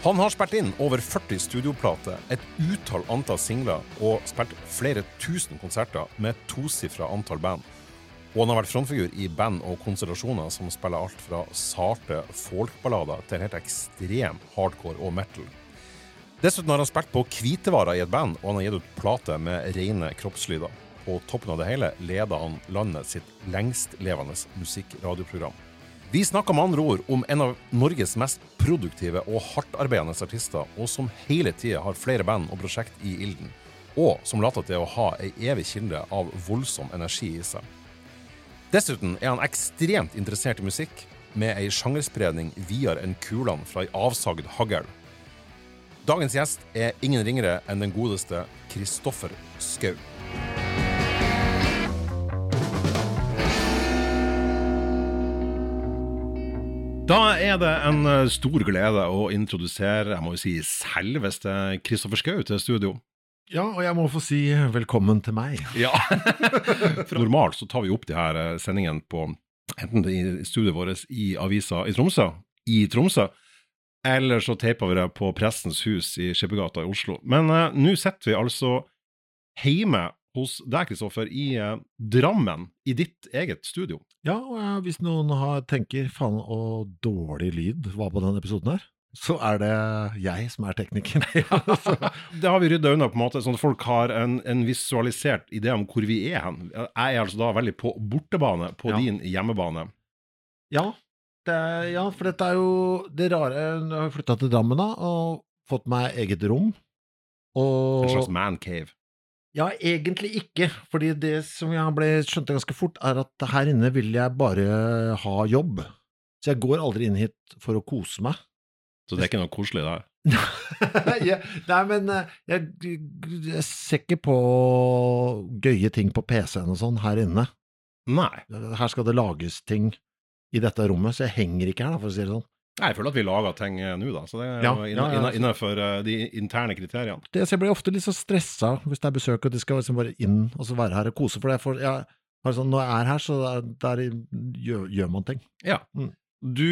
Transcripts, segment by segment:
Han har spilt inn over 40 studioplater, et utall antall singler og spilt flere tusen konserter med tosifra antall band. Og han har vært frontfigur i band og konstellasjoner som spiller alt fra sarte folkballader til helt ekstrem hardcore og metal. Dessuten har han spilt på hvitevarer i et band, og han har gitt ut plate med rene kroppslyder. På toppen av det hele leder han landet sitt lengstlevende musikkradioprogram. Vi snakker med andre ord om en av Norges mest produktive og hardtarbeidende artister, og som hele tida har flere band og prosjekt i ilden, og som later til å ha ei evig kilde av voldsom energi i seg. Dessuten er han ekstremt interessert i musikk, med ei sjangerspredning videre enn kulene fra ei avsagd hagl. Dagens gjest er ingen ringere enn den godeste Kristoffer Schou. Da er det en eh, stor glede å introdusere jeg må jo si, selveste Kristoffer Schou til studio. Ja, og jeg må få si velkommen til meg. Ja. Normalt så tar vi opp de her eh, sendingene på enten i studioet vårt i avisa i Tromsø, i Tromsø, eller så teiper vi det på Prestens hus i Skippergata i Oslo. Men uh, nå sitter vi altså hjemme hos deg, Kristoffer, i uh, Drammen, i ditt eget studio. Ja, og uh, hvis noen har, tenker faen og dårlig lyd var på den episoden her, så er det jeg som er tekniker. det har vi rydda unna, på en måte, sånn at folk har en, en, visualisert idé om hvor vi er hen. Jeg er altså da veldig på bortebane på ja. din hjemmebane. Ja, det, ja, for dette er jo det rare Jeg har flytta til Drammen da, og fått meg eget rom. Og... En slags mancave? Ja, egentlig ikke. Fordi det som jeg ble skjønte ganske fort, er at her inne vil jeg bare ha jobb. Så jeg går aldri inn hit for å kose meg. Så det er ikke noe koselig der? ja, nei, men eh, jeg, jeg, ser ikke på gøye ting på PC-en og sånn her inne. Nei. Her skal det lages ting i dette rommet, så jeg henger ikke her, da, for å si det sånn. Jeg føler at vi lager ting eh, nå, da. Så det er ja, jo innenfor uh, de interne kriteriene. Det, så jeg blir ofte litt så stressa hvis det er besøk og de skal liksom bare inn og så være her og kose. For, det, for jeg, altså, når jeg er her, så der, der gjør, gjør, man ting. Ja. Mm. Du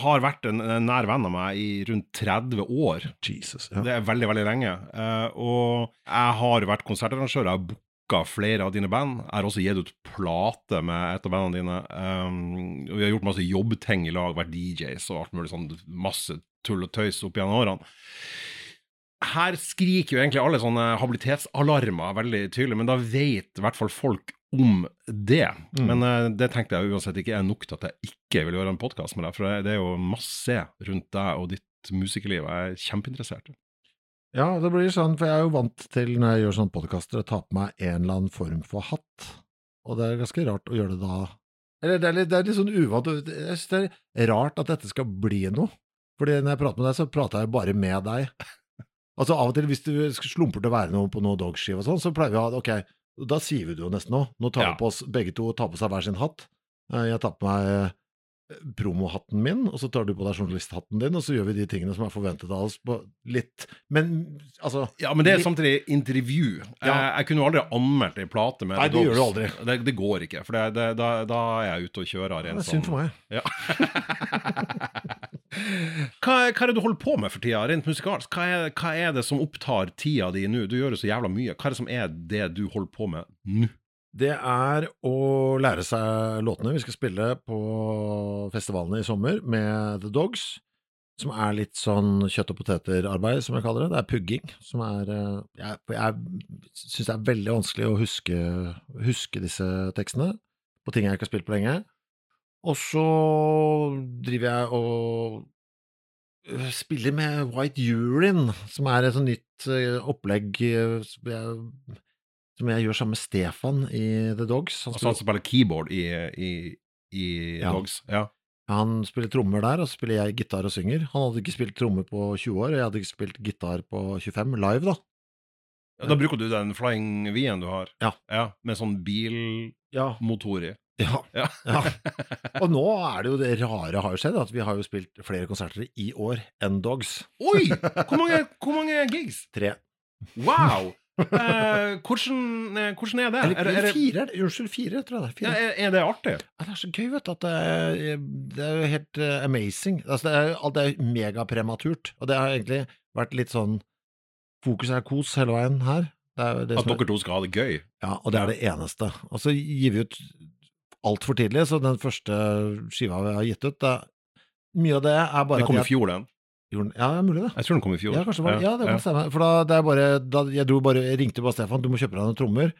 har vært en, en, nær venn av meg i rundt 30 år. Jesus, ja. Det er veldig, veldig lenge. Uh, og jeg har vært konsertarrangør. Jeg har booka flere av dine band. Jeg har også gitt ut plate med et av bandene dine. Um, og vi har gjort masse jobbting i lag, vært DJs og alt mulig sånn masse tull og tøys opp gjennom årene. Her skriker jo egentlig alle sånne habilitetsalarmer veldig tydelig, men da vet i hvert fall folk om det. Mm. Men uh, det tenkte jeg uansett ikke er nok til at jeg ikke vil gjøre en podkast med deg. For det er jo masse rundt deg og ditt musikerliv jeg er kjempeinteressert i. Ja, det blir sånn, for jeg er jo vant til når jeg gjør sånne podkaster, å ta på meg en eller annen form for hatt. Og det er ganske rart å gjøre det da. Eller det er litt, det er litt sånn uvant. Jeg synes det er rart at dette skal bli noe. Fordi når jeg prater med deg, så prater jeg bare med deg. Altså Av og til, hvis du slumper til å være noe på noe dogskive og sånn, så pleier vi å ha ok, da sier vi det jo nesten nå. Nå tar vi på oss begge to tar på seg hver sin hatt. Eh, jeg tar på meg promohatten min, og så tar du på deg journalisthatten din, og så gjør vi de tingene som er forventet av oss på litt Men altså Ja, men det er samtidig intervju. Ja. Jeg, jeg, kunne jo aldri anmeldt ei plate med Nei, det gjør du aldri. Det, det går ikke, for det, da, da, er jeg ute og kjører. Det er synd for meg. Ja. hva, hva, er det du holder på med for tida, rent musikalsk? Hva er, hva er det som opptar tida di nå? Du gjør jo så jævla mye. Hva er det som er det du holder på med nå? Det er å lære seg låtene vi skal spille på festivalene i sommer med The Dogs. Som er litt sånn kjøtt og poteter-arbeid, som jeg kaller det. Det er pugging. Som er eh, Jeg, jeg syns det er veldig vanskelig å huske, huske, disse tekstene på ting jeg ikke har spilt på lenge. Og så driver jeg og øh, spiller med White Urine, som er et sånt nytt øh, opplegg jeg som jeg gjør sammen med Stefan i The Dogs. Han spiller, altså, han spiller keyboard i, i, i ja. Dogs? Ja. Han spiller trommer der, og så spiller jeg gitar og synger. Han hadde ikke spilt trommer på 20 år, og jeg hadde ikke spilt gitar på 25, live, da. Ja, da bruker du den Flying V-en du har? Ja. ja med sånn bilmotor i? Ja. ja. ja. Og nå er det jo det rare har jo skjedd, at vi har jo spilt flere konserter i år enn Dogs. Oi! Hvor mange, hvor mange gigs? Tre. Wow! Eh, hvordan, eh, hvordan er det? Eller, Er, er, det- fire, er? Unnskyld, fire, tror jeg det er. ja, er, er det artig? Ja, det er så gøy, vet du, at det er, det er jo helt uh, amazing. Altså, det er, alt er megaprematurt, og det har egentlig vært litt sånn Fokus er kos hele veien her. Det er det At er- dere to skal ha det gøy? Ja, og det er det eneste. Og så gir vi ut altfor tidlig, så den første skiva vi har gitt ut, det, mye av det er bare Det kom i fjor, den. Gjorde- Ja, det er mulig det. Jeg tror den kom i fjor. Ja, kanskje det var, ja, det kan stemme. For da, det er bare, da jeg, dro bare, jeg ringte bare Stefan, du må kjøpe deg noen trommer.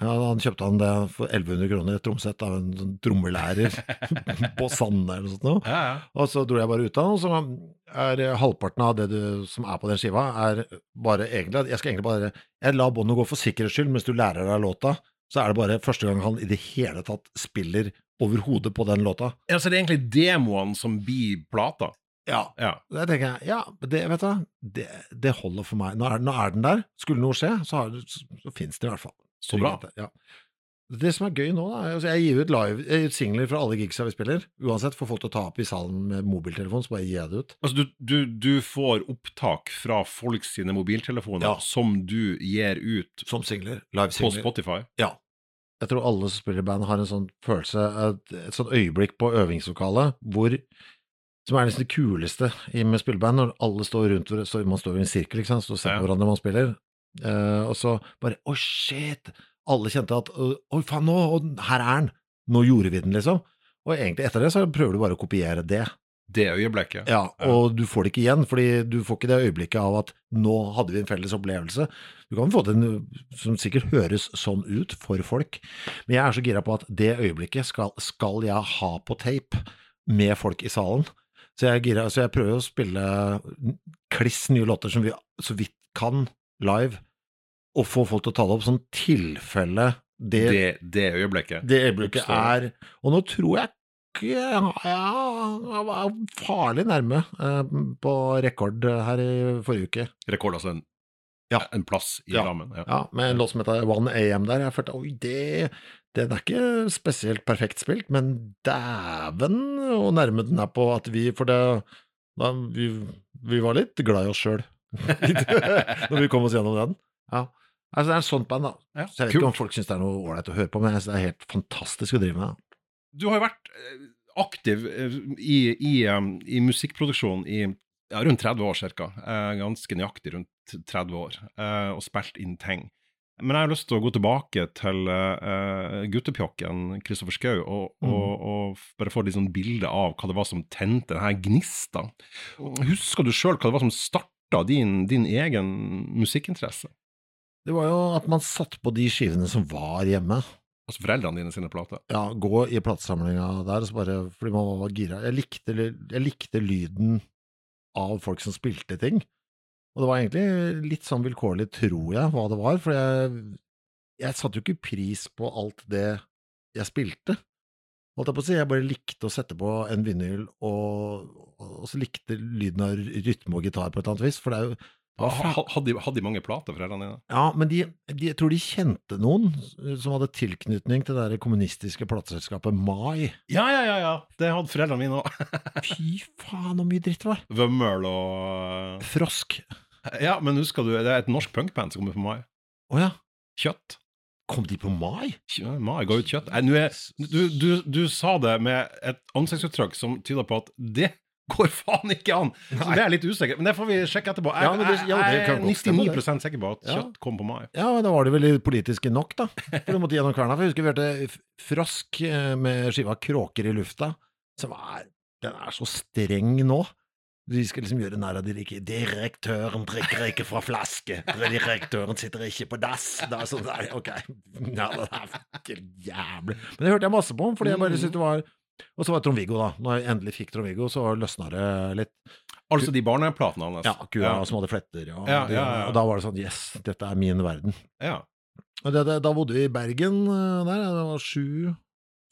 Ja, Han kjøpte han det for 1100 kroner, et tromsett av en sånn trommelærer på Sande eller noe sånt. noe. Ja, ja. Og så dro jeg bare ut av den, og så er halvparten av det du, som er på den skiva, er bare egentlig Jeg skal egentlig bare Jeg la båndet gå for sikkerhets skyld mens du lærer deg låta. Så er det bare første gang han i det hele tatt spiller overhodet på den låta. Ja, så det er egentlig demoene som blir plata? Ja. Ja. Det tenker jeg, ja, det, vet du, det, det holder for meg. Nå er, nå er den der. Skulle noe skje, så, har, så, så finnes det i hvert fall. Så bra. Ja. Det som er gøy nå, da, altså jeg gir ut live singler fra alle gigsa vi spiller. Uansett, får folk til å ta opp i salen med mobiltelefon, så bare gir jeg det ut. Altså, du, du, du får opptak fra folk sine mobiltelefoner Ja. som du gir ut Som singler. på Live-singler. Spotify? Ja. Jeg tror alle som spiller i band har en sånn følelse, et, et sånt øyeblikk på øvingslokalet hvor som er nesten det kuleste med spilleband, når alle står rundt så Man står i en sirkel, ikke sant, så ser på Ja. hverandre man spiller, uh, og så bare Å, shit! Alle kjente at Oi, faen, nå! Oh, her er den! Nå gjorde vi den, liksom. Og egentlig etter det så prøver du bare å kopiere det. Det øyeblikket? Ja, og du får det ikke igjen, fordi du får ikke det øyeblikket av at nå hadde vi en felles opplevelse. Du kan få til en som sikkert høres sånn ut for folk, men jeg er så gira på at det øyeblikket skal, skal jeg ha på tape med folk i salen. Så jeg, er gira, så jeg prøver å spille kliss nye låter som vi så vidt kan, live, og få folk til å ta det opp sånn tilfelle det, det, Det, det øyeblikket? øyeblikket er Og nå tror jeg ikke jeg var farlig nærme eh, på rekord her i forrige uke. Rekord, altså en, Ja. en plass i Ja. rammen? Ja. Ja, med en låt som heter One AM der. Jeg følte oi, det Den er ikke spesielt perfekt spilt, men dæven hvor nærme den er på at vi For det da, vi, vi var litt glad i oss sjøl når vi kom oss gjennom den. Ja. Altså, det er en sånt band, da. Ja, Så jeg vet kult. ikke om folk syns det er noe ålreit å høre på, men jeg synes det er helt fantastisk å drive med. Du har jo vært eh, aktiv eh, i, i, um, i musikkproduksjon i ja, rundt 30 år ca. Ganske nøyaktig rundt 30 år, eh, og spilt inn ting. Men jeg har lyst til å gå tilbake til uh, guttepjokken Kristoffer Schou, og, Mm. og, og bare få et sånn bilde av hva det var som tente denne gnista. Husker du sjøl hva det var som starta din, din egen musikkinteresse? Det var jo at man satt på de skivene som var hjemme. Altså foreldrene dine sine plater? ja, gå i platesamlinga der, så bare, fordi man var gira. Jeg likte, jeg likte lyden av folk som spilte ting. Og det var egentlig litt sånn vilkårlig, tror jeg, hva det var, for jeg, jeg satte jo ikke pris på alt det jeg spilte. Holdt jeg på å si, jeg bare likte å sette på en vinyl, og, og så likte lyden av rytme og gitar på et eller annet vis, for det er jo Hadde de, hadde de mange plater, foreldrene dine? ja, men de, de, jeg tror de kjente noen eh, som hadde tilknytning til det der kommunistiske plateselskapet Mai. Ja, ja, ja. ja. Det hadde foreldrene mine òg. Fy faen, så mye dritt det var! Vømmøl og Frosk. Ja, men husker du, det er et norsk punkband som kommer på Mai. Å ja, Kjøtt. kom de på Mai? Mai ga ut kjøtt. Nei, er, du, du, du sa det med et ansiktsuttrykk som tyder på at det går faen ikke an! Så Nei. det er litt usikker Men det får vi sjekke etterpå. Jeg, Ja, det- ja, det jeg er godt stemme, 99 sikker på at Ja. kjøtt kom på Mai. Ja, da var det vel politiske nok, da. For du måtte gjennom kverna. For jeg husker vi hørte Frosk eh, med skiva Kråker i lufta, som er Den er så streng nå. De skal liksom gjøre narr av de ikke Direktøren drikker ikke fra flaske. Direktøren sitter ikke på dass. Det er sånn der, ok. Ja, det er jævlig. Men det hørte jeg masse på, fordi jeg bare syntes det var Og så var det Trond-Viggo, da. Når jeg endelig fikk Trond-Viggo, så løsna det litt. Altså de barneplatene hans. Ja, kua som hadde fletter, og, Ja, ja, ja. og da var det sånn Yes, dette er min verden. Ja. Det, det, da bodde vi i Bergen eh, der, jeg var sju,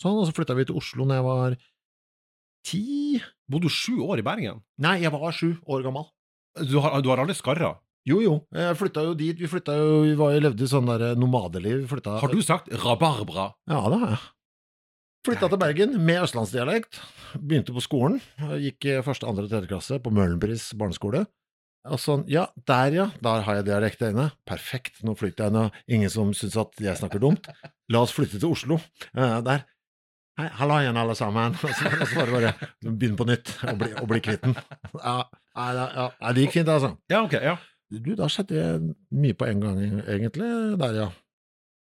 sånn, og så flytta vi til Oslo når jeg var ti Bodde du sju år i Bergen? Nei, jeg var sju år gammel. Du har, du har aldri skarra? Jo, jo, jeg flytta jo dit. Vi flytta jo, vi var, levde sånn der nomadeliv. Flytta, Har du sagt rabarbra? Ja, det har jeg. Flytta til Bergen med østlandsdialekt. Begynte på skolen. Gikk i første, andre og tredje klasse på Møhlenpris barneskole. Og sånn, ja, der ja, der har jeg dialekt inne. Perfekt, nå flytter jeg nå. ingen som syns at jeg snakker dumt. La oss flytte til Oslo. Eh, der. Hei, hallo igjen, alle sammen. Og så, og så bare, bare begynne på nytt og bli, og bli kvitt den. Ja, ja, ja, det gikk fint, altså. Ja, ok, ja. Du, da skjedde mye på en gang, egentlig, der, ja.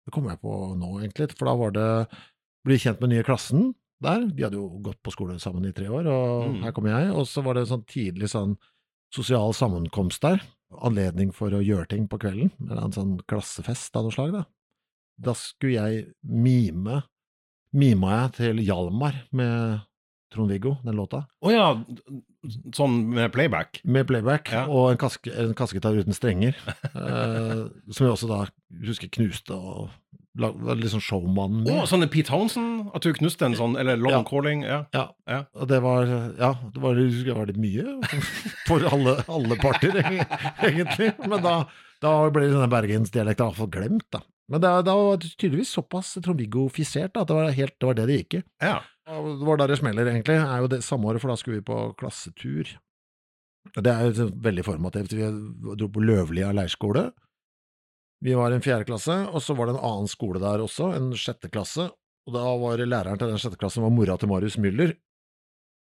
Det kommer jeg på nå, egentlig, for da var det bli kjent med nye klassen der. De hadde jo gått på skole sammen i tre år, og Mm. her kommer jeg. Og så var det en sånn tidlig sånn sosial sammenkomst der. Anledning for å gjøre ting på kvelden. Eller en sånn klassefest av noe slag, da. Da skulle jeg mime Mima jeg til Hjalmar med Trond-Viggo, den låta. Å ja, sånn med playback. Med playback Ja. og en, kaske, en kassegitar uten strenger. eh, som jeg også da husker knuste og litt sånn showmannen min. Oh, sånn Pete Townsend? At du knuste en sånn, eller London Ja. Calling? Ja. Ja, Ja. og det var Ja, det var, det var litt mye for alle, alle parter, egentlig. Men da, da ble denne bergensdialekten iallfall glemt, da. Men det, da var det tydeligvis såpass Trond-Viggo-fisert at det var, helt, det var det det gikk i. ja. Det var der det smeller, egentlig. Det er jo det samme året, for da skulle vi på klassetur. Det er jo veldig formativt. Vi dro på Løvlia leirskole. Vi var i en fjerde klasse, og så var det en annen skole der også, en sjette klasse. Og da var læreren til den sjette klassen var mora til Marius Müller.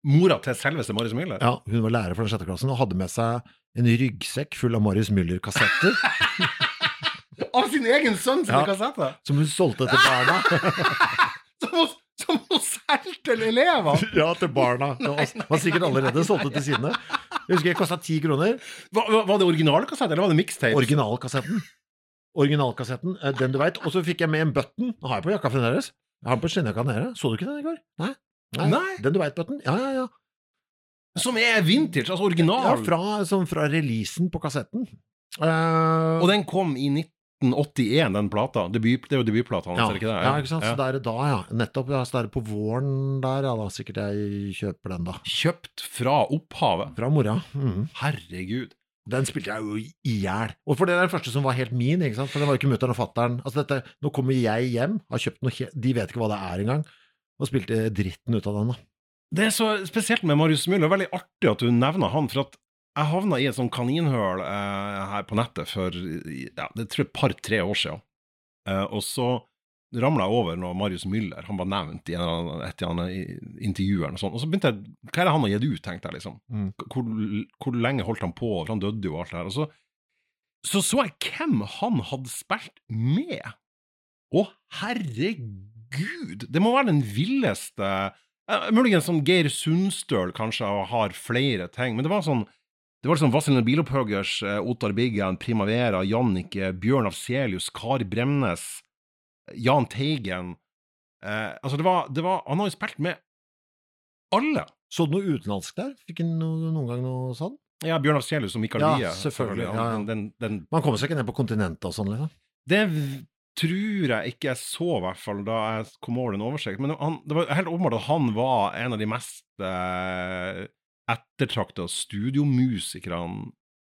Mora til selveste Marius Müller? Ja, hun var lærer for den sjette klassen og hadde med seg en ryggsekk full av Marius Müller-kassetter, Av sin egen sønn sine Ja. kassetter? som hun solgte til barna. Som hun, solgte til elever? ja, til barna. Det var, sikkert allerede solgte til sine. Jeg husker det kosta ti kroner. Var- var det originalkassett, eller var det mixtape? Originalkassetten. Originalkassetten, eh, den du veit. Og så fikk jeg med en button. Den har jeg på jakka fremdeles. Jeg har den på skinnjakka nede. Så du ikke den i går? Nei? Nei. Den du veit-button? Ja, ja, ja. Som er vintage, altså original. ja fra, sånn fra releasen på kassetten. Uh, Og den kom i 1981, den plata. Debut, det er jo debutplata hans, ja, er det ikke det? ja, ikke sant. Ja. Så det er da, ja. Nettopp. Ja, så det er på våren der, ja da. Sikkert jeg kjøper den, da. Kjøpt fra opphavet. Fra mora. Mm. Herregud. Den spilte jeg jo i hjel. Og for det er den første som var helt min, ikke sant? for det var jo ikke mutter'n og fatter'n. Altså dette, nå kommer jeg hjem, har kjøpt noe helt... De vet ikke hva det er engang, og spilte dritten ut av den, da. Det er så spesielt med Marius Müller. Veldig artig at du nevner han, for at jeg havna i et sånn kaninhøl eh, her på nettet for ja, det tror jeg et par-tre år siden. Eh, og så ramla jeg over når Marius Müller han var nevnt i en et eller annet intervju. Og sånn. Og så begynte jeg Hva er det han har gitt ut, tenkte jeg liksom. Mm. Hvor, hvor lenge holdt han på? For han døde jo og alt det her. Og så så, så jeg hvem han hadde spilt med. Å, herregud! Det må være den villeste uh, Muligens sånn Geir Sundstøl kanskje har flere ting, men det var sånn det var liksom Vazelina Bilopphøggers, eh, Ottar Biggen, Primavera, Jannicke, Bjørn Afselius, Kari Bremnes, Jahn Teigen eh, Altså, det var, det var Han har jo spilt med alle. Så du noe utenlandsk der? Fikk han noe, noen gang noe sånn? Ja, Bjørn Afselius og Mikael Ja, selvfølgelig, ja, ja. Den, den, Man kommer seg ikke ned på kontinentet og sånn, liksom? det tror jeg ikke jeg så, i hvert fall, da jeg kom over den oversikten. Men han, det var helt åpenbart at han var en av de mest eh, ettertrakta studiomusikerne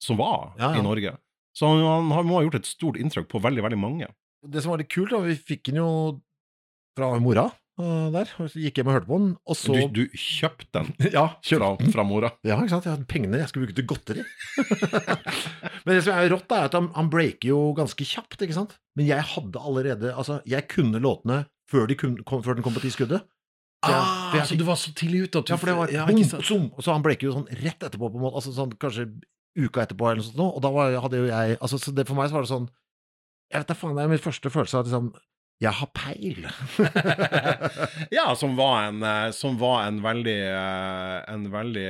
som var Ja, ja. i Norge. Så han, han må ha gjort et stort inntrykk på veldig, veldig mange. Det som var litt kult, da, vi fikk den jo fra mora eh, der, og så gikk hjem og hørte på den, og så Du, du kjøpte den Ja, fra, fra mora. Ja, ikke sant? Jeg hadde pengene jeg skulle bruke til godteri. Men det som er rått, er at han, han breaker jo ganske kjapt, ikke sant? Men jeg hadde allerede Altså, jeg kunne låtene før, de kun, kom, før den kom på ti skuddet. Så jeg- Ah, jeg så du var så tidlig ute at du Ja, for det var ja, zoom, og så han breaker jo sånn rett etterpå, på en måte. Altså sånn kanskje uka etterpå eller noe sånt, og da var, hadde jo jeg Altså, så det, for meg så var det sånn Jeg vet da faen, det er min første følelse av liksom Jeg har peil. Ja, som var en, eh, som var en veldig, eh, en veldig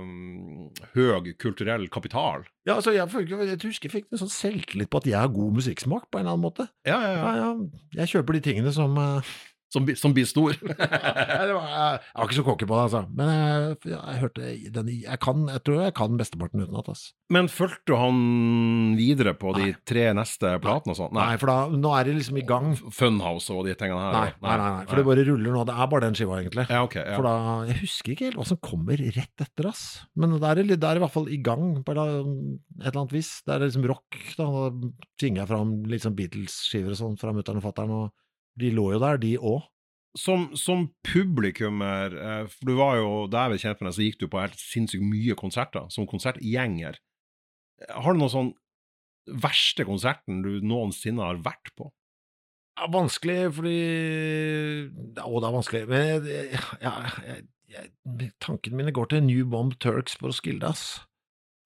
um, høy kulturell kapital. ja, altså, jeg, jeg husker jeg fikk en sånn selvtillit på at jeg har god musikksmak, på en eller annen måte. Ja, ja, Ja, ja. ja, jeg kjøper de tingene som eh, Som, som blir stor. Nei, jeg, var ikke så cocky på det, altså. Men jeg, jeg, hørte den jeg, kan, jeg tror jeg kan besteparten utenat. Altså. Men fulgte han videre på de Nei. tre neste platene og sånn? Nei, for da, nå er det liksom i gang. Funhouse og de tingene her? Nei, nei, nei, nei, for det bare ruller nå. Det er bare den skiva, egentlig. Ja, okay, Ja. For da, Jeg husker ikke helt hva som kommer rett etter, ass. Men det er, det er i hvert fall i gang på et eller annet- vis. Det er liksom rock. Da Da tvinger jeg fram sånn Beatles-skiver og sånn fra mutter'n og fatter'n, de lå jo der, de òg. Som, som publikummer, eh, for du var jo, da jeg ble kjent med deg, så gikk du på helt sinnssykt mye konserter, som konsertgjenger. Har du noen sånn verste konserten du noensinne har vært på? Ja, vanskelig, fordi Å, det er vanskelig. Men jeg, ja, jeg, jeg, tankene mine går til New Bomb Turks på Roskilde, ass.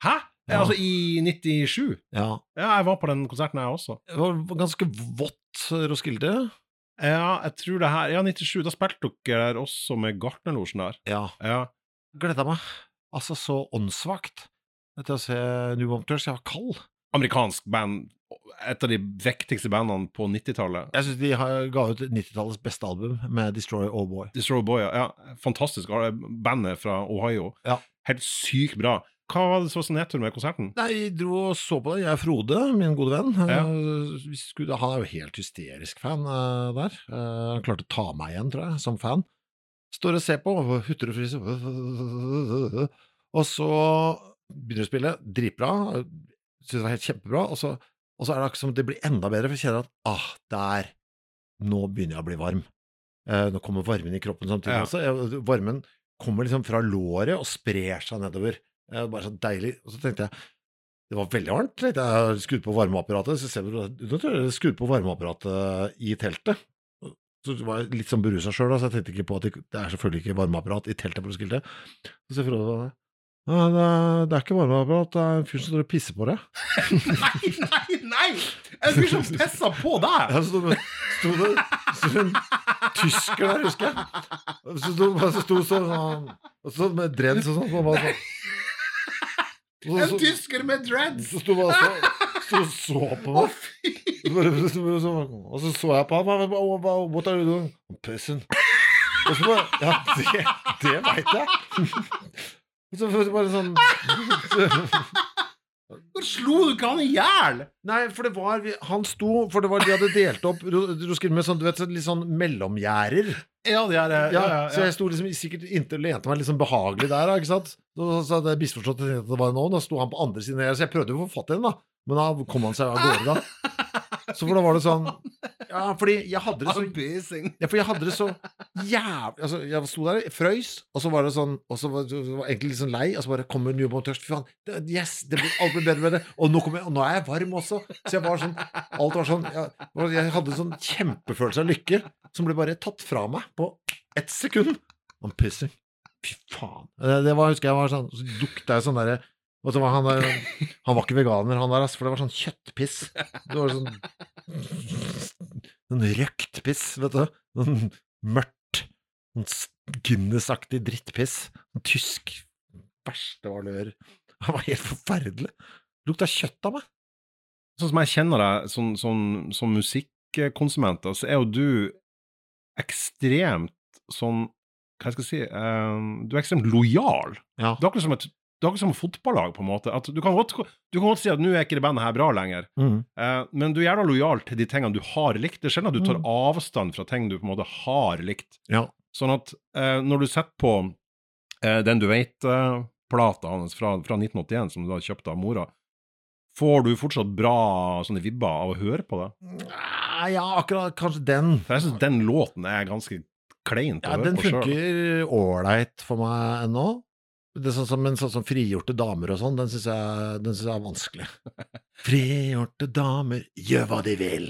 Hæ? Ja. Altså i 97? Ja. Ja, jeg var på den konserten, jeg også. Det var ganske vått Roskilde. Ja, jeg tror det her Ja, 97. Da spilte dere der også med Gartnerlosjen der. Ja. Ja. Gleda meg. Altså, så åndssvakt til å se New Bomb Jeg var kald. Amerikansk band. Et av de viktigste bandene på 90-tallet. Jeg syns de har, ga ut 90-tallets beste album med Destroy All Boy. Destroy All Boy, ja. Fantastisk. Bandet fra Ohio. Ja. Helt sykt bra. Hva var det som var så nedtur med konserten? Nei, jeg dro og så på det. Jeg er Frode, min gode venn. Ja. Eh, vi skulle, han er jo helt hysterisk fan uh, der. Uh, han klarte å ta meg igjen, tror jeg, som fan. Står og ser på, hutter og fryser. Og så begynner å spille. Dritbra. Syns det var helt kjempebra. Og så, og så er det akkurat som det blir enda bedre, for jeg kjenner at ah, der Nå begynner jeg å bli varm. Eh, nå kommer varmen i kroppen samtidig Ja. også. Varmen kommer liksom fra låret og sprer seg nedover. Eh, bare så deilig. Og så tenkte jeg det var veldig varmt. tenkte Jeg Jeg skrudd på varmeapparatet. Så ser vi, nå tror jeg jeg skrudd på varmeapparatet i teltet. Så var jeg litt sånn berusa sjøl, så jeg tenkte ikke på at det, det er selvfølgelig ikke varmeapparat i teltet på Roskilde. Så ser Frode det. «Ja, det, er, det er ikke varmeapparat, det er en fyr som står og pisser på deg. nei, nei, nei! En fyr som pissa på deg! Ja, så sto det det en tysker der, husker jeg. Så sto så sto sånn og så med dreads og sånn. Og sånn. Så- tysker med dreads! Så sto bare så, og så på meg. Og så så jeg på ham. What are you doing? Pissing. Og så bare Ja, det, det veit jeg. Og så bare sånn Hvor slo du ikke han i hjel? Nei, for det var Han sto For det var de hadde delt opp Du Roskilde med sånn, du vet, sånn litt sånn mellomgjerder. Ja, det er Ja, ja, ja, Så jeg sto liksom sikkert inntil lente meg sånn behagelig der, ikke sant. Så, så hadde jeg misforstått og at det var en ovn, da sto han på andre siden, så jeg prøvde jo å få fatt i den, da. Men da kom han seg av gårde, da. Så for da var det sånn Ja, fordi jeg hadde det så Ja, for jeg hadde det så jævlig Altså, jeg sto der, frøys, og så var det sånn Og så var jeg egentlig litt sånn lei, og så bare kommer New Bomb Tørst. Fy faen, yes, det blir, alt blir bedre med det. Og nå, jeg, og nå er jeg varm også. Så jeg var sånn Alt var sånn Jeg, jeg hadde en sånn kjempefølelse av lykke som ble bare tatt fra meg på ett sekund. I'm pissing. Fy faen. Det, det var, husker jeg var sånn Så dukta jeg sånn derre og så var han, der, han var ikke veganer, han der, for det var sånn kjøttpiss. Det var sånn Sånn røkt piss, vet du. Sånn mørkt. Sånn Guinness-aktig drittpiss. Sånn tysk verste valør. Det var helt forferdelig. Lukta kjøtt av meg. Sånn som jeg kjenner deg som, som, som musikkonsument, så er jo du ekstremt sånn Hva skal jeg si eh, Du er ekstremt lojal. Ja. Det er akkurat som et det er akkurat som fotballag, på en måte. At du, kan godt, du kan godt si at nå er ikke det bandet her bra lenger, Mm. eh, men du er gjerne lojal til de tingene du har likt. Det er sjelden at du tar Mm. avstand fra ting du på en måte har likt. Ja. Sånn at eh, når du setter på eh, den du vet-plata hans fra, fra 1981, som du har kjøpt av mora, får du fortsatt bra sånne vibber av å høre på det? Ja, akkurat kanskje den. For jeg syns den låten er ganske kleint å Ja, høre den på sjøl. funker ålreit for meg ennå. Det er sånn som, en sånn som frigjorte damer og sånn, den syns jeg, den synes jeg er vanskelig. frigjorte damer, gjør hva de vil.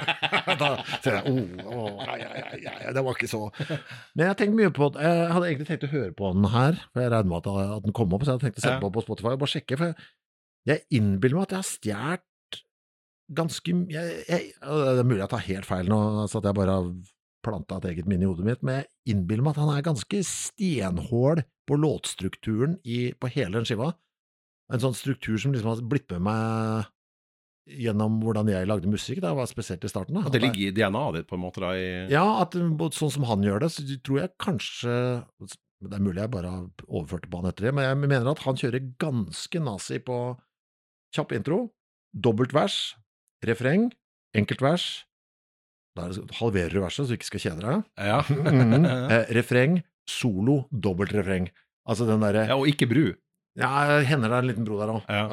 da ser jeg oh, oh, ja, ja, ja, det var ikke så Men jeg har mye på. Jeg hadde egentlig tenkt å høre på den her, for jeg regner med at, at den kom opp, så jeg hadde tenkt å sette Ja. på på Spotify og bare sjekke. For jeg, jeg innbiller meg at jeg har stjålet ganske jeg, jeg, Det er mulig jeg tar helt feil nå, så at jeg bare har planta et eget minne i hodet mitt, men jeg innbiller meg at han er ganske stenhål på låtstrukturen i, på hele den skiva. En sånn struktur som liksom har blitt med meg gjennom hvordan jeg lagde musikk, da, var spesielt i starten. Da. At det ligger i DNA-et ditt, på en måte, da, i Ja, at sånn som han gjør det, så tror jeg kanskje Det er mulig jeg bare har overført det på han etter det, men jeg mener at han kjører ganske nazi på kjapp intro, dobbelt vers, refreng, enkelt vers. Da er halverer du verset, så du ikke skal kjede deg. Ja. mm. Eh, refreng, solo, dobbelt refreng. Altså den derre ja. Og ikke bru. Ja, hender det er en liten bro der òg. Ja.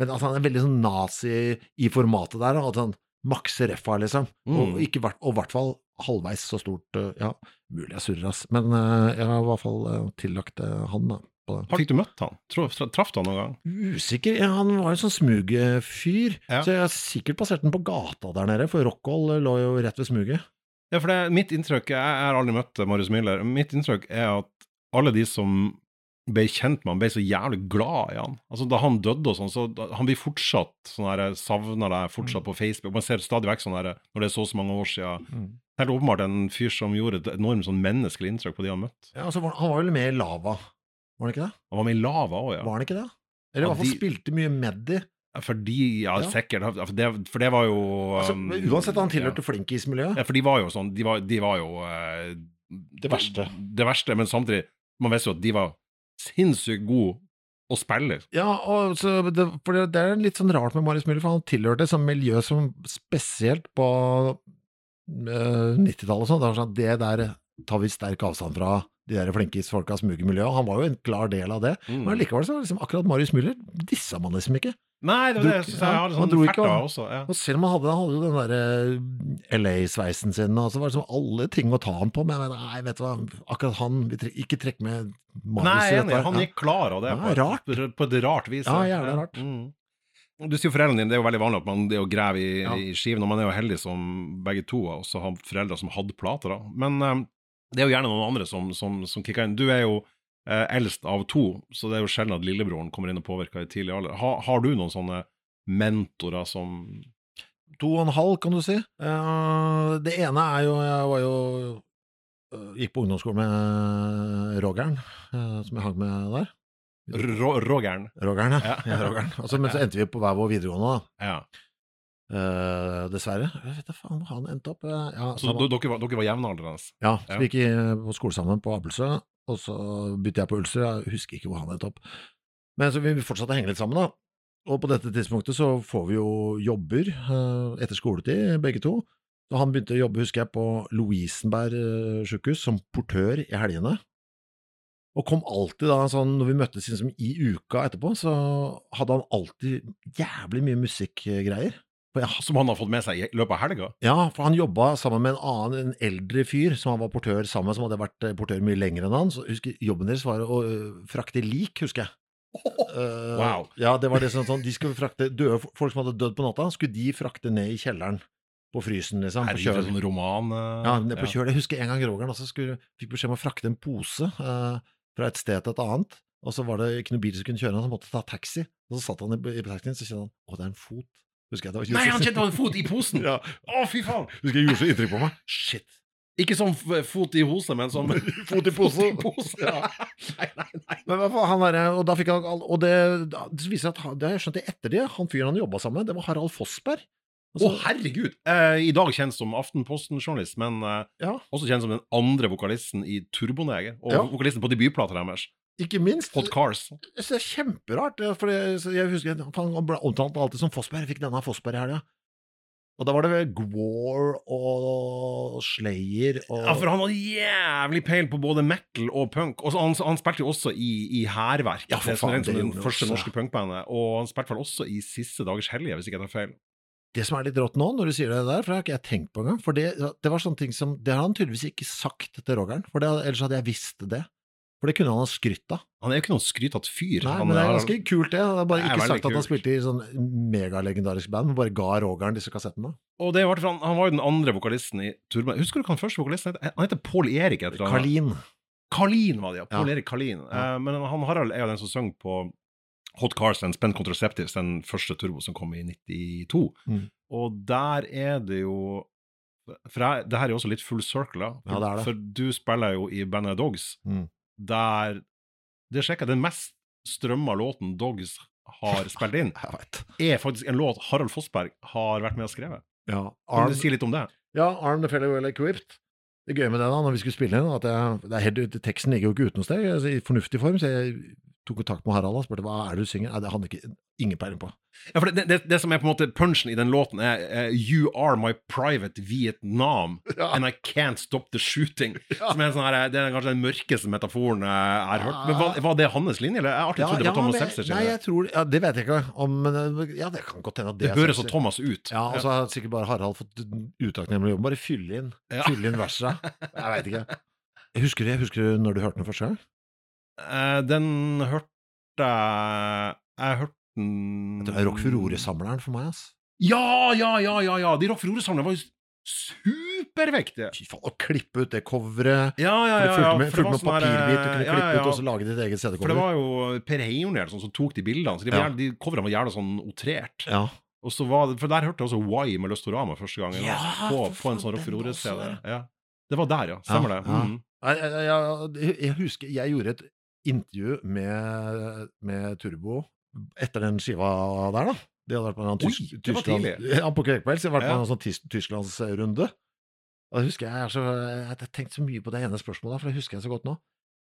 men altså, han er veldig sånn nazi i formatet der. At han makser reffa, liksom. Mm. og i hvert fall halvveis så stort. uh, Ja, mulig jeg surrer, ass. Men uh, jeg har i hvert fall tillagt han, da. På den. Fikk du møtt han? Tror- Traff du han noen gang? Usikker. Ja, han var jo sånn smugfyr, Ja. så jeg har sikkert passert den på gata der nede, for Rockhold lå jo rett ved smuget. Ja, for det, mitt inntrykk Jeg har aldri møtt Marius Müller. Mitt inntrykk er at alle de som ble kjent med han, ble så jævlig glad i han. Altså Da han døde og sånn, så da, han blir fortsatt sånn her savner deg fortsatt på Facebook. Man ser stadig vekk sånn her når det er så og så mange år siden. Helt åpenbart en fyr som gjorde et enormt sånn menneskelig inntrykk på de han møtte. Ja, altså, han var vel med i Lava, var han ikke det? Han var med i Lava òg, ja. Var han ikke det? Eller i hvert fall de- spilte mye med de. Fordi, ja, Ja. sikkert. For det, for det var jo Altså, um, uansett, han ja. tilhørte flinkismiljøet. Ja, for de var jo sånn De var, de var jo uh, Det verste. Det verste, men samtidig Man visste jo at de var sinnssykt gode å spille. Ja, og så det, for det, er litt sånn rart med Marius Müller, for han tilhørte et sånt miljø som spesielt på uh, 90-tallet og sånn, det sånn, det der tar vi sterk avstand fra de der flinkisfolkas smugemiljø. Han var jo en klar del av det, Mm. men likevel så liksom akkurat Marius Müller dissa man liksom ikke. Nei, det var det jeg synes jeg Ja, hadde han sånn ikke av. også. Ja. Og selv om han hadde, han hadde jo den derre LA-sveisen sin, og så var det liksom alle ting å ta han på, men jeg mener, nei, vet du hva, akkurat han, vi tre, ikke trekk med Marius Nei, er enig. Han gikk klar av det Ja, på, et, på et rart vis. Ja, jævlig rart. Mm. Du sier foreldrene dine, det er jo veldig vanlig at man det å grave i, Ja. i skiven, og man er jo heldig som begge to også har foreldre som hadde plater. da. Men eh, det er jo gjerne noen andre som, som, som kicker inn. Du er jo eh, eldst av to, så det er jo sjelden at lillebroren kommer inn og påvirker i tidlig alder. Ha, har du noen sånne mentorer som To og en halv, kan du si. Uh, det ene er jo Jeg var jo eh, Gikk på ungdomsskolen med Rogern, uh, som jeg hang med der. Rogern. Rogern, ja. Ja. ja Rogern. Altså, men så endte vi på hver vår videregående, da. Ja. Eh, dessverre. Jeg vet da faen hvor han endte opp. Eh, Ja, Så var- dere var, dere var jevnaldrende? ja, så ja. vi gikk på skole sammen på Abelsø, og så begynte jeg på Ulster. Jeg husker ikke hvor han endte opp. Men så vi fortsatte å henge litt sammen, da. Og på dette tidspunktet så får vi jo jobber uh, etter skoletid, begge to. Så han begynte å jobbe, husker jeg, på Lovisenberg sjukehus som portør i helgene. Og kom alltid da sånn, når vi møttes liksom i uka etterpå, så hadde han alltid jævlig mye musikkgreier. Som han har fått med seg i løpet av helga? ja, for han jobba sammen med en annen, en eldre fyr som han var portør sammen med, som hadde vært eh, portør mye lenger enn han. Så husker, jobben deres var å øh, frakte lik, husker jeg. Uh, Wow. Ja, det var det sånn, sånn De skulle frakte døde folk som hadde dødd på natta, skulle de frakte ned i kjelleren på frysen, liksom. På Herregud, kjøl. sånn roman uh, Ja, på kjøl. Jeg husker en gang Roger'n skulle, fikk beskjed om å frakte en pose uh, fra et sted til et annet. Og så var det ikke noen bil som kunne kjøre han måtte ta taxi. Og så satt han i, i taxien, så kjente han å, det er en fot. Husker jeg, det var Nei, han kjente en fot i posen! ja. Å, fy faen! Husker jeg gjorde så inntrykk på meg. Shit. Ikke som fot i hose, men som Fot i pose. Ja. nei, nei, nei. Men hva faen, han der, og da fikk han Og det, det viser at det har jeg skjønt etter det, han fyren han jobba sammen med, det var Harald Fossberg. Å, Altså, herregud! Eh, I dag kjent som Aftenposten-journalist, men eh, ja, også kjent som den andre vokalisten i Turboneger. Og Ja. vokalisten på debutplata deres, ikke minst. Hot Cars. Jeg det er kjemperart. For jeg, jeg husker han ble omtalt alltid som Fossberg. Jeg fikk denne Fossberg i helga. Og da var det vel Gwar og Slayer og Ja, for han hadde jævlig peil på både metal og punk. Og så han, han spilte jo også i, i Hærverk, Ja, for det faen, er liksom det første norske punkbandet. Og han spilte vel også i Siste dagers hellige, hvis ikke jeg tar feil. Det som er litt rått nå, når du sier det der, for det har ikke jeg tenkt på engang. For det, det var sånne ting som Det har han tydeligvis ikke sagt til Rogeren, for det, ellers hadde jeg visst det. For det kunne han ha skrytt av. Han er jo ikke noen skrytete fyr. Nei, han men det er ganske kult, det. Han har bare Det er ikke sagt at han kult. spilte i sånn megalegendarisk band, men bare ga Rogeren disse kassettene. Og det var, han, han var jo den andre vokalisten i Turban. Husker du hva den første vokalisten het? Han heter Pål Erik. et eller annet. Karlin. Karlin var det, ja. Pål Ja. Erik Karlin. Ja. Eh, men han Harald er jo den som sang på Hot Cars and Spent Contraceptives, den første turbo som kom i 92. Mm. Og der er det jo For jeg, det her er jo også litt full circle, da. Ja, det det. For du spiller jo i bandet Dogs, Mm. Der Det sjekker den mest strømma låten Dogs har spilt inn, er faktisk en låt Harald Fossberg har vært med og skrevet. Ja, Kan du si litt om det? ja, Arm the Fellow Well Equipped. Det gøye med det da, når vi skulle spille inn, at jeg, det er helt, teksten ligger jo ikke ute noe sted, i fornuftig form, så jeg tok kontakt med Harald og spurte hva er det du synger. Nei, det hadde ikke ingen peiling på. Ja, for det, det, det som er på en måte punchen i den låten, er uh, You are my private Vietnam, Ja. and I can't stop the shooting. Som er sånn her, Det er kanskje den mørkeste metaforen jeg har hørt. Men var, var det hans linje, eller? Jeg har alltid trodd det var Thomas Seltzer. Nei, jeg tror, ja, det vet jeg ikke om, men eh, ja, det kan godt hende at det, Det høres så Thomas ut. Ja, og så har sikkert bare Harald fått utakknemlig jobb. Bare fylle inn, Ja. fylle inn versa. Jeg veit ikke. Husker, jeg husker du når du hørte den første gang? Eh, den hørte jeg hørte den Det er Rock Furore-samleren for meg, ass. Ja, ja, ja, ja! ja. De Rock Furore-samlerne var jo superviktige! Fy faen, å klippe ut det coveret. Ja, ja, ja. ja, med, fulgte med sånn papirbit, du kunne klippe ut og så lage ditt eget For det var jo Per Heionel som tok de bildene, så de, Ja. de coverene var gjerne sånn otrert. Ja. Og så var For der hørte jeg også Why med Løstorama første gangen. Ja, på, på en sånn Rock Furore-CD. Ja. Det var der, ja. Stemmer det. Mm. Jeg, jeg, jeg, jeg husker jeg gjorde et intervju med, med Turbo etter den skiva der, da. De hadde vært på en Oi, tysk, det var Tyskland- Ja, på Kvekpels, De hadde vært på en sånn tysk, tysklandsrunde. Og jeg husker jeg så Jeg har tenkt så mye på det ene spørsmålet, for det husker jeg så godt nå.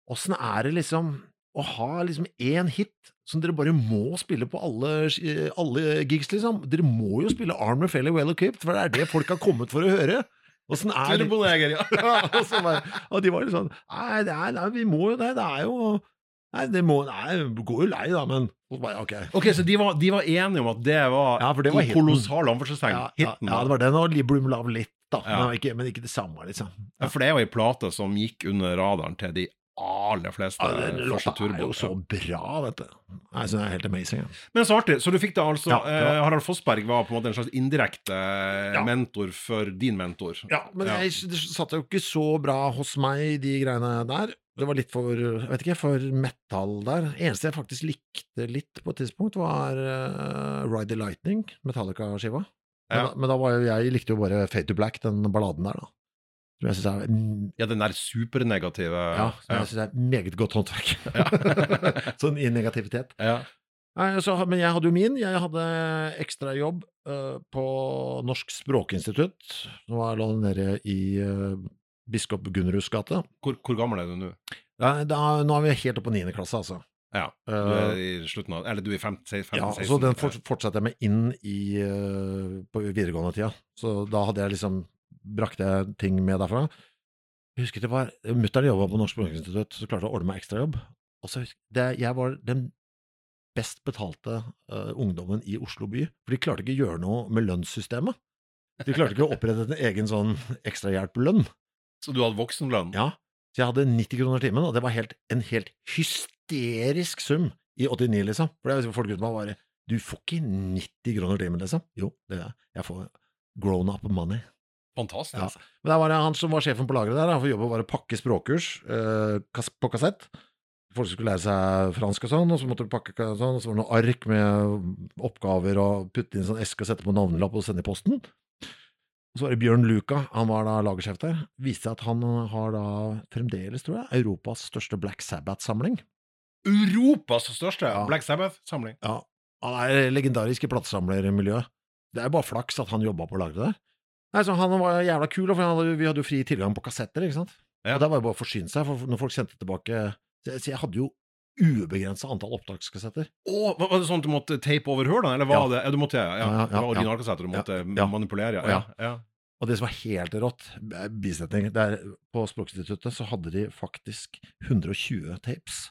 Åssen er det liksom å ha liksom én hit som dere bare må spille på alle, alle gigs, liksom? Dere må jo spille Armor Fairly Well Equipped, for det er det folk har kommet for å høre. Åssen er det? Turboneger, ja. Bare, og de var litt sånn Nei, det er, nei, vi må jo det. Det er jo Nei, det må Nei, går jo lei, da, men så bare, Ok. Ok, Så de var, de var enige om at det var, Ja, det var kolossal anførselstegn Ja, ja, ja, det var den og Librum Love litt, da. Men, ikke, men ikke det samme, liksom. Ja, For det er jo ei plate som gikk under radaren til de aller fleste Ja, den første er jo så bra, vet du. Så det er helt amazing. Ja. Men så artig. Så du fikk det altså Ja, eh, Harald Fossberg var på en måte en slags indirekte eh, Ja. mentor for din mentor. Ja, men. Jeg, det satt jo ikke så bra hos meg, de greiene der. Det var litt for jeg vet ikke, for metal der. Eneste jeg faktisk likte litt på et tidspunkt, var uh, Ride the Lightning, Metallica-skiva. Men, men da var jo jeg likte jo bare Fade to Black, den balladen der, da. Som jeg synes er, Ja, den der supernegative ja, som ja. jeg synes er meget godt håndverk. sånn i negativitet. Ja. Nei, så, men jeg hadde jo min. Jeg hadde ekstrajobb uh, på Norsk språkinstitutt, Nå var den nede i uh, Biskop Gunneruds gate. Hvor, hvor gammel er du nå? Da, da, nå er vi helt oppe på niende klasse, altså. Ja, du Uh, er i slutten av Eller du er i 15-16? ja, så den fort, fortsatte jeg med inn i, uh, på videregående tida. Så da hadde jeg liksom brakte jeg ting med derfra. Jeg husker det var Mutter'n jobba på Norsk språkinstitutt, så klarte jeg å ordne meg ekstrajobb. Jeg var den best betalte uh, ungdommen i Oslo by, for de klarte ikke å gjøre noe med lønnssystemet. De klarte ikke å opprette en egen sånn ekstrahjelplønn. Så du hadde voksenlønn? Ja, så jeg hadde 90 kroner timen, og det var helt, en helt hysterisk sum i 89, liksom. For liksom folk rundt meg bare Du får ikke 90 kroner timen, liksom. Jo, det er jeg får grown up money. Fantastisk. Ja. Men der var det han som var sjefen på lageret der, han får jobbe bare pakke språkkurs eh, på kassett. Folk skulle lære seg fransk og sånn, og så måtte du pakke og sånn, og så var det noen ark med oppgaver og putte inn sånn eske og sette på navnelapp og sende i posten. Og så var det Bjørn Luca, han var da lagersjef der. Viste seg at han har da fremdeles, tror jeg, Europas største Black Sabbath-samling. Europas største Ja. Black Sabbath-samling. Ja, han er legendarisk i platesamlermiljøet. Det er bare flaks at han jobba på lageret der. Nei, så Han var jævla kul, for han hadde, vi hadde jo fri tilgang på kassetter, ikke sant. Ja. Og der var det bare å forsyne seg, for når folk sendte tilbake Så jeg, så jeg hadde jo ubegrensa antall opptakskassetter. Å, var det sånn at du måtte tape over hølene, eller var Ja. det Ja, du måtte, ja. ja. Ja, det originalkassetter du måtte Ja. manipulere, ja. Ja. Og det som var helt rått, eh, bisetning der På Språkinstituttet så hadde de faktisk 120 tapes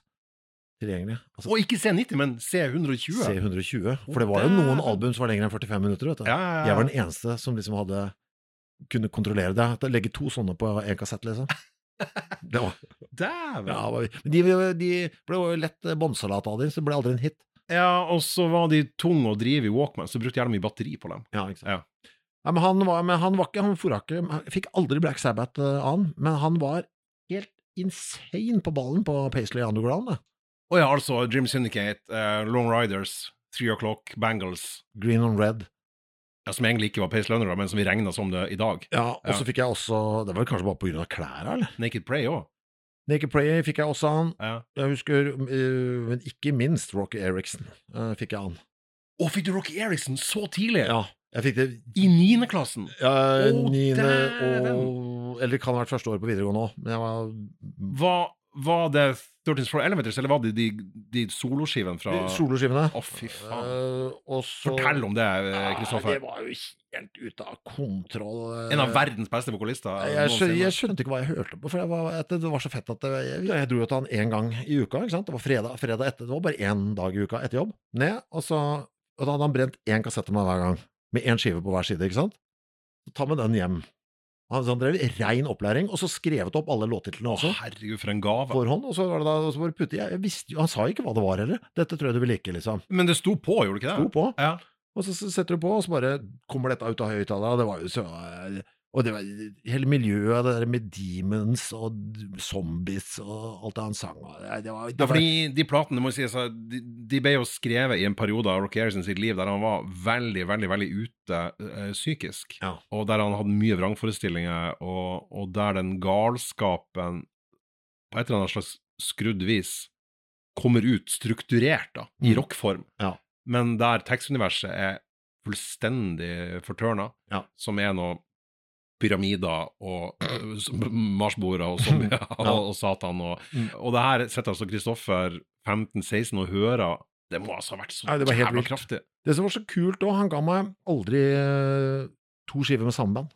tilgjengelig. Altså Og ikke C90, men C120. C120. For det var jo noen album som var lengre enn 45 minutter, vet du. Jeg var den eneste som liksom hadde kunne kontrollere det. Legge to sånne på én kassett, liksom. Det var, Dæven! ja, de, de ble jo lett eh, båndsalat av dem, så det ble aldri en hit. Ja, og så var de tunge å drive i Walkman, så brukte jævlig mye batteri på dem. Ja, ikke sant. Ja. Ja, men han var, men han var ikke, han fora ikke, fikk aldri Black Sabbath eh, an, men han var helt insane på ballen på Paisley Underground. Å ja, altså Dream Syndicate, uh, Long Riders, Three O'Clock, Bangles, Green on Red. Ja, som egentlig ikke var Pace Lønnere, men som vi regna som det i dag. Ja, og så fikk jeg også Det var kanskje bare av klærne, eller? Naked Prey òg. Naked Prey fikk jeg også han. Jeg husker, eh, men ikke minst Rocky Eriksen eh, fikk jeg han. Å, fikk du Rocky Eriksen så tidlig? Ja, jeg fikk det I niendeklassen? ja, niende og Eller det kan ha vært første året på videregående òg, men jeg var Var, var det 13 Floor Elevators, eller var det de, de soloskivene fra Soloskivene. Å, fy faen. Uh, så Fortell om det, Kristoffer. Ja, Kristoffer. Det var jo helt ute av kontroll. En av verdens beste vokalister. Jeg, skjønte, jeg skjønte ikke hva jeg hørte på, for var, det var så fett at det, jeg, jeg dro jo til han én gang i uka. ikke sant? Det var fredag, fredag etter, det var bare én dag i uka etter jobb. Ned, og, så, og da hadde han brent én kassett til meg hver gang, med én skive på hver side. ikke sant? Så ta med den hjem. Han, han drev rein opplæring, og så skrevet opp alle låttitlene også. Å, herregud, for en gave. Forhånd, og så var det da og så bare putte jeg, jeg visste jo, Han sa ikke hva det var heller. Dette tror jeg du vil like, liksom. Men det sto på, gjorde det ikke Sto det? på. Ja. Og så setter du på, og så bare kommer dette ut av høyttaleren, det var jo så Og det var hele miljøet, det der med demons og zombies og alt det han sang og det, det var, det Ja, var fordi de platene må jeg si, altså, de, de ble jo skrevet i en periode av Rocky Harrison sitt liv der han var veldig, veldig veldig ute eh, psykisk. Ja. Og der han hadde mye vrangforestillinger, og, og der den galskapen på et eller annet slags skrudd vis kommer ut strukturert da, i Mm. rockform. Ja. Men der tekstuniverset er fullstendig fortørna, Ja. som er noe pyramider og marsboere og zombier og, og Satan. Og, Mm. og det her setter altså Kristoffer 15-16 og hører Det må altså ha vært så Nei, det var helt jævla kraftig. Det som var så kult òg, han ga meg aldri eh, to skiver med samme band.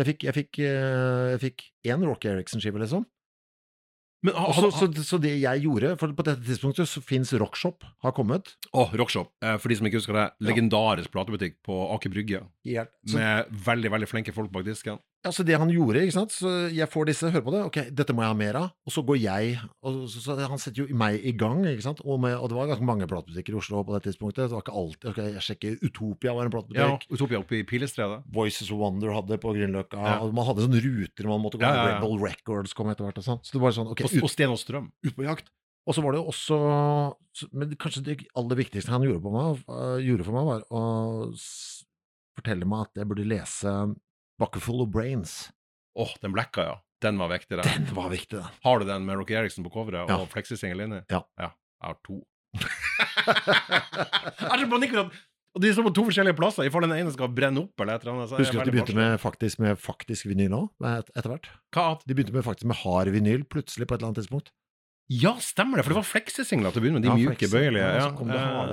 Jeg fikk, jeg fikk, eh, jeg fikk én Rocky Eriksen-skive, liksom. Men ha- ha- så, så, så det jeg gjorde For på dette tidspunktet så fins Rockshop, har kommet. Å, Rockshop. Eh, For de som ikke husker det, legendarisk platebutikk på Aker Brygge. Så, Med veldig veldig flinke folk bak disken. Altså det han gjorde, ikke sant Så jeg får disse, hører på det, ok, dette må jeg ha mer av. Og så går jeg og så, så Han setter jo meg i gang, ikke sant. Og, med, og det var ganske mange platebutikker i Oslo på det tidspunktet. Det var ikke alltid Ok, jeg sjekker Utopia var en Ja. Utopia oppe i Pilestredet. Voices of Wonder hadde på Grünerløkka. Ja. Man hadde sånne ruter man måtte gå. Ja, ja, ja. Rebel Records kom etter hvert og sånn. Så det var sånn, ok, Og, og Sten og Strøm. ut på jakt. Og så var det jo også Men kanskje det aller viktigste han gjorde, på meg, øh, gjorde for meg, var å fortelle meg at jeg burde lese Buckerfull of Brains. Åh, den blekka, ja. Den var viktig, den. Den var viktig, den. Har du den med Rocky Eriksen på coveret Ja. og fleksisingel inni? Ja. ja. Jeg har to. jeg det bare panikk for at og de står på to forskjellige plasser. I fall den ene skal brenne opp eller et eller annet. så er Husker du at de begynte med faktisk, med faktisk vinyl òg, etter hvert? Hva? De begynte med faktisk med hard vinyl, plutselig, på et eller annet tidspunkt. Ja, stemmer det, for det var Flexi-singler til å begynne med. De Ja, mjuke, bøyelige. Ja,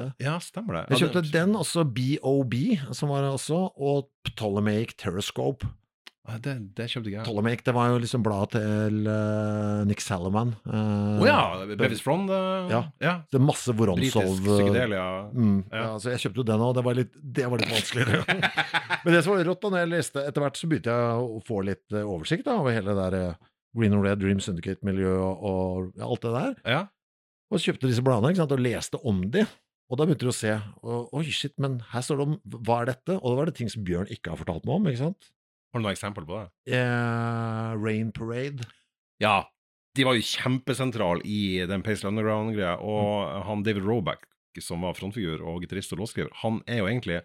eh, ja, stemmer det. Jeg kjøpte den, også BOB, som var det også, og Ptolemaic Terrascope. Det, det kjøpte jeg. Ptolemaic, det var jo liksom bladet til uh, Nick Salaman. Uh, ja! Bevis Frond. Uh, Ja. ja. Det er masse Britisk Vorontsov psykedelia. Mm, Ja. ja. så jeg kjøpte jo den òg, det, var litt- det var litt vanskeligere. Men det som var rått da når jeg leste etter hvert, så begynte jeg å få litt eh, oversikt da, over hele det der eh, Green and Red Dream Syndicate-miljøet og, og alt det der. Ja. Og kjøpte disse bladene ikke sant, og leste om de. Og da begynte du å se og, Oi, shit, men her står det om Hva er dette? Og det var det ting som Bjørn ikke har fortalt meg om, ikke sant? Har du noen eksempel på det? Eh, Rain Parade. Ja, de var jo kjempesentral i den Paisley Underground-greia, og han David Roback, som var frontfigur og gitarist og låtskriver, han er jo egentlig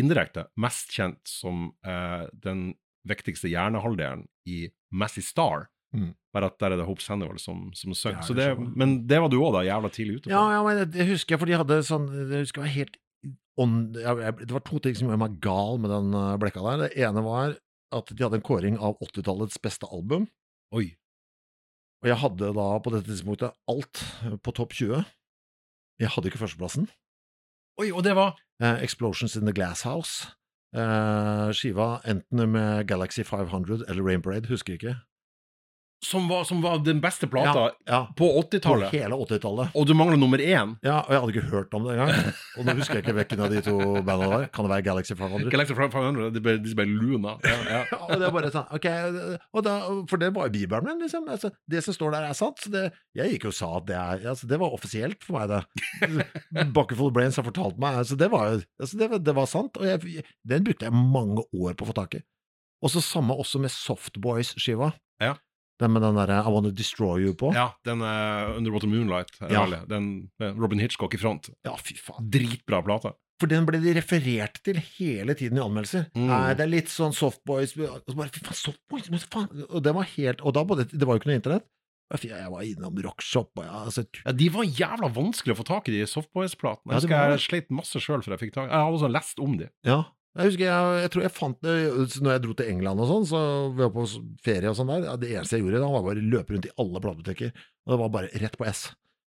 indirekte mest kjent som eh, den viktigste hjernehalvdelen i Massey Star. Mm. Bare at der er det Hope Sandoval som, som synger. Ja, det men det var du òg, da, jævla tidlig ute på. Ja, ja, men det, husker jeg, for de hadde sånn Det husker jeg var helt on, jeg, jeg, Det var to ting som gjorde meg gal med den eh, blekka der. Det ene var at de hadde en kåring av 80-tallets beste album. Oi. Og jeg hadde da på dette tidspunktet alt på topp 20. Jeg hadde ikke førsteplassen. Oi, og det var Eh, Explosions in the Glass House. Eh, skiva enten med Galaxy 500 eller Rain husker jeg ikke. Som var, som var den beste plata Ja, på på 80-tallet. På hele 80-tallet. Og du mangler nummer én. Ja, og jeg hadde ikke hørt om det engang. Og nå husker jeg ikke hvilken av de to bandene var. Kan det være Galaxy 500? Galaxy 500, de ble, de ble luna. Ja, ja. Ja, og det er bare sånn, ok, da, For det var jo bibelen min, liksom. Altså, det som står der, er sant. Så det, jeg gikk jo og sa at det er altså, Det var offisielt for meg, det. Buckerful Brains har fortalt meg. Altså, det, var, altså, det, det var sant. Og jeg, den brukte jeg mange år på å få tak i. Og så samme også med Softboys-skiva. Ja. Den med den derre I Wanna Destroy You på. Ja, den uh, Underwater Moonlight, er Ja. den Robin Hitchcock i front. Ja, fy faen. Dritbra plate. For den ble de referert til hele tiden i anmeldelser. Mm. Nei, det er litt sånn Softboys og så bare, Fy faen, Softboys! Faen. Og det var helt Og da både, det, var jo ikke noe internett. Jeg jeg var innom Rockshop og jeg, altså, Ja, De var jævla vanskelig å få tak i, de Softboys-platene. Ja, Jeg husker var jeg sleit masse sjøl før jeg fikk tak Jeg har også lest om de. Ja. Jeg husker jeg, jeg tror jeg fant det Når jeg dro til England og sånn, så vi var på ferie og sånn der, det eneste jeg gjorde da, var bare å løpe rundt i alle platebutikker. Og det var bare rett på S.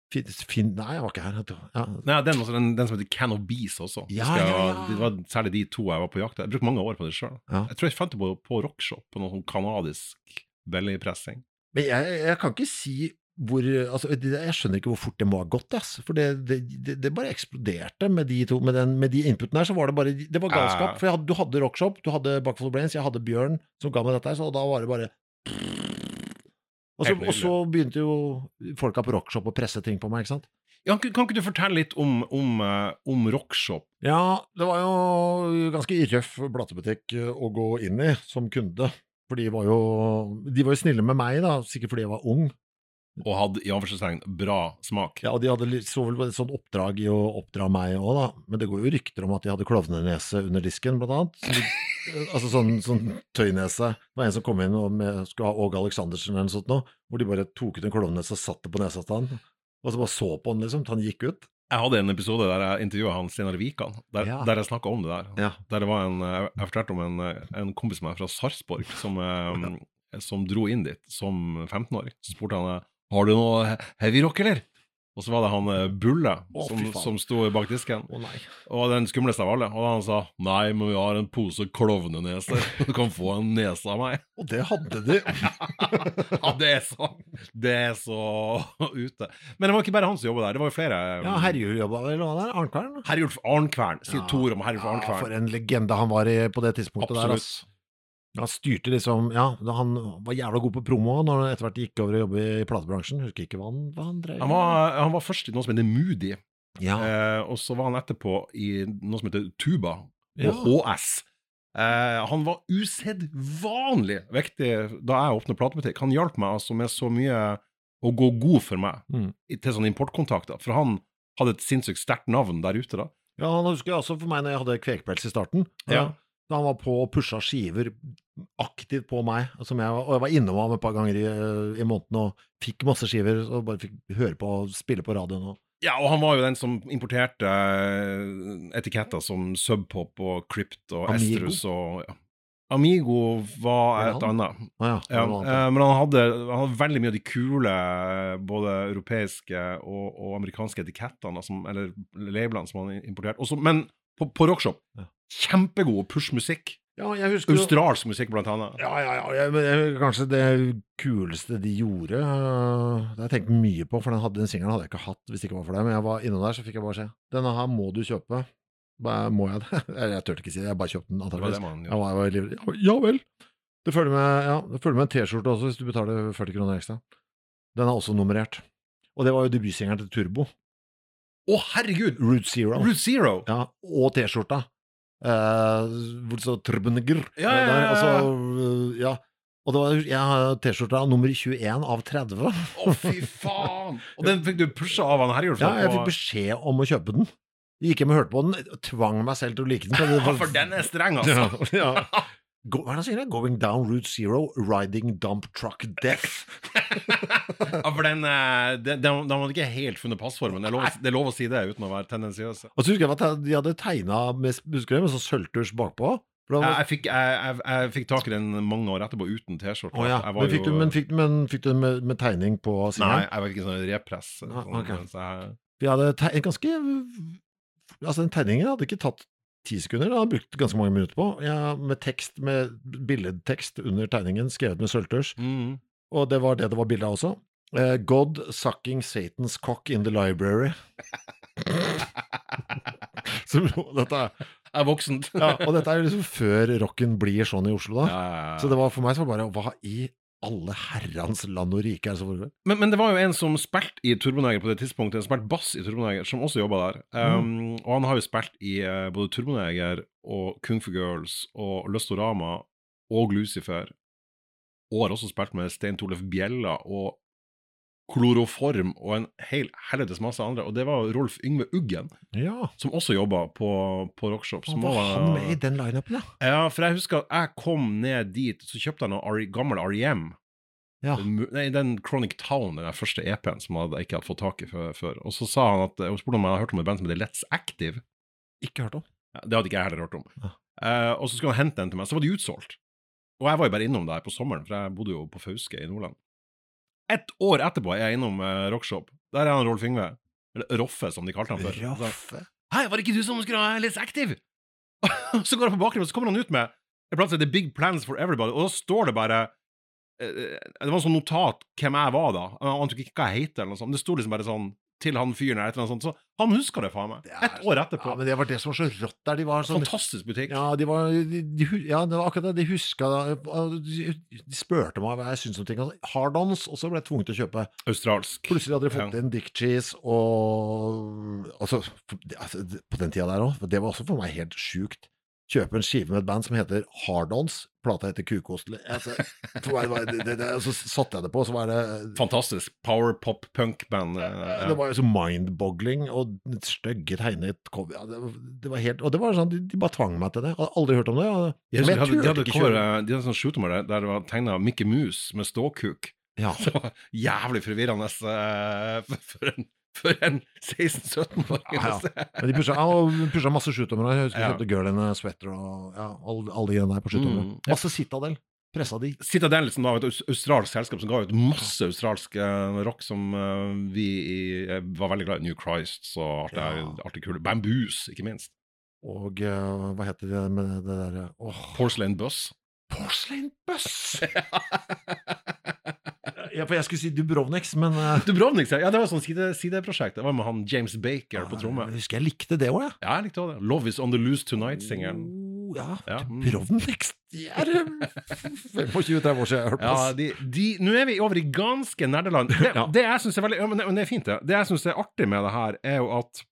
Fin, fin, nei, jeg var ikke her. Ja. Nei, den, også, den, den som heter Can of Bees også. Ja, jeg, ja, ja. Det var særlig de to jeg var på jakt etter. Jeg brukte mange år på det sjøl. Ja. Jeg tror jeg fant det på, på Rockshop, på noe sånn kanadisk bellypressing. Men jeg, jeg kan ikke si hvor altså, Jeg skjønner ikke hvor fort det må ha gått, ass. For det, det, det, det bare eksploderte med de to Med, den, med de inputene her, så var det bare Det var galskap. Ja. For hadde, du hadde Rockshop, du hadde Buckful Brains, jeg hadde Bjørn som ga meg dette så da var det bare og så, og så begynte jo folka på Rockshop å presse ting på meg, ikke sant. Ja, kan, kan ikke du fortelle litt om, om, eh, om Rockshop? Ja, det var jo ganske røff platebutikk eh, å gå inn i som kunde. For de var jo, de var jo snille med meg, da, sikkert fordi jeg var ung. Og hadde i anførselstegn bra smak. Ja, og de hadde så vel et sånt oppdrag i å oppdra meg òg, da. Men det går jo rykter om at de hadde klovnenese under disken, blant annet. Så de, altså sånn, sånn tøynese. Det var en som kom inn og med, skulle ha Åge Aleksandersen eller noe sånt nå, hvor de bare tok ut en klovnenese og satte på nesa til han. Og så bare så på han, liksom, til han gikk ut. Jeg hadde en episode der jeg intervjua han Steinar Wikan, der, Ja. der jeg snakka om det der. Ja. Der det var en, jeg jeg fortalte om en, en kompis av meg fra Sarpsborg som, eh, som dro inn dit som 15-åring. Så spurte han eh, har du noe he- heavy rock, eller? Og så var det han eh, Bulle Å, som, fy faen. som sto bak disken. Å nei. Og den skumleste av alle. Og han sa nei, men vi har en pose klovneneser. Du kan få en nese av meg. Og det hadde de. ja, det er så Det er så ute. Men det var ikke bare han som jobba der, det var jo flere. Ja, Herjul jobba vel hva der? Arnkvern? Herjulf Arnkvern. Sier Ja. Tor om Herjulf Ja, Arnkvern. for en legende han var i på det tidspunktet der. Absolutt. ass. Han styrte liksom Ja, han var jævla god på promo når han etter hvert gikk over og jobbe i platebransjen. Husker ikke hva han, hva han drev Han var, han var først i noe som heter Moody, Ja. eh, og så var han etterpå i noe som heter Tuba, og Ja. HS. Eh, han var usedvanlig viktig da jeg åpnet platebutikk. Han hjalp meg altså med så mye å gå god for meg Mm. til sånne importkontakter, for han hadde et sinnssykt sterkt navn der ute da. ja, han husker jeg også for meg når jeg hadde Kvekpels i starten. Ja. Da han var på og pusha skiver aktivt på meg. Som jeg, og jeg var innom ham et par ganger i, i måneden og fikk masse skiver. Og bare fikk høre på og spille på radioen. Og. Ja, og han var jo den som importerte eh, etiketter som Subpop og Crypt og Amigo. Estrus og ja. Amigo var et annet. Ja, Ja, var annet. eh, men han hadde, han hadde veldig mye av de kule eh, både europeiske og, og amerikanske etikettene, som, eller labelene som han importerte. Også, men på, på Rockshop, Ja. kjempegod push-musikk. Ja, jeg husker Australsk musikk, blant annet. Ja, ja, ja. Jeg, men jeg, kanskje det kuleste de gjorde øh, Det har jeg tenkt mye på, for den, hadde, den singelen hadde jeg ikke hatt hvis det ikke var for det. Men jeg var innom der, så fikk jeg bare se. Denne her må du kjøpe. Bare, må jeg det? Jeg, turte ikke si det, jeg bare kjøpte den. antakeligvis. man Jeg var, var. Ja, ja vel. Det følger med, ja, det følger med en T-skjorte også, hvis du betaler 40 kroner ekstra. Den er også nummerert. Og det var jo debutsingeren til Turbo. Å, herregud! Route Zero. Route Zero! Ja, og T-skjorta. Eh, hvor det står Trubbeneger. Ja, ja, ja, og øh, ja. Og det var jeg har T-skjorta nummer 21 av 30. Å, fy faen! Og den fikk du pusha av han Herjulf? Ja, jeg fikk beskjed om å kjøpe den. Jeg gikk hjem og hørte på den, tvang meg selv til å like den. det Ja, for den er streng, altså. Ja, ja. Go, hva er det han sier? det? Going down Route Zero, riding dump truck death. ja, for den, eh, den, den, den hadde ikke helt funnet passformen. Det er, lov, det er lov å si det uten å være tendensiøs. Og så husker jeg at de hadde tegna med husker du, med sånn sølvtusj bakpå. Var... Jeg, jeg, fikk, jeg, jeg, jeg fikk tak i den mange år etterpå uten T-skjorte. Oh, ja. Men jo- men men fikk du den med, med tegning på Nei, jeg var ikke sånn repress. Ah, okay. så jeg, Vi hadde en ganske Altså, den tegningen hadde ikke tatt ti sekunder, det har jeg brukt ganske mange minutter på. Jeg, med tekst, med billedtekst under tegningen, skrevet med sølvtusj. mm. Og det var det det var bilde av også. Eh, God sucking Satan's cock in the library. Så, dette er, er voksent. ja, og dette er liksom før rocken blir sånn i Oslo, da. Ja, ja, ja. Så det var for meg så var det bare Hva i alle herrenes land og rike er som foregår? men, men det var jo en som spilte i Turboneger på det tidspunktet, spilte bass i Turboneger, som også jobba der. Um, Mm. Og han har jo spilt i uh, både Turboneger og Kung Fu Girls og Løstorama og Lucifer. Og har også spilt med Stein Torleif Bjella og Kloroform og en hel helvetes masse andre. Og det var Rolf Yngve Uggen, Ja, som også jobba på, på Rockshop. Som var han med i den lineupen, ja? Ja, for jeg husker at jeg kom ned dit, så kjøpte jeg noe gammel REM. Ja. Den Nei, den Chronic Town, den første EP-en som jeg ikke hadde fått tak i før. før. Og så sa han at, og spurte om jeg hadde hørt om et band som heter Let's Active. Ikke hørt om. Ja, Det hadde ikke jeg heller hørt om. Ja. Uh, og så skulle han hente den til meg, så var de utsolgt. Og jeg var jo bare innom der på sommeren, for jeg bodde jo på Fauske i Nordland. Ett år etterpå er jeg innom uh, Rockshop. Der er han Rolf Yngve. Eller Roffe, som de kalte han før. Roffe? Hei, var det ikke du som skulle ha Let's Active? så går han på bakgrunnen, og så kommer han ut med en plass som heter Big Plans for Everybody, og da står det bare eh, Det var en sånn notat hvem jeg var da. Jeg ante ikke hva jeg heter, eller noe sånt. Det sto liksom bare sånn til han fyren eller et eller annet sånt. Så han huska det, faen meg. Ett år etterpå. Ja, men det var det som var så rått der. De var sånn Fantastisk butikk. Ja, de var, de, de, ja, det var akkurat det. De huska De, de spurte meg hva jeg syntes om ting. Altså, Hard-ons, og så ble jeg tvunget til å kjøpe. Australsk. Plutselig hadde de fått Ja. inn Dick Cheese og altså, altså, På den tida der òg. Det var også for meg helt sjukt. Kjøpe en skive med et band som heter Hard-ons. Plata heter Kukost. Altså, så satte jeg det på, så var det Fantastisk power pop punk-band. Ja. Det var jo så mind-boggling og stygge tegnet cover. Ja, det, det var helt, og det var sånn, de, de bare tvang meg til det. Jeg hadde aldri hørt om det. Jeg, Jeg de hadde, de hadde, cover, de hadde sånn shootnummer der, det var tegna Mickey Mouse med ståkuk. Ja. Var jævlig forvirrende eh, for en, for en 16-17-åring. Ja, ja. Men de pusha, ja, pusha masse shootdommere. Jeg husker Ja. kjøpte Girl in a Sweater og ja, alle, alle de greiene der på shootdommere. Mm. Masse Citadel. Pressa de. Citadel som var et australsk selskap som ga ut masse australsk eh, rock som eh, vi i, eh, var veldig glad i. New Christ og alt det Ja. artig kule. Bamboos, ikke minst. Og uh, hva heter det med det derre oh. Porcelain Bus. Porcelain Bus! ja, for jeg skulle si Dubrovniks, men uh... Dubrovniks, ja, det var et sånt side, sideprosjekt. Det var med han James Baker på tromme. Jeg husker jeg likte det òg, jeg. Ja, jeg likte også det. Love Is On The Loose Tonight-singelen. Oh, ja. Ja, mm. Dubrovniks. Det er eh, 25-30 år siden. Ja, de, de, nå er vi over i ganske nerdeland. Det, Ja. det jeg synes er veldig ja, men, det, men det er fint, det. Det jeg syns er artig med det her, er jo at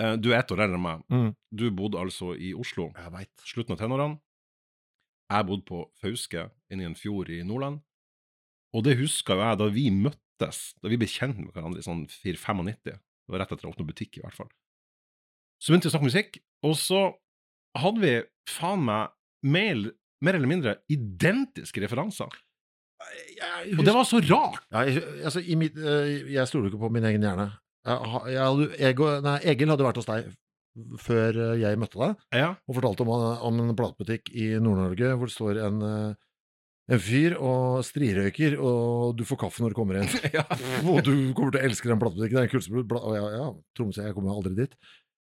eh, du er ett år eldre enn meg. Mm. Du bodde altså i Oslo, Jeg vet. slutten av tenårene. Jeg bodde på Fauske, inni en fjord i Nordland. Og det husker jo jeg da vi møttes, da vi ble kjent med hverandre i sånn 4-95. Det var rett etter å åpne butikk, i hvert fall. Så begynte vi å snakke musikk, og så hadde vi faen meg mer, mer eller mindre identiske referanser. Og det var så rart! Ja, jeg, altså, i mitt, eh, jeg stoler ikke på min egen hjerne. Jeg, jeg, Ego, nei, Egil hadde vært hos deg før eh, jeg møtte deg, Ja. og fortalte om, om en platebutikk i Nord-Norge hvor det står en, eh, en fyr og strirøyker, og du får kaffe når du kommer inn. ja. og du kommer til å elske den platebutikken. Det er en kulsebrudd. Og ja, ja, Tromsø, jeg kommer aldri dit.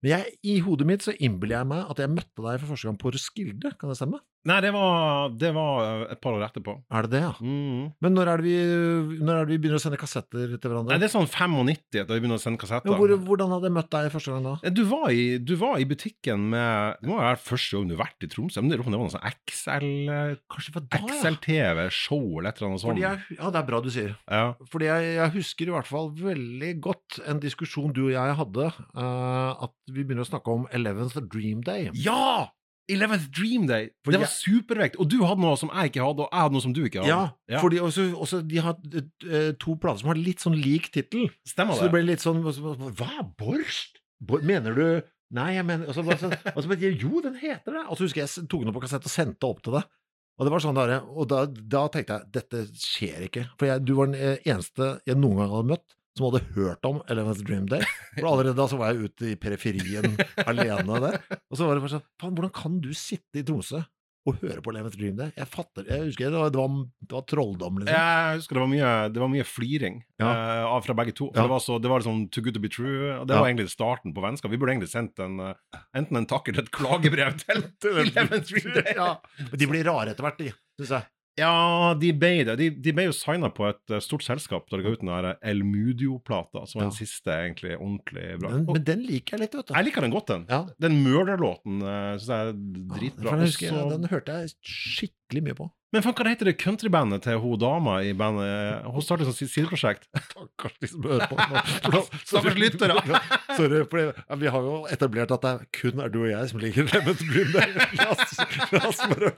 Men jeg, i hodet mitt så innbiller jeg meg at jeg møtte deg for første gang på Roskilde. Kan det stemme? Nei, det var, det var et par år etterpå. Er det det, ja? Mm. Men når er det vi, når er det vi begynner å sende kassetter til hverandre? Nei, det er sånn 95 da vi begynner å sende kassetter. Hvor, hvordan hadde jeg møtt deg første gang da? Du var, i, du var i butikken med Det må være første gang du har vært i Tromsø. Men det var noe sånn XL Kanskje det var da. XL-TV, show eller et eller annet sånt. Jeg, ja, det er bra du sier. Ja. Fordi jeg, jeg husker i hvert fall veldig godt en diskusjon du og jeg hadde, uh, at vi begynner å snakke om Eleventh Dream Day. ja! Eleventh Dream Day! For det var supervekt. Og du hadde noe som jeg ikke hadde, og jeg hadde noe som du ikke hadde. Ja, Ja. også de har eh, to plater som har litt sånn lik tittel. Stemmer Så det det? ble litt sånn Hva? Borst? Bor, mener du Nei, jeg mener altså, altså, og så bare, Jo, den heter det! Og så husker jeg jeg tok den opp på kassett og sendte opp til deg. Og det var sånn der, og da, da tenkte jeg dette skjer ikke. For jeg, du var den eh, eneste jeg noen gang hadde møtt som hadde hørt om Eleventh Dream Day. For allerede da så var jeg ute i periferien alene der. Og så var det bare sånn Faen, hvordan kan du sitte i Tromsø og høre på Eleventh Dream Day? Jeg fatter Jeg husker det var, det var, det var trolldom, liksom. Jeg husker det var mye, det var mye fliring Ja. uh, fra begge to. Ja. det, var så, det var liksom Too Good To Be True. Og det Ja. var egentlig starten på vennskap. Vi burde egentlig sendt en, eh, enten en takk eller et klagebrev til Eleventh Dream Day. Ja. Men de blir rare etter hvert, de, syns jeg. Ja, de ble det. De, de ble jo signa på et eh, stort selskap da de ga ut den der El Mudio-plata, som var Ja. den siste egentlig ordentlig bra. Men, men den liker jeg litt, vet du. jeg liker den godt, den. Ja. Den Murder-låten uh, syns jeg er dritbra. Ja, den, jeg, den hørte jeg skikkelig mye på. Men faen, hva heter det countrybandet til hun dama i bandet? Hun startet sånn sideprosjekt. Stakkars de som hører på. Stakkars lyttere. Sorry, for vi har jo etablert at det er kun er du og jeg som liker Lemmet bare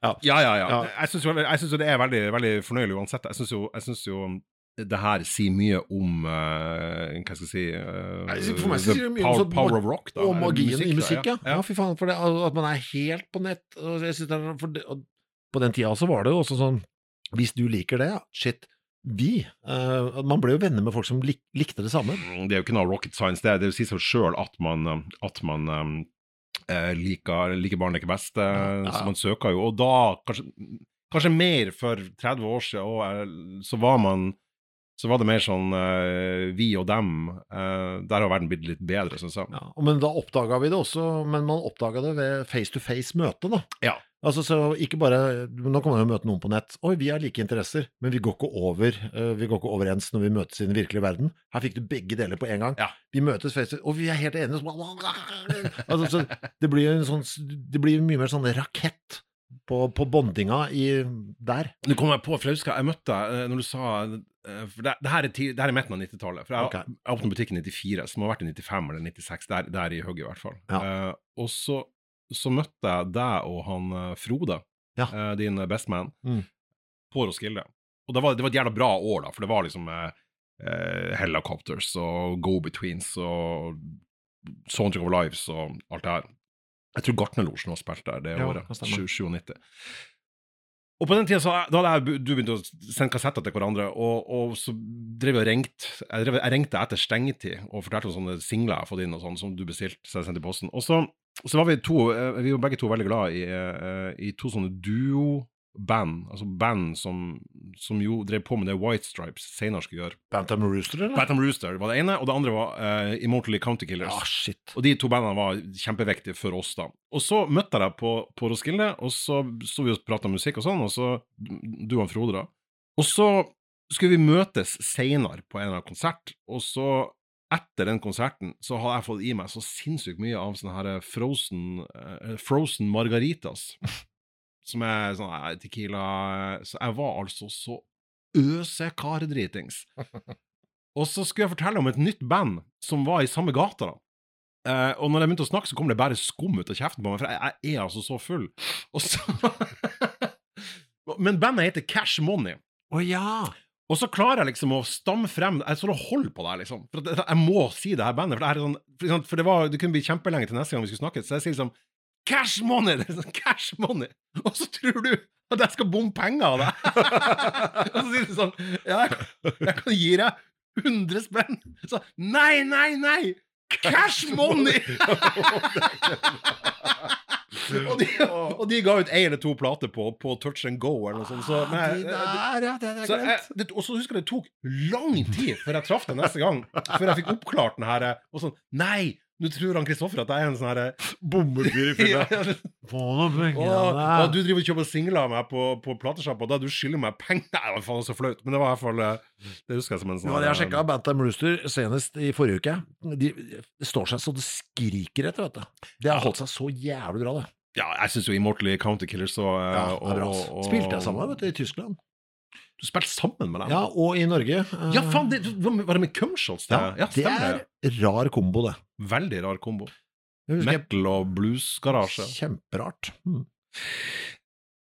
Ja, ja, ja. Ja. Jeg syns jo, jo det er veldig, veldig fornøyelig uansett. Jeg syns jo, jeg synes jo det her sier mye om uh, Hva skal jeg si uh, For meg så sier det mye om power, sånn power of rock. Da, Og magien magien i musikk, ja. ja. fy faen. For det, at man er helt på nett. Og jeg det på den tida så var det jo også sånn Hvis du liker det, ja, shit. Vi. uh, man ble jo venner med folk som lik, likte det samme. Mm, Det er jo ikke noe rocket science, det, er- det sier seg sjøl at man, at man um, liker, liker barn leker best. Ja, ja. Så man søker jo. Og da, kanskje, kanskje mer for 30 år siden, og, så var man så var det mer sånn uh, vi og dem. Uh, der har verden blitt litt bedre, syns jeg. Ja, men da oppdaga vi det også, men man oppdaga det ved face to face-møte, da. Ja. Altså, så ikke bare Nå kan man jo møte noen på nett. Oi, vi har like interesser, men vi går ikke over uh, Vi går ikke overens når vi møtes i den virkelige verden. Her fikk du begge deler på en gang. Ja. Vi møtes face to og vi er helt enige. Så, altså, så det blir jo en sånn Det blir mye mer sånn rakett på, på bondinga i der. Nå kom jeg på, for jeg husker jeg møtte deg eh, når du sa eh, For det, det, her, er ti, det her er midten av 90-tallet. For jeg, okay. jeg åpnet butikken i 94, som har vært i 95 eller 96. Der, der i hugget, i hvert fall. Ja. Uh, og så, så møtte jeg deg og han Frode, Ja. uh, din bestman, Mm. på Roskilde. Og det var, det var et jævla bra år, da, for det var liksom eh, Helicopters og Go-Betweens og Soundtrack of Lives og alt det her. Jeg tror Gartnerlosjen også spilte der det Ja, året. kan 97. Og på den tida så, da hadde jeg, du begynt å sende kassetter til hverandre, og, og så drev jeg og ringte. Jeg, drev, jeg ringte etter stengetid og fortalte om sånne singler jeg har fått inn, og sånn, som du bestilte, så jeg sendte i posten. Og så, så var vi to, eh, vi var begge to veldig glad i, eh, i to sånne duo-band, altså band som, som jo drev på med det White Stripes senere skulle gjøre. Bantam Rooster, eller? Bantam Rooster var det ene, og det andre var uh, Immortally County Killers. Ah, shit. Og de to bandene var kjempeviktige for oss, da. Og så møtte jeg deg på, på Roskilde, og så sto vi og prata musikk og sånn, og så Du og Frode, da. Og så skulle vi møtes seinere på en eller annen konsert, og så etter den konserten så hadde jeg fått i meg så sinnssykt mye av sånne her frozen, uh, frozen margaritas. Som er sånn nei, tequila Så jeg var altså så øsekardritings. Og så skulle jeg fortelle om et nytt band som var i samme gata. da. Eh, og når jeg begynte å snakke, så kom det bare skum ut av kjeften på meg, for jeg, jeg er altså så full. Og så Men bandet heter Cash Money. Å ja! Og så klarer jeg liksom å stamme frem Jeg står og holder på det her, liksom. For jeg må si det her bandet. For det, her er sånn, for det, var, det kunne bli kjempelenge til neste gang vi skulle snakke, så jeg sier liksom Cash money! Det er sånn, cash money! Og så tror du at jeg skal bomme penger av deg! og så sier du sånn Ja, jeg, kan gi deg 100 spenn! Så nei, nei, nei! Cash money! og, de, og de ga ut ei eller to plater på, på Touch and Go eller noe sånt. Så, men Ah, de der, ja, det er så jeg, det, og så husker jeg det tok lang tid før jeg traff deg neste gang. Før jeg fikk oppklart den her Og sånn Nei, nå tror han Kristoffer at jeg er en sånn herre Bommefyr i fylla. Du driver og kjøper singler av meg på, på platesjappa, da du skylder meg penger Nei, det var faen så flaut. Men det var i hvert fall eh, Det husker jeg som en sånn jeg har sjekka Bantam Rooster senest i forrige uke. De, står seg så det skriker etter, vet du. Det har holdt seg så jævlig bra, det. Ja, jeg syns jo Immortally County Killers og, eh, Ja, det og, er bra. og, og Spilte jeg sammen vet du, i Tyskland. Du spilte sammen med dem? Ja, og i Norge. Uh... Ja, faen! Det, var det med Cumshots? Ja, Ja, det. er rar kombo, det. Veldig rar kombo. Metal og bluesgarasje. Kjemperart. Mm.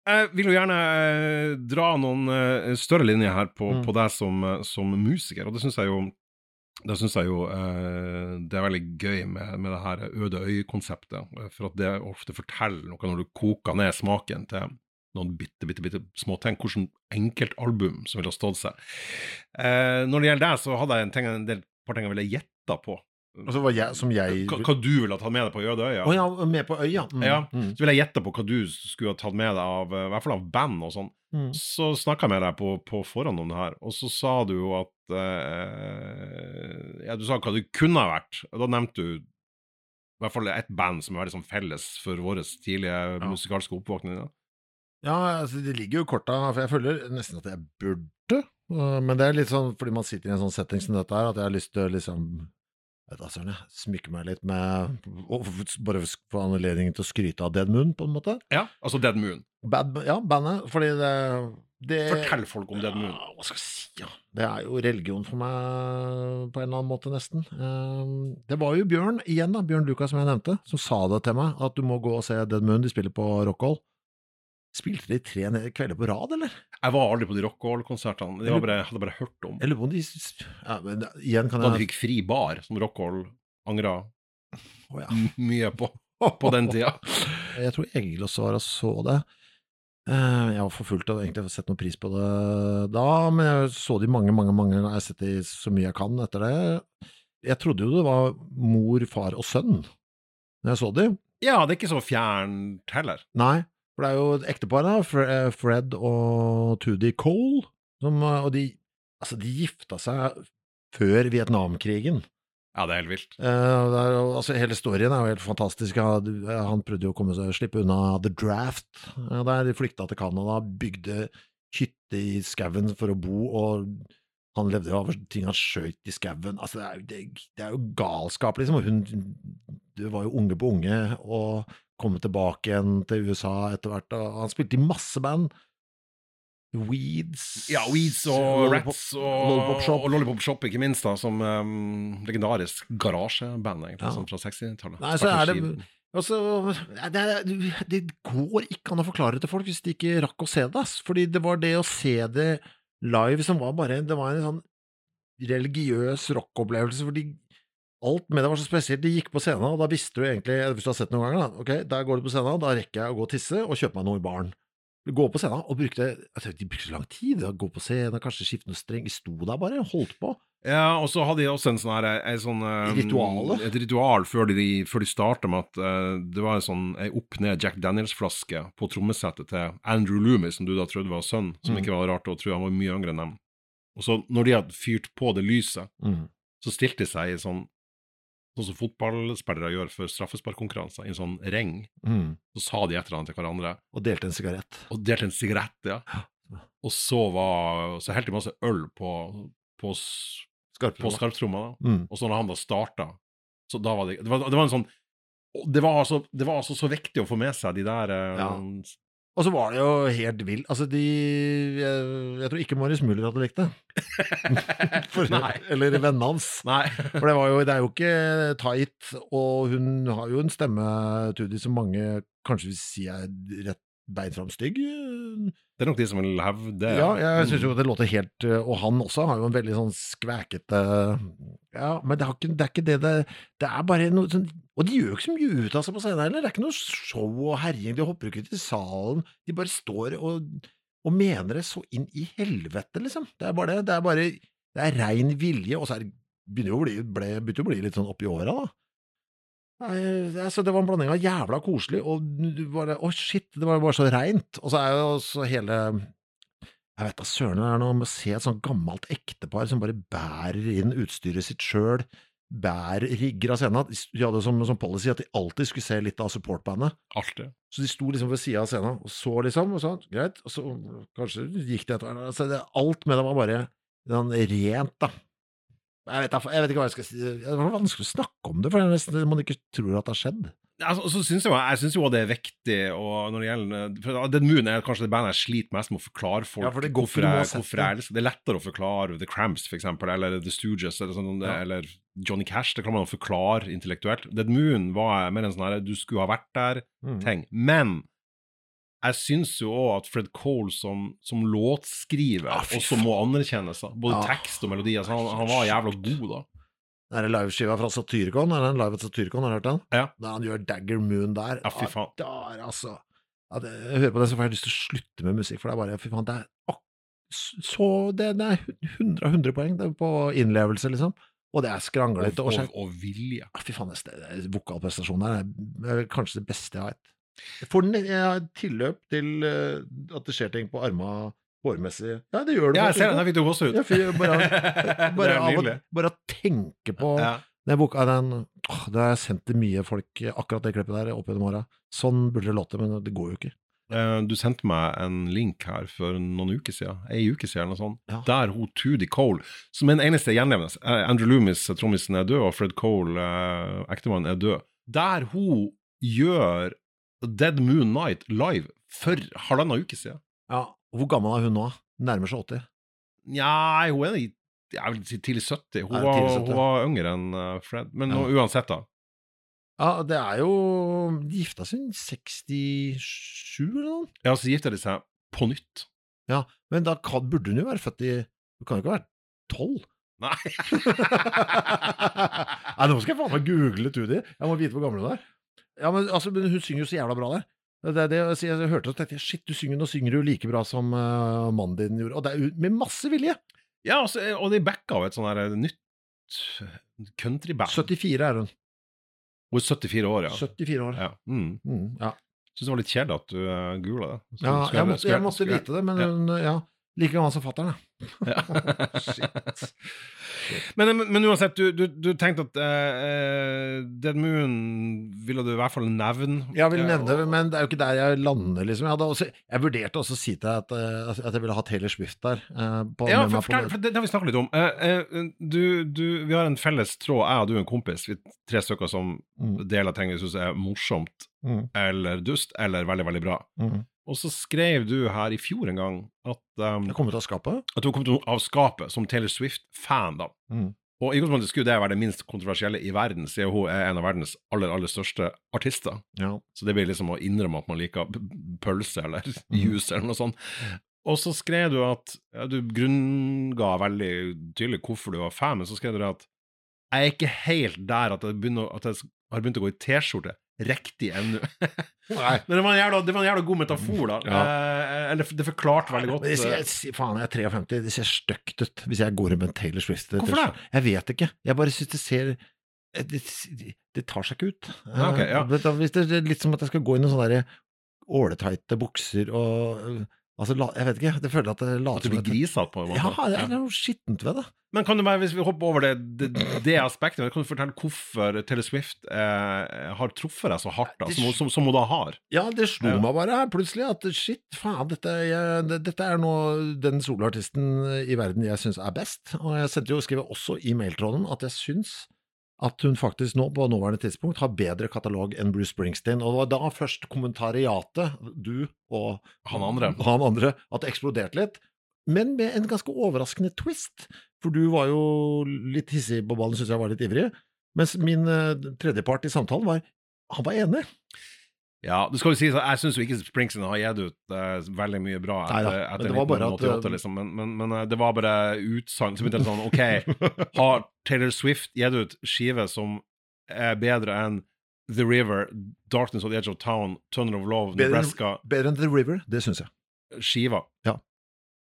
Jeg vil jo gjerne eh, dra noen eh, større linjer her på, Mm. på deg som, eh, som musiker, og det syns jeg jo det synes jeg jo eh, det er veldig gøy med, med det her øde øy-konseptet. For at det ofte forteller noe når du koker ned smaken til noen bitte, bitte, bitte småting. Hvilket enkeltalbum som ville ha stått seg. Eh, når det gjelder deg, så hadde jeg en, ting, en del par ting jeg ville gjetta på. Altså hva jeg, som jeg Hva, hva du ville ha tatt med deg på Øde øya. Å ja, med på øya. Mm. Ja. Mm. Så vil jeg gjette på hva du skulle ha tatt med deg av, eh, i hvert fall av band og sånn. Mm. Så snakka jeg med deg på, på forhånd om det her, og så sa du jo at eh, Ja, du sa hva det kunne ha vært. Og da nevnte du i hvert fall ett band som er veldig sånn felles for vår tidlige musikalske oppvåkning. Da. Ja, altså, det ligger jo i korta, for jeg føler nesten at jeg burde. øh, Men det er litt sånn fordi man sitter i en sånn setting som dette her, at jeg har lyst til å liksom jeg smykker meg litt med Bare få anledningen til å skryte av Dead Moon, på en måte. Ja, altså Dead Moon. Bad, ja, bandet. Fordi det, det Fortell folk om Dead Moon. Ja, hva skal jeg si, ja. Det er jo religion for meg på en eller annen måte, nesten. Ehm, Det var jo Bjørn, igjen da, Bjørn Lukas som jeg nevnte, som sa det til meg, at du må gå og se Dead Moon, de spiller på Rockhold. Spilte de tre kvelder på rad, eller? Jeg var aldri på de Rockhold-konsertene. De var bare, jeg hadde bare hørt om. Eller om de ja, men Igjen kan Da de fikk fri bar, som Rockhold angra oh, ja. mye på på den tida. Jeg tror Egil også var og så det. Eh, Jeg var for fullt til egentlig sett noe pris på det da, men jeg så de mange, mange mange ganger. Jeg har sett de så mye jeg kan etter det. Jeg trodde jo det var mor, far og sønn når jeg så de. Ja, det er ikke så fjernt heller. Nei, for det er jo et ektepar, da, eh, Fred og Tudy Cole, som, eh, og de, altså, de gifta seg før Vietnamkrigen. Ja, det er helt vilt. Uh, det er, altså, hele storyen er jo helt fantastisk. Eh, Han prøvde jo å seg slippe unna The Draft. Uh, der De flykta til Canada, bygde hytte i skauen for å bo, og han levde jo av ting han skjøt i skauen. Altså, det, er det, det er jo galskap, liksom. Og hun det var jo unge på unge, og kom tilbake igjen til USA etter hvert. Han spilte i masse band. Weeds Ja, Weeds og Rats og Lollipop Shop. og Lollipop Shop, ikke minst, da, som um, legendarisk garasjeband, egentlig, Ja. sånn fra 60-tallet. Nei, så er det-. Altså, det, det går ikke an å forklare til folk hvis de ikke rakk å se det. Ass. Fordi det var det å se det live som var bare Det var en sånn religiøs rockopplevelse. Fordi alt med det var så spesielt. De gikk på scenen, og da visste du egentlig, hvis du har sett det noen ganger, da, ok, der går du på scenen, da rekker jeg å gå og tisse og kjøpe meg noe i baren. Gå på scenen og brukte altså, De brukte så lang tid. å Gå på scenen, kanskje skifte noe streng. De sto der bare, holdt på. Ja, og så hadde de også en sånn her, en sånn um, Rituale? Et ritual før de, før de starta med at uh, det var en sånn ei opp-ned Jack Daniels-flaske på trommesettet til Andrew Loomis, som du da trodde var sønn, som Mm. ikke var rart å tro han var mye yngre enn dem. Og så, når de hadde fyrt på det lyset, Mm. så stilte de seg i sånn Sånn som fotballspillere gjør for straffesparkkonkurranser, i en sånn ring. Mm. Så sa de et eller annet til hverandre, Og delte en sigarett. og delte en sigarett, ja. Og så var Så helte de masse øl på, på, på Skarptromma. Mm. Og så når han da starta, så da var det Det var, det var en sånn det var, altså, det var altså så viktig å få med seg de der eh, Ja. Og så var det jo helt vilt. Altså, de Jeg, jeg tror ikke Marius Müller hadde likt det. For. Eller vennene hans. Nei. For det, var jo, det er jo ikke tight, og hun har jo en stemme, Tudi, som mange kanskje vil si er rett beint fram stygg. Det er nok de som vil hevde. Ja, jeg syns jo det låter helt Og han også har jo en veldig sånn skvækete Ja, men det, har ikke, det er ikke det det Det er bare noe sånn Og de gjør jo ikke så mye ut av seg på scenen heller. Det er ikke noe show og herjing. De hopper ikke ikke til salen. De bare står og, og mener det så inn i helvete, liksom. Det er bare det. Det er bare Det er rein vilje, og så er begynner jo å bli, ble, å bli litt sånn oppi åra, da. Nei, det, er det var en blanding av jævla koselig og bare Å, shit, det var bare så reint. Og så er jo også hele Jeg vet da søren det er noe med å se et sånt gammelt ektepar som bare bærer inn utstyret sitt sjøl, bærer rigger av scenen. De hadde som, som policy at de alltid skulle se litt av supportbandet. Alltid. Så de sto liksom ved sida av scenen og så, liksom, og sånn, greit, og så kanskje gikk det hvert. Altså, alt med det var bare sånn rent, da. Jeg vet, jeg vet ikke hva jeg skal si. Det var vanskelig å snakke om det, for man ikke tror at det har skjedd. Altså, så synes jeg, jeg syns jo det er viktig, og når det gjelder for Dead Moon er kanskje det bandet jeg sliter mest med å forklare folk Ja, for det går hvorfor, jeg, hvorfor jeg elsker. Det er lettere å forklare The Cramps, for eksempel, eller The Stooges, eller, sånn, Ja. eller Johnny Cash. Det kan man forklare intellektuelt. Dead Moon var mer en sånn her du skulle ha vært der-ting. Mm. Men jeg syns jo òg at Fred Cole som, som låtskriver ah, også må anerkjennes. Både ah. tekst og melodier. Så han, han var jævla god, da. Det der liveskiva fra Satyricon, er det en live av Satyricon, har du hørt den? Ja. Da han gjør Dagger Moon der. Ja, fy faen. Der, altså. Ja, det, jeg hører på det, så får jeg lyst til å slutte med musikk, for det er bare Fy faen, det er så Det, det er 100 av 100 poeng er på innlevelse, liksom. Og det er skranglete og og, og vilje. Ja, Fy faen, vokalprestasjonen der er, er kanskje det beste jeg vet. Får den- ja, tilløp til eh, at det skjer ting på arma hårmessig. Ja, det gjør det. Ja, jeg ser den. Jeg fikk gås ut. Ja, fyr, bare, bare, av bare tenke på Ja. den boka, den, åh, Det har jeg sendt til mye folk, akkurat det klippet der, opp gjennom åra. Sånn burde det låte, men det går jo ikke. Eh, Du sendte meg en link her for noen uker siden, ei uke siden eller noe sånt, Ja. der hun Tudy Cole, som er den eneste gjenlevende eh, Andrew Loomis, trommisen, er død, og Fred Cole, ektemannen, er død. Der hun gjør Dead Moon Night live for halvannen uke siden. Ja, Hvor gammel er hun nå? Nærmer seg 80? Nei, hun er i jeg vil si tidlig 70. Hun, Ja, var, 70. hun var yngre enn eh, Fred. Men Ja. uansett, da. Ja, det er jo De gifta seg i 67 eller noe? Ja, så gifta de seg på nytt. Ja, men da kan, burde hun jo være født i Hun kan jo ikke være 12? Nei. Nei, nå skal jeg faen meg google Tudi. Jeg må vite hvor gammel hun er. Ja, men, altså, men hun synger jo så jævla bra der. Det, er det, jeg, jeg hørte og tenkte shit, du synger, nå synger du like bra som uh, mannen din gjorde. Og det er med masse vilje. ja, altså, og de backa av et sånn her nytt countryband. 74 er hun. Hun er 74 år, ja. 74 år. ja. Mm. Mm, ja. Syns det var litt kjedelig at du uh, googla det. Så Ja, jeg måtte, jeg måtte vite det, men hun, ja. Like gammel som fatter'n, Ja. Shit. men, men, uansett, du, du, du tenkte at uh, Dead Moon ville du i hvert fall nevne. Jeg vil nevne det, men det er jo ikke der jeg lander, liksom. Jeg, også, jeg vurderte også å si til deg at, eh, at jeg ville ha Taylor Swift der. Uh, på, Ja, for, for, for det, det har vi snakket litt om. Uh, du, du, vi har en felles tråd, jeg og du og en kompis. Vi er tre stykker som Mm, deler ting vi syns er morsomt mm, eller dust, eller veldig, veldig bra. mm. Og så skrev du her i fjor en gang at, um, Jeg kom ut av skapet. at du kom ut av skapet som Taylor Swift-fan. da. Mm. Og i utgangspunktet skulle det være det minst kontroversielle i verden, siden hun er en av verdens aller, aller største artister. Ja. Så det blir liksom å innrømme at man liker pølse eller juice mm. eller noe sånt. Og så skrev du at ja, Du grunnga veldig tydelig hvorfor du var fan, men så skrev du at jeg er ikke helt der at jeg, begynner, at jeg har begynt å gå i T-skjorte riktig ennå. Men det var, en jævla, det var en jævla god metafor, da. Ja. Eh, eller det forklarte veldig godt. Men det, eh, jeg, faen, jeg er 53. Det ser stygt ut hvis jeg går med en Taylor Swift. Hvorfor det? Jeg vet ikke. Jeg bare syns det ser eh, det, det tar seg ikke ut. Okay, ja. Eh, Hvis det er litt som at jeg skal gå i noen sånne der åletighte bukser og eh, Altså, jeg vet ikke. Det føler at det at du blir grisete, på en måte. Ja, det er noe skittent ved det. Men kan du bare, hvis vi hopper over det, det, det aspektet, kan du fortelle hvorfor Taylor Swift eh, har truffet deg så hardt, da, som, som, som hun da har? Ja, det slo Ja. meg bare her plutselig at shit, faen, dette, jeg, dette er nå den soloartisten i verden jeg syns er best. Og jeg sendte jo, skrev også i mailtråden at jeg syns at hun faktisk nå, på nåværende tidspunkt, har bedre katalog enn Bruce Springsteen. Og det var da først kommentariatet, du og Han andre. han andre, at det eksploderte litt. Men med en ganske overraskende twist. For du var jo litt hissig på ballen, syns jeg var litt ivrig. Mens min eh, tredjepart i samtalen var han var enig. Ja, det skal jo sies at jeg syns jo ikke Springsteen har gitt ut uh, veldig mye bra etter, men etter at, 1988, eh, liksom, men, men, men uh, det var bare utsagn. som begynte sånn, OK, har Taylor Swift gitt ut skive som er bedre enn The River, Darkness of the Edge of Town, Tunnel of Love, Bedre Nebraska, Bedre enn The River, det syns jeg. skiva? Ja.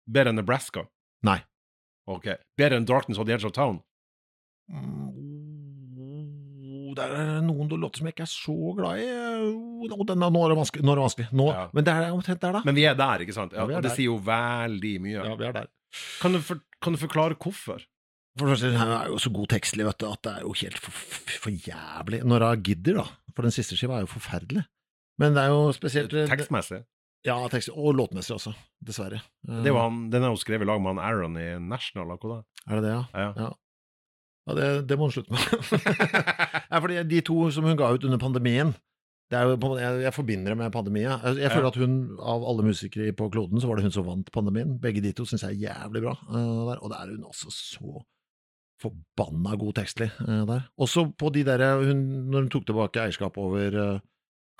Bedre enn Nebraska? Nei. Ok. Bedre enn Darkness of the Edge of Town? Mm, Det er noen låter som jeg ikke er så glad i. Og den er, nå er det vanskelig. Nå er det vanskelig. Nå, Ja. Men det er omtrent der, da. Men vi er der, ikke sant? Ja, Ja, det der. sier jo veldig mye. Ja, vi er der. Kan, du for, kan du forklare hvorfor? For det første, er jo så god tekstlig, vet du, at det er jo helt for, for, jævlig. Når jeg gidder, da. For den siste skiva er jo forferdelig. Men det er jo spesielt Tekstmessig. Ja, tekst, og låtmessig også, dessverre. Det var han, den er jo skrevet i lag med han Aaron i National, akkurat. Er det det, ja? Ja. Ja. Ja, det, det må hun slutte med. ja, fordi de to som hun ga ut under pandemien det er jo, jeg, jeg forbinder det med pandemien. Jeg, jeg Ja. føler at hun, av alle musikere på kloden, så var det hun som vant pandemien. Begge de to syns jeg er jævlig bra. Uh. Og det er hun også så forbanna god tekstlig uh, der. Også på de der hun, Når hun tok tilbake eierskap over uh,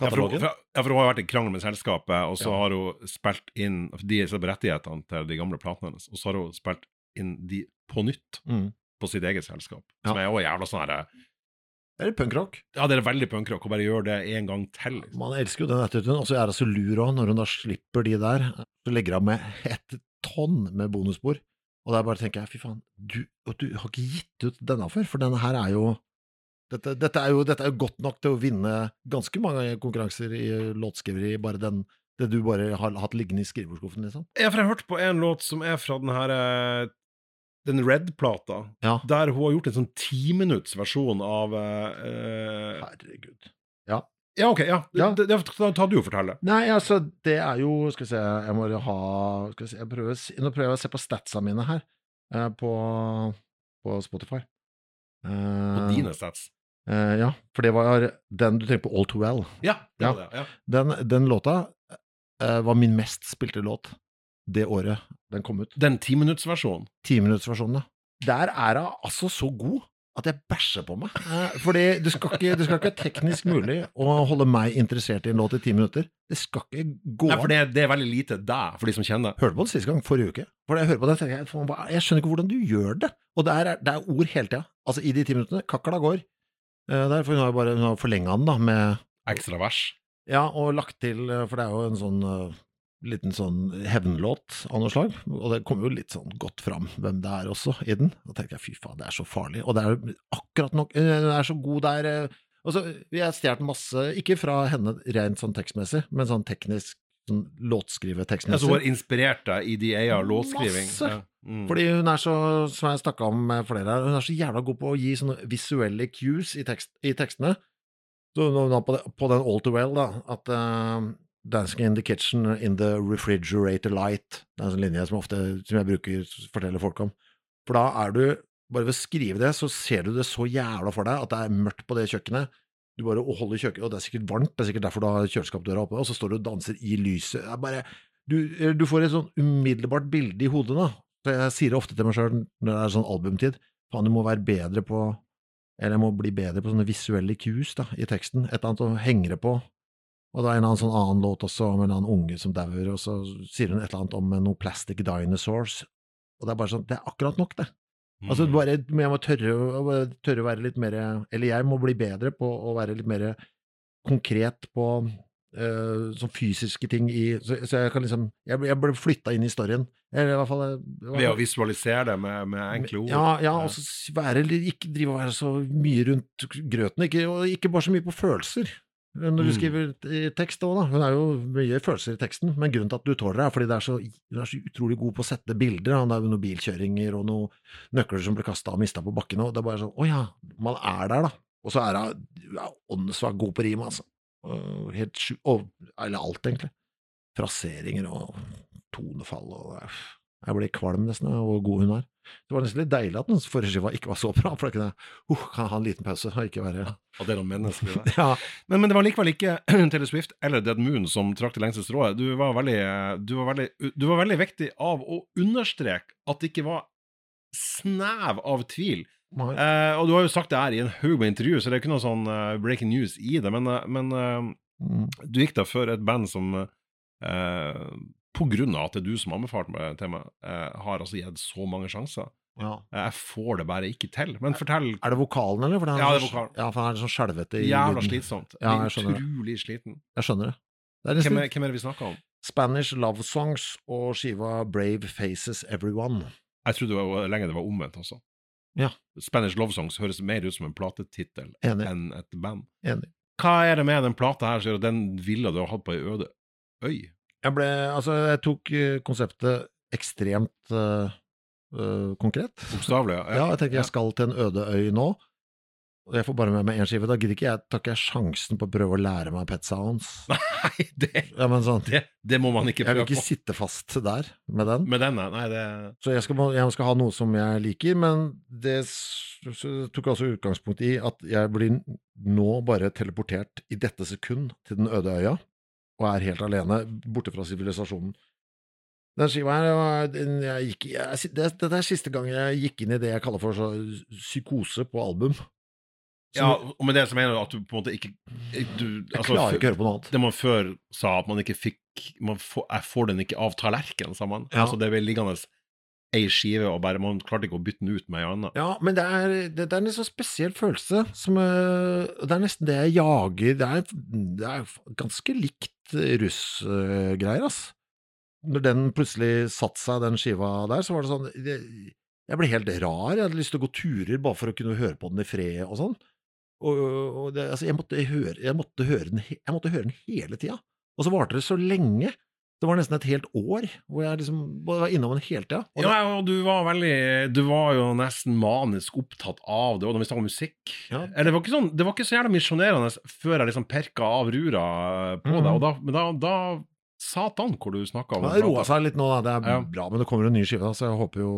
katalogen. ja, for hun har vært i krangel med selskapet, og så Ja. har hun spilt inn de rettighetene til de gamle platene hennes, og så har hun spilt inn de på nytt Mm. På sitt eget selskap. Ja. Som er også jævla sånn herre Det er litt punkrock. Ja, det er veldig punkrock å bare gjøre det en gang til. Liksom. Man elsker jo den attituden. Og så er hun så lur òg, når hun da slipper de der. Så legger hun med et tonn med bonusspor. Og der bare tenker jeg, fy faen, du, du har ikke gitt ut denne før, for denne her er jo dette, dette, er jo dette er jo godt nok til å vinne ganske mange konkurranser i låtskriveri, bare den det du bare har hatt liggende i skrivebordsskuffen, liksom. Ja, for jeg hørte på en låt som er fra den her eh, den Red-plata, Ja. der hun har gjort en sånn timinuttsversjon av eh, eh, Herregud. Ja, ok, ja. Ja. Det, det, ta, ta du og fortelle. Nei, altså, det er jo Skal vi se, jeg må ha skal vi se, jeg prøver, Nå prøver jeg å se på statsa mine her, eh, på, på Spotify. På Eh, dine stats. eh, ja, for det var den du tenker på All Too Well. Ja, det Ja. var det. Ja. Den, den låta eh, var min mest spilte låt det året den kom ut. Den timinuttsversjonen. Timinuttsversjonen, ja. Der er hun altså så god at jeg bæsjer på meg. Eh, fordi det skal, ikke, det skal ikke være teknisk mulig å holde meg interessert i en låt i ti minutter. Det skal ikke gå Nei, for det, det er veldig lite deg, for de som kjenner. Hørte på det siste gang, forrige uke. For jeg hører på det, tenker jeg, jeg skjønner ikke hvordan du gjør det. Og det er, det er ord hele tida. Altså i de ti minuttene. Kakla går. Eh, der, for hun har jo bare forlenga den da med Ekstra vers. Ja, og lagt til eh, For det er jo en sånn liten sånn hevnlåt av noe slag. Og det kommer jo litt sånn godt fram hvem det er også i den. Da tenker jeg fy faen, det er så farlig. Og det er akkurat nok eh, Hun er så god der. Altså, Vi har stjålet masse, ikke fra henne rent sånn tekstmessig, men sånn teknisk sånn låtskrivetekstmessig. Ja, hun har inspirert deg i de eier låtskriving? Masse. Ja. Mm. Fordi hun er så, som jeg snakka om med flere her, hun er så jævla god på å gi sånne visuelle cues i, tekst, i tekstene. Så på, den All Too Well, da, at eh, Dancing in the kitchen in the refrigerator light, det er en sånn linje som, ofte, som jeg bruker forteller folk om. For da er du, bare ved å skrive det, så ser du det så jævla for deg at det er mørkt på det kjøkkenet. Du bare holder kjøkkenet, og det er sikkert varmt, det er sikkert derfor du har kjøleskapdøra oppe, og så står du og danser i lyset. Det er bare, du, du får et sånn umiddelbart bilde i hodet, da. Så jeg sier det ofte til meg sjøl når det er sånn albumtid, faen, du må være bedre på Eller jeg må bli bedre på sånne visuelle cues da, i teksten. Et eller annet å henge det på. Og det er en annen sånn annen låt også om en annen unge som dauer, og så sier hun et eller annet om noen plastic dinosaurs. Og det er bare sånn, det er akkurat nok, det. Altså, Mm. bare, men jeg må tørre, tørre å være litt mer Eller jeg må bli bedre på å være litt mer konkret på uh, sånn fysiske ting i Så, så jeg kan liksom Jeg, jeg ble flytta inn i storyen. Eller i hvert fall Ved å visualisere det med, med enkle ord? ja, ja, og så være, ikke drive og være så mye rundt grøten, ikke, og ikke bare så mye på følelser. Når du Mm. skriver tekst òg, da. Hun er jo mye følelser i teksten, men grunnen til at du tåler det, er fordi det er så, hun er så utrolig god på å sette bilder. Da. Det er jo noen bilkjøringer og noen nøkler som ble kasta og mista på bakken, og det er bare sånn Å ja, man er der, da. Og så er hun åndssvakt god på rim, altså. Helt sju... Eller alt, egentlig. Fraseringer og tonefall og Jeg ble kvalm nesten av hvor god hun er. Det var nesten litt deilig at den forrige skiva ikke var så bra, for da kunne jeg uh, kan jeg ha en liten pause og ikke være Og det er noe menneskelig der. Ja, Men, men det var likevel ikke Taylor Swift eller Dead Moon som trakk det lengste strået. Du var veldig, du var veldig, du var veldig viktig av å understreke at det ikke var snev av tvil. Eh, og du har jo sagt det her i en haug med intervju, så det er ikke noe sånn uh, breaking news i det. Men, uh, men uh, Mm. du gikk da for et band som eh, av at det er du som anbefalte meg til meg, eh, har altså gitt så mange sjanser. ja. Jeg får det bare ikke til. Men fortell. Er det vokalen, eller? For Ja, det er vokalen. Ja, for han er sånn skjelvete i Jævla slitsomt. Ja, Jeg skjønner det. Utrolig sliten. Jeg skjønner det. Det er Hvem er, hvem er det vi snakker om? Spanish Love Songs og skiva Brave Faces Everyone. Jeg trodde det var, lenge det var omvendt også. Ja. Spanish Love Songs høres mer ut som en platetittel enn et band. Enig. Hva er det med den plata her som gjør at den ville du ha hatt på ei øde øy? Jeg ble Altså, jeg tok eh, konseptet ekstremt uh, konkret. Bokstavelig, ja. Ja, jeg tenker jeg skal til en øde øy nå. Og jeg får bare med meg én skive. Da gidder ikke jeg, tar ikke jeg sjansen på å prøve å lære meg Pet Sounds. Nei, det, Ja, sånn, det, det må man ikke prøve jeg vil ikke på. sitte fast der med den. Med den, nei, det Så jeg skal, jeg skal ha noe som jeg liker, men det tok altså også utgangspunkt i at jeg blir nå bare teleportert i dette sekund til den øde øya, og er helt alene, borte fra sivilisasjonen. Den skiva her, jeg gikk, jeg, det, Dette er siste gang jeg gikk inn i det jeg kaller for så psykose på album. Som, Ja, med det så mener du at du på en måte ikke du, jeg altså, klarer ikke å høre på noe annet. Det man før sa at man ikke fikk man får, Jeg får den ikke av tallerkenen, sa man. Ja. Altså, det ble liggende ei skive, og bare man klarte ikke å bytte den ut med ei anna. Ja, men det er, det, det er en litt sånn spesiell følelse. Som, eh, det er nesten det jeg jager. Det er, det er ganske likt russgreier, ass. Når den plutselig satte seg, den skiva der, så var det sånn Jeg ble helt rar. Jeg hadde lyst til å gå turer bare for å kunne høre på den i fred og sånn. Og, og det, altså, jeg måtte høre, jeg måtte høre den, jeg måtte høre den hele tida. Og så varte det så lenge. Det var nesten et helt år hvor jeg liksom var innom den hele tida. Ja, og du var veldig Du var jo nesten manisk opptatt av det, og når vi snakker om musikk Ja. Eller det var ikke sånn Det var ikke så jævla misjonerende før jeg liksom perka av rura på mm. deg, og da, men da, da Satan hvor du snakka om Ja, det roa seg litt nå, da. Det er Ja. bra, men det kommer en ny skive, så jeg håper jo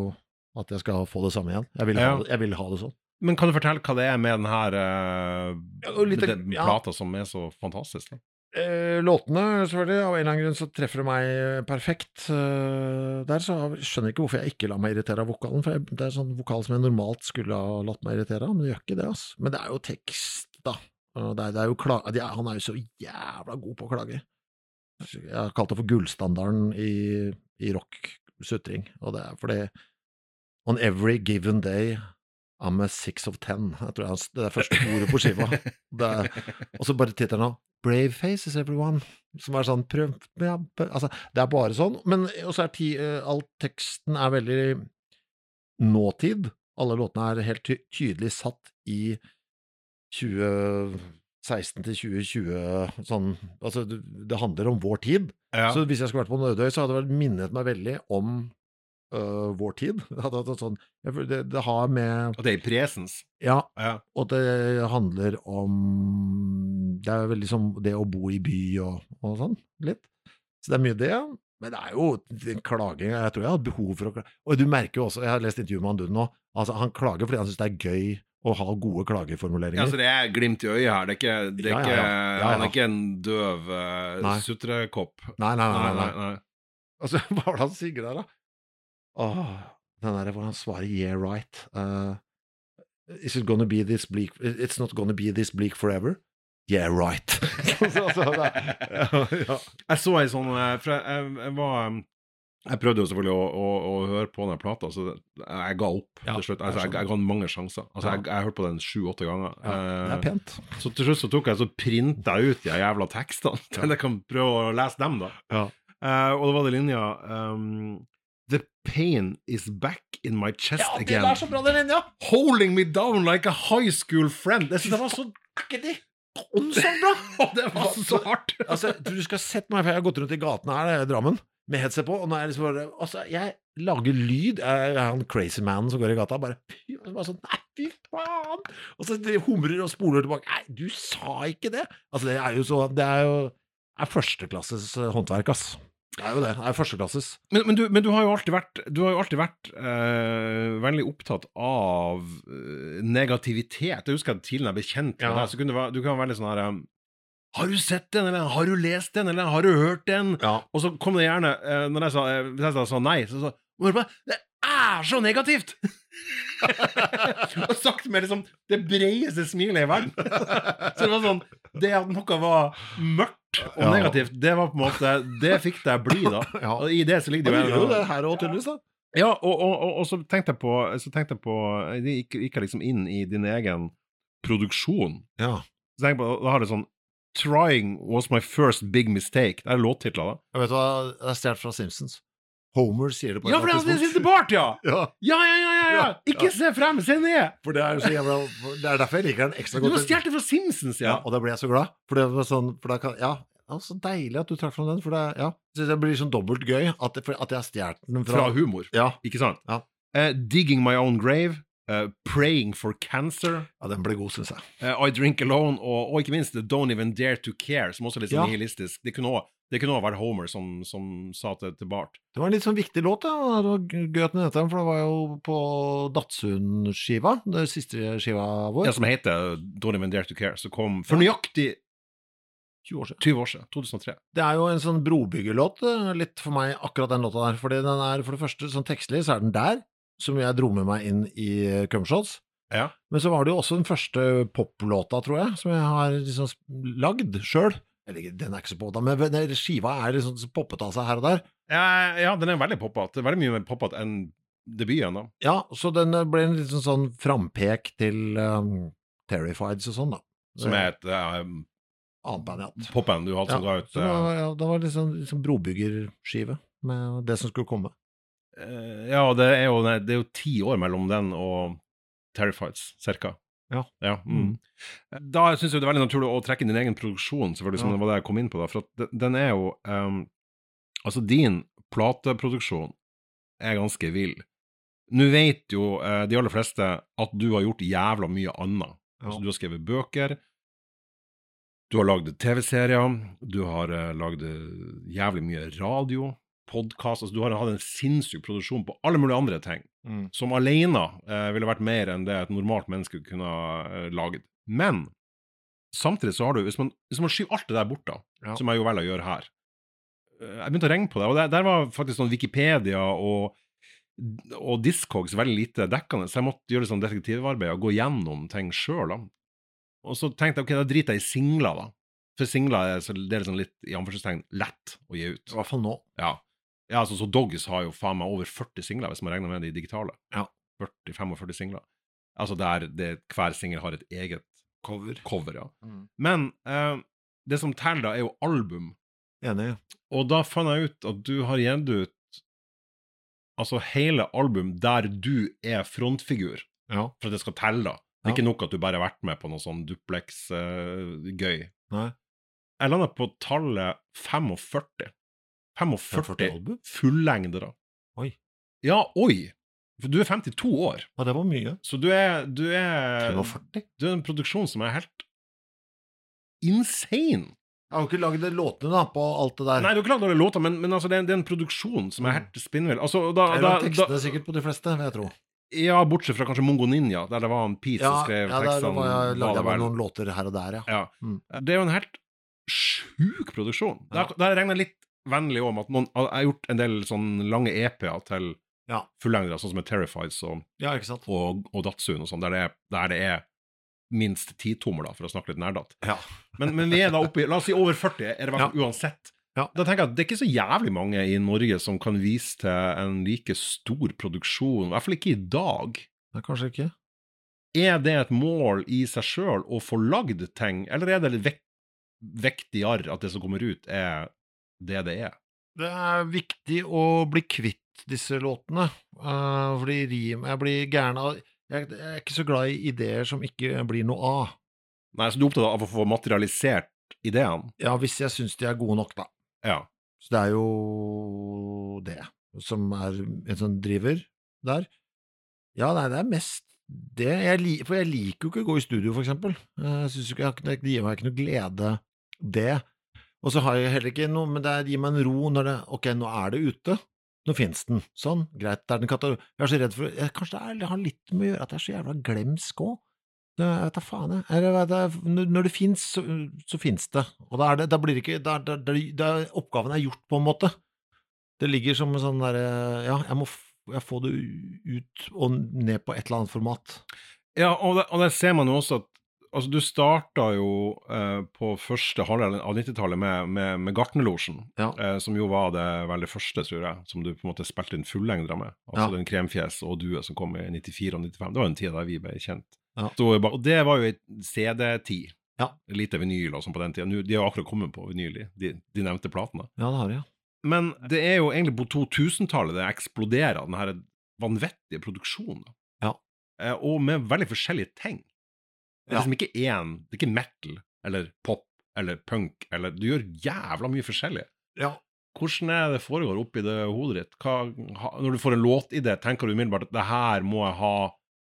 at jeg skal få det samme igjen. Jeg vil ha, det, jeg vil ha det sånn. Men kan du fortelle hva det er med denne her eh, Ja, litt- den plata som er så fantastisk? Da? Eh, låtene, selvfølgelig, av en eller annen grunn så treffer det meg perfekt. Eh, der så jeg skjønner ikke hvorfor jeg ikke lar meg irritere av vokalen, for det er sånn vokal som jeg normalt skulle ha latt meg irritere av, men det gjør ikke det, altså. Men det er jo tekst, da. Det er, det er jo kla de han er jo så jævla god på å klage. Jeg har kalt det for gullstandarden i, i rock-sutring, og det er fordi On every given day I'm a six of ten. Jeg tror det er første ordet på skiva. Er, og så bare tittelen av Brave faces everyone, som er sånn prøv ja, prøv- altså, Det er bare sånn, men også er ti, eh, all teksten er veldig nåtid. Alle låtene er helt ty tydelig satt i 2016 til 2020 sånn Altså, det, det handler om vår tid. Ja. Så hvis jeg skulle vært på Nødøy, så hadde det minnet meg veldig om øh, vår tid. Det, at, at sånn, det, det har med At det er i presens. Ja, Ja. og det handler om Det er veldig som det å bo i by og, og sånn, litt. Så det er mye det. Men det er jo klaging Jeg tror jeg har behov for å klage. Og du merker jo også, jeg har lest intervjuet med han Dunn nå, altså han klager fordi han syns det er gøy å ha gode klageformuleringer. Ja, så det er glimt i øyet her. Det er ikke, det er Ja, ja, ja. Han er ikke en døv uh, Nei. sutrekopp. nei, nei, nei. nei, nei. nei. Altså, hva var det han sier der, da? Åh, den der hvor han svarer 'yeah, right'. Uh, this bleak It's not gonna be this bleak forever? Yeah, right. så, så, det, ja, ja. Jeg så ei sånn eh, For jeg, jeg, jeg var um, Jeg prøvde jo selvfølgelig å, å, å høre på den plata, så jeg ga opp Ja, til slutt. Altså, jeg, jeg ga mange sjanser. Altså, Ja. jeg, jeg hørte på den sju-åtte ganger. ja, det er Eh, pent. så til slutt så tok jeg så printa jeg ut de jævla tekstene, til jeg kan prøve å lese dem, da. Ja. Eh, og da var det linja um, The pain is back in my chest Ja, det again. er så bra, den linja! Holding me down like a high school friend. Jeg synes det var så det åndssvakt bra? Det var så hardt! Altså, du skal sett meg, for jeg har gått rundt i gatene her, det er Drammen, med headset på, og nå er jeg liksom bare Altså, jeg lager lyd. Jeg er han crazy manen som går i gata, bare, bare sånn Nei, fy faen! Og så humrer og spoler tilbake. Nei, du sa ikke det! Altså, det er jo så Det er jo er førsteklasses eh, håndverk, ass. Det er jo det. Det er førsteklasses. Men, men, du, men du har jo alltid vært, du har jo alltid vært eh, veldig opptatt av eh, negativitet. Jeg husker at tidligere jeg ble kjent med Ja. deg, så kunne du, være- du kan være veldig sånn her um, Har du sett den, eller har du lest den, eller har du hørt den? Ja. Og så kom det gjerne, eh, når jeg sa, hvis jeg sa, nei, så sa på, det er så negativt! og sagt med liksom det bredeste smilet i verden. så det var sånn Det at noe var mørkt og Ja. negativt, det var på en måte Det fikk deg bli, da. Ja. Og i det så ligger Du det jo det her òg, tydeligvis. da. Ja, og, og, og, og så tenkte jeg på Så tenkte jeg på Jeg gikk, gikk liksom inn i din egen produksjon. Ja. Så tenkte jeg på, Da har det sånn Trying was my first big mistake. Det er låttitler, da. Jeg vet hva, det er stjålet fra Simpsons. Homer sier det på et Ja, for det eller er annet Siste Bart, ja! Ja, Ja, ja, ja! ja, ja. Ikke se frem, se ned! for det er jo så jævla Det er derfor jeg liker den ekstra Du godt. har stjålet det fra Simpsons, Ja, og da ble jeg så glad. For det var sånn, for da kan, ja, ja, så deilig at du trakk fram den. For det, ja, så det blir sånn dobbelt gøy at, det- for at jeg har stjålet den fra, Fra humor, ja, ikke sant? Ja. Eh, digging my own grave. eh, praying for cancer. ja, den ble god, syns jeg. eh, I drink alone. Og, og ikke minst Don't Even Dare to Care, som også er litt sånn Ja. nihilistisk. Det kunne også, det kunne også vært Homer som, som sa det til Bart. Det var en litt sånn viktig låt, ja. Det var gøy at den for det var jo på Datsun-skiva, den siste skiva vår. Ja, som heter Don't Even Dare to Care, som kom for nøyaktig 20 år siden. 20 år siden. 2003. Det er jo en sånn brobyggerlåt, eh, litt for meg, akkurat den låta der. Fordi den er, for det første, sånn tekstlig, så er den der, som jeg dro med meg inn i eh, Cumshots. Ja. Men så var det jo også den første poplåta, tror jeg, som jeg har liksom lagd sjøl. Eller den er ikke så poppa, men den skiva er liksom så poppet av seg her og der. Ja, ja, den er veldig poppete. Veldig mye mer poppete enn debuten. da. Ja, så den eh, ble en liten sånn frampek til um, Terrifieds og sånn, da. Som er et uh, Annet band ja. popband du hadde som ga ut var, ja, det var liksom, liksom brobyggerskive med det som skulle komme. Uh, Ja, det er, jo, det er jo ti år mellom den og Terrifieds, cirka. Ja. mm. Da syns jeg det er veldig naturlig å trekke inn din egen produksjon, selvfølgelig, som Ja. det var det jeg kom inn på. da, For den- er jo um, Altså, din plateproduksjon er ganske vill. Nå vet jo uh, de aller fleste at du har gjort jævla mye annet. Ja. Altså, du har skrevet bøker, du har lagd TV-serier, du har uh, lagd jævlig mye radio, podkast altså, Du har hatt en sinnssyk produksjon på alle mulige andre ting, Mm. som alene eh, ville vært mer enn det et normalt menneske kunne ha eh, laget. Men samtidig så har du, hvis man, hvis man skyver alt det der bort, da, Ja. som jeg jo velger å gjøre her eh, Jeg begynte å regne på det, og der, der var faktisk sånn Wikipedia og og Discogs veldig lite dekkende, så jeg måtte gjøre sånn detektivarbeid og gå gjennom ting sjøl. Og så tenkte jeg ok, da driter jeg i singler, da. For singler er, så, det er liksom litt i anførselstegn lett å gi ut. I hvert fall nå. Ja. Ja, altså så Doggies har jo faen meg over 40 singler, hvis man regner med de digitale. Ja. 40-45 singler. Altså der det, hver singel har et eget Cover. cover, ja. Mm. Men eh, det som teller da, er jo album. Enig. Og da fant jeg ut at du har gitt ut altså hele album der du er frontfigur, Ja. for at det skal telle, da. Det Ja. Ikke nok at du bare har vært med på noe sånn duplex-gøy. Nei. jeg landa på tallet 45. 45 45 album? fullengdere. Oi. Ja, oi! For du er 52 år, Ja, det var mye. så du er, du er 45? Du er en produksjon som er helt insane. Jeg har jo ikke lagd låtene da, på alt det der. Nei, du har ikke lagd alle låter, men, men altså, det, er, det er en produksjon som er helt spinnvill. Altså, da, Jeg da, har tekstene da, sikkert på de fleste, vil jeg tro. ja, bortsett fra kanskje Mongo Ninja, der det var en Pete Ja, som skrev ja tekstene. Ja, der var lagde jeg bare noen låter her og der, ja. Ja. Mm. Det er jo en helt sjuk produksjon. Ja. Der, der regner jeg litt vennlig om at noen Jeg har gjort en del sånn lange EP-er til Ja. fullengdere, sånn som med Terrifieds og, Ja, og, og Datsun og sånn, der, er- der det er minst titommer, da, for å snakke litt nærdatt. Ja. Men, men vi er da oppe i La oss si over 40, er det hvert fall uansett. Ja. Da tenker jeg at det er ikke så jævlig mange i Norge som kan vise til en like stor produksjon, i hvert fall ikke i dag. Nei, kanskje ikke. Er det et mål i seg sjøl å få lagd ting, eller er det litt vek viktigere at det som kommer ut, er det det er? Det er viktig å bli kvitt disse låtene, uh, fordi rim Jeg blir gæren av jeg, jeg er ikke så glad i ideer som ikke blir noe av. Nei, så du er opptatt av å få materialisert ideene? Ja, hvis jeg syns de er gode nok, da. Ja. Så det er jo det som er en sånn driver der. Ja, nei, det er mest det. Jeg for jeg liker jo ikke å gå i studio, for eksempel. Jeg synes ikke, jeg har ikke- det gir meg ikke noe glede, det. Og så har jeg heller ikke noe, men det gir meg en ro når det Ok, nå er det ute. Nå finnes den. Sånn, greit. Det er den katalog... Jeg er så redd for jeg, Kanskje det, er, det har litt med å gjøre at jeg er så jævla glemsk òg. Jeg vet da faen, jeg. Eller, jeg. Når det fins, så, så fins det. Og da, er det, da blir det ikke da, da, da, Oppgaven er gjort, på en måte. Det ligger som en sånn derre Ja, jeg må jeg få det ut og ned på et eller annet format. Ja, og, det, og der ser man jo også at Altså, du starta jo eh, på første halvdel av 90-tallet med, med, med Gartnerlosjen, Ja. eh, som jo var det veldig første, tror jeg, som du på en måte spilte inn fullengdere med. Altså Ja. den Kremfjes og Due som kom i 94 og 95. Det var jo en tid da vi ble kjent. Ja. Så, og det var jo i CD-tid. Ja. Lite vinyl og sånn på den tida. De har akkurat kommet på vinyl, de, de nevnte platene. Ja, det har de, ja. Men det er jo egentlig på 2000-tallet det eksploderer, den her vanvittige produksjonen. Ja. Eh, og med veldig forskjellige ting. Det er liksom ikke én, det er ikke metal eller pop eller punk, eller du gjør jævla mye forskjellig. Ja. Hvordan er det foregår oppi det hodet ditt? Hva, når du får en låtidé, tenker du umiddelbart at det her må jeg ha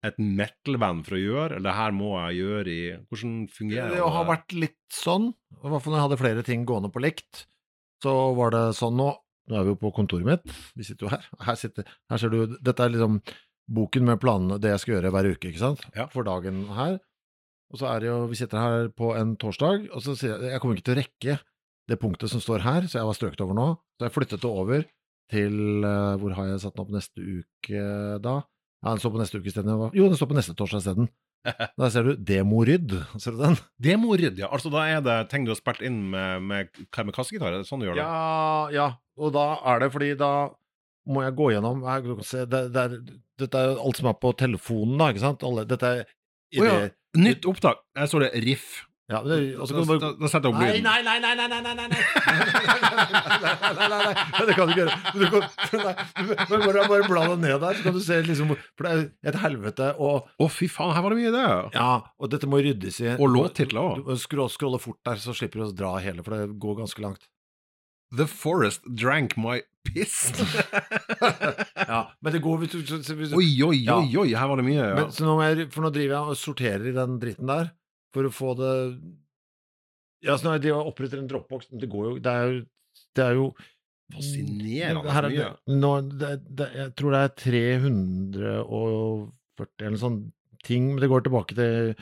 et metal-band for å gjøre, eller det her må jeg gjøre i Hvordan fungerer Det har vært litt sånn, i hvert fall når jeg hadde flere ting gående på likt, så var det sånn nå. Nå er vi jo på kontoret mitt, vi sitter jo her. Her, sitter, her ser du, dette er liksom boken med planene, det jeg skal gjøre hver uke, ikke sant? Ja. For dagen her. Og så er det jo, vi sitter her på en torsdag, og så sier jeg, jeg kommer ikke til å rekke det punktet som står her, så jeg var strøket over nå. Så jeg flyttet det over til, eh, hvor har jeg satt den opp neste uke da? Ja, den står på neste uke isteden. Jo, den står på neste torsdag isteden. Der ser du Demorydd, ser du den? Demorydd, ja. Altså da er det ting du har spilt inn med, med, med kassegitar? Det sånn du gjør det? Ja, ja, og da er det fordi da må jeg gå gjennom her, se, det, det er, Dette er alt som er på telefonen, da, ikke sant? Alle, dette er Å ja. Nytt opptak. jeg står det riff. Ja, det, også kan bare... Da, da setter jeg opp lyden. Nei, nei, nei, nei, nei, nei, nei, nei. nei, nei, nei, nei, det kan du ikke gjøre. Men du kan, nei, men bare, bare bla deg ned der, så kan du se liksom For det er et helvete og Å, fy faen, her var det mye det. Ja, og dette må ryddes i. Og låttitler òg. Skrolle fort der, så slipper du å dra hele, for det går ganske langt. The Forest Drank My Piss. Ja, men det går du, hvis du oi, oi, Ja. oi, oi, her var det mye. Ja. Men, så nå jeg, for nå driver jeg og sorterer i den dritten der, for å få det Ja, så nå jeg driver og oppretter en dropbox, det går jo Det er jo, det er jo Fascinerende Her er mye. det, nå, det, det, jeg tror det er 340 eller sånn ting, men det går tilbake til eh,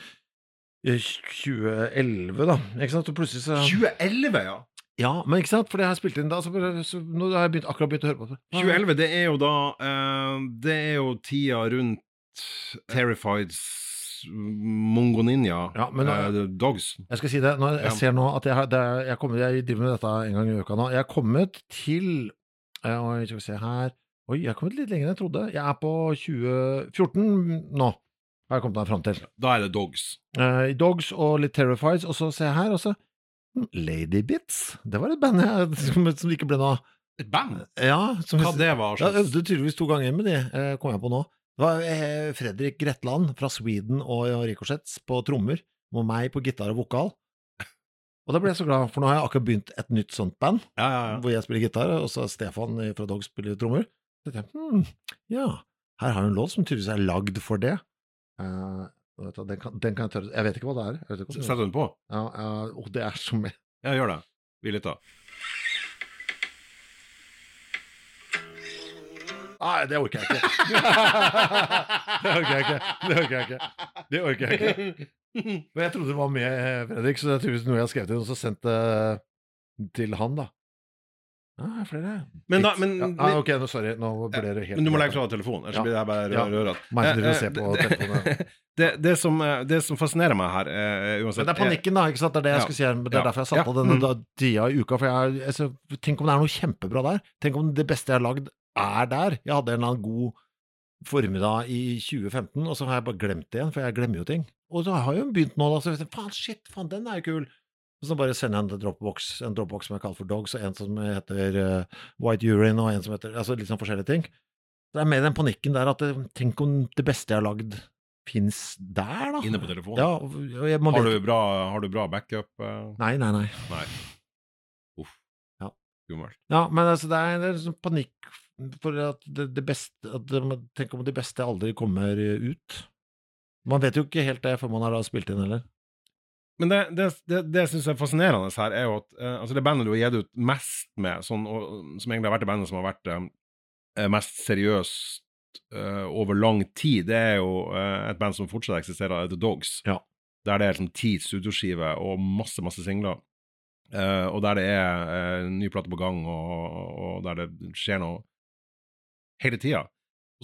2011, da. Ikke sant? Og plutselig så 2011, ja. Ja, men ikke sant? For det har jeg spilt inn da, så, så nå har jeg begynt, akkurat begynt å høre på det. 2011, det er jo da uh, Det er jo tida rundt Terrifieds Mongo Ninja, Ja, men- uh, Dogs. Jeg skal si det, Når jeg Ja. ser nå at jeg, har, det er, jeg, kommer, jeg driver med dette en gang i uka nå. Jeg er kommet til Oi, skal vi se her Oi, jeg er kommet litt lenger enn jeg trodde. Jeg er på 2014 nå. Har jeg kommet meg fram til. Da er det Dogs. Uh, Dogs og litt Terrifieds, og så ser jeg her, og så hm, Ladybits. Det var et band jeg, som, som ikke ble noe av. Et band? Ja, som, Hva det var? jeg slags- øvde tydeligvis to ganger med de, eh, kom jeg på nå. Det var eh, Fredrik Gretland fra Sweden og Ricochets på trommer, og meg på gitar og vokal. Og da ble jeg så glad, for nå har jeg akkurat begynt et nytt sånt band, Ja, ja, ja. hvor jeg spiller gitar, og så Stefan fra Dog spiller trommer. Så tenkte jeg, hmm, ja, her har hun en låt som tydeligvis er lagd for det. Du, den, kan, den kan jeg tørre Jeg vet ikke hva det er. Jeg vet. Setter den på? Ja, ja, og det er som Ja, gjør det. Vi lytter. Nei, det orker jeg ikke. det orker jeg ikke. Det orker jeg ikke. Det orker jeg ikke. Men jeg trodde det var med Fredrik, så det er tydeligvis noe jeg har skrevet inn og så sendt det til han, da. Ja, er flere. Men da- men- ja, ah, ok, nå, sorry. Nå ble det helt Men du må legge fra deg telefonen, ellers Ja. blir det her bare Ja. rør, rør. som Eh, eh. Det, det, som, eh, det som fascinerer meg her, eh, uansett Men det er panikken, da. ikke sant? Det er det jeg Ja. skulle si her. men Det er derfor jeg satte Ja. av denne Mm. da- tida i uka. For jeg, altså, tenk om det er noe kjempebra der. Tenk om det beste jeg har lagd, er der. Jeg hadde en eller annen god formiddag i 2015, og så har jeg bare glemt det igjen, for jeg glemmer jo ting. Og så har jeg jo begynt nå, da, så jeg faen, shit, faen, den er jo kul. Og så bare sender jeg en Dropbox, en Dropbox som jeg kaller for Dogs, og en som heter uh, White Urine, og en som heter Altså litt sånn forskjellige ting. Det er mer den panikken der at tenk om det beste jeg har lagd, fins der, da. Inne på telefonen. Ja, Har du bra, har du bra backup? Uh... Nei, nei, nei. Nei. Uff. Ja. Skummelt. Ja, men altså, det er, en sånn panikk for at det, det beste at det, Tenk om det beste aldri kommer ut. Man vet jo ikke helt det før man har spilt inn, heller. Men det, det, det, det jeg syns er fascinerende her, er jo at eh, altså det bandet du har gitt ut mest med, sånn, og, som egentlig har vært det bandet som har vært eh, mest seriøst eh, over lang tid, det er jo eh, et band som fortsatt eksisterer, The Dogs. Ja. Der det er liksom ti studioskiver og masse, masse singler. Eh, og der det er eh, ny plate på gang, og, og der det skjer noe hele tida.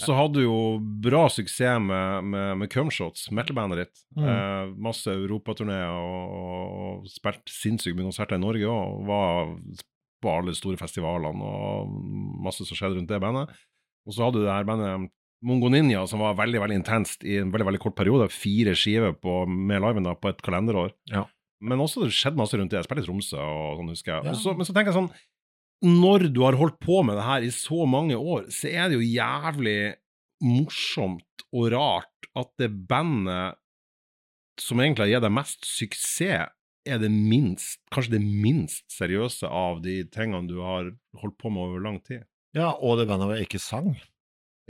Så hadde du jo bra suksess med, med, med Cumshots, metal-bandet ditt. Mm. Eh, masse europaturneer og, og spilt sinnssykt mye konserter i Norge òg. Var på alle store festivalene og masse som skjedde rundt det bandet. Og så hadde du det her bandet Mongo Ninja, som var veldig veldig intenst i en veldig veldig kort periode. Fire skiver på, med liven da, på et kalenderår. Ja. Men også det skjedde masse rundt det. Jeg spilte i Tromsø og sånn, husker jeg. Ja. Og men så tenker jeg sånn Når du har holdt på med det her i så mange år, så er det jo jævlig morsomt og rart at det bandet som egentlig har gitt deg mest suksess, er det minst, kanskje det minst seriøse av de tingene du har holdt på med over lang tid. Ja, og det bandet var ikke sang.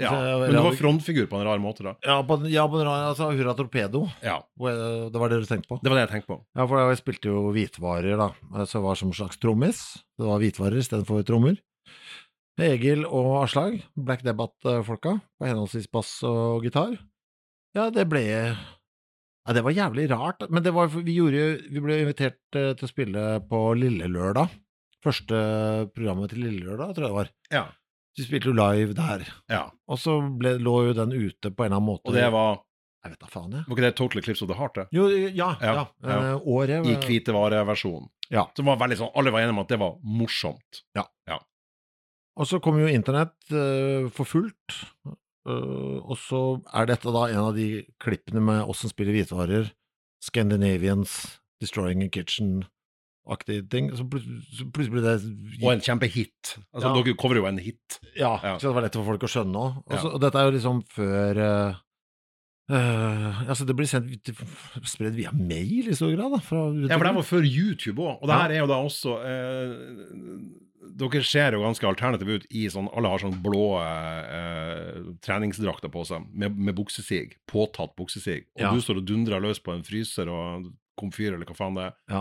Ja, Så Men du var frontfigur på en rar måte, da. Ja, på, ja, på, altså, Hurra Torpedo. Ja, Det var det du tenkte på? det var det jeg tenkte på. Ja, for jeg spilte jo hvitvarer, da. Så jeg var som en slags trommis. Det var hvitvarer istedenfor trommer. Egil og Aslag, Black Debate-folka, på henholdsvis bass og gitar. Ja, det ble Ja, det var jævlig rart, men det var Vi gjorde Vi ble invitert eh, til å spille på Lille Lørdag. Første programmet til Lille Lørdag, tror jeg det var. Ja. Vi spilte jo live der. ja. Og så ble, lå jo den ute på en eller annen måte. Og det var Jeg vet da faen, jeg. Var ikke det Total Eclipse of the Heart, det? Jo, ja. ja, Ja, ja. Eh, året I hvitevareversjonen. Ja. Som var veldig sånn Alle var enige om at det var morsomt. Ja. Og så kom jo internett uh, for fullt, Uh, og så er dette da en av de klippene med oss som spiller hvitvarer, Scandinavians, Destroying a Kitchen-aktige ting, så plut- så plutselig ble det Og en kjempehit. Altså, Ja. Dere coverer jo en hit. Ja, Ja. så det var lett for folk å skjønne òg. Og, og dette er jo liksom før uh, uh, altså Det blir sendt spredd via mail i stor grad, da. Fra, Ja, for det var før YouTube òg. Og det her er jo da også uh, Dere ser jo ganske alternative ut i sånn Alle har sånn blå eh, treningsdrakter på seg, med, med buksesig. Påtatt buksesig. Og Ja. du står og dundrer løs på en fryser og komfyr, eller hva faen det er. Ja.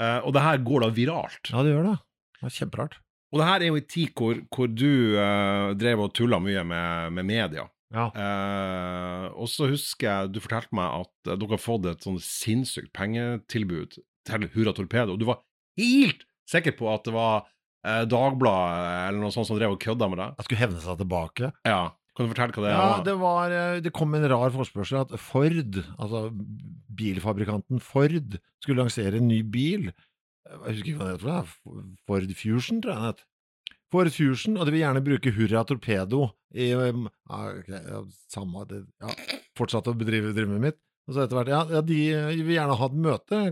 Eh, og det her går da viralt. Ja, det gjør det. Det var kjemperart. Og det her er jo en tid hvor, hvor du uh, drev og tulla mye med, med media. Ja. Uh, og så husker jeg du fortalte meg at dere har fått et sånn sinnssykt pengetilbud til Hurra Torpedo. Og du var helt sikker på at det var uh, Dagbladet eller noe sånt som drev og kødda med deg. Jeg skulle hevne seg tilbake. Ja. Kan du fortelle hva det Ja, var? det var eh, Det kom en rar forespørsel at Ford, altså bilfabrikanten Ford, skulle lansere en ny bil. Jeg husker ikke hva det het. Ford Fusion, tror jeg den het. Ford Fusion, og de vil gjerne bruke Hurra Torpedo i um, ja, okay, ja, Samme det, ja, Fortsatte å bedrive drømmen mitt. Og så etter hvert Ja, ja de, de vil gjerne ha et møte.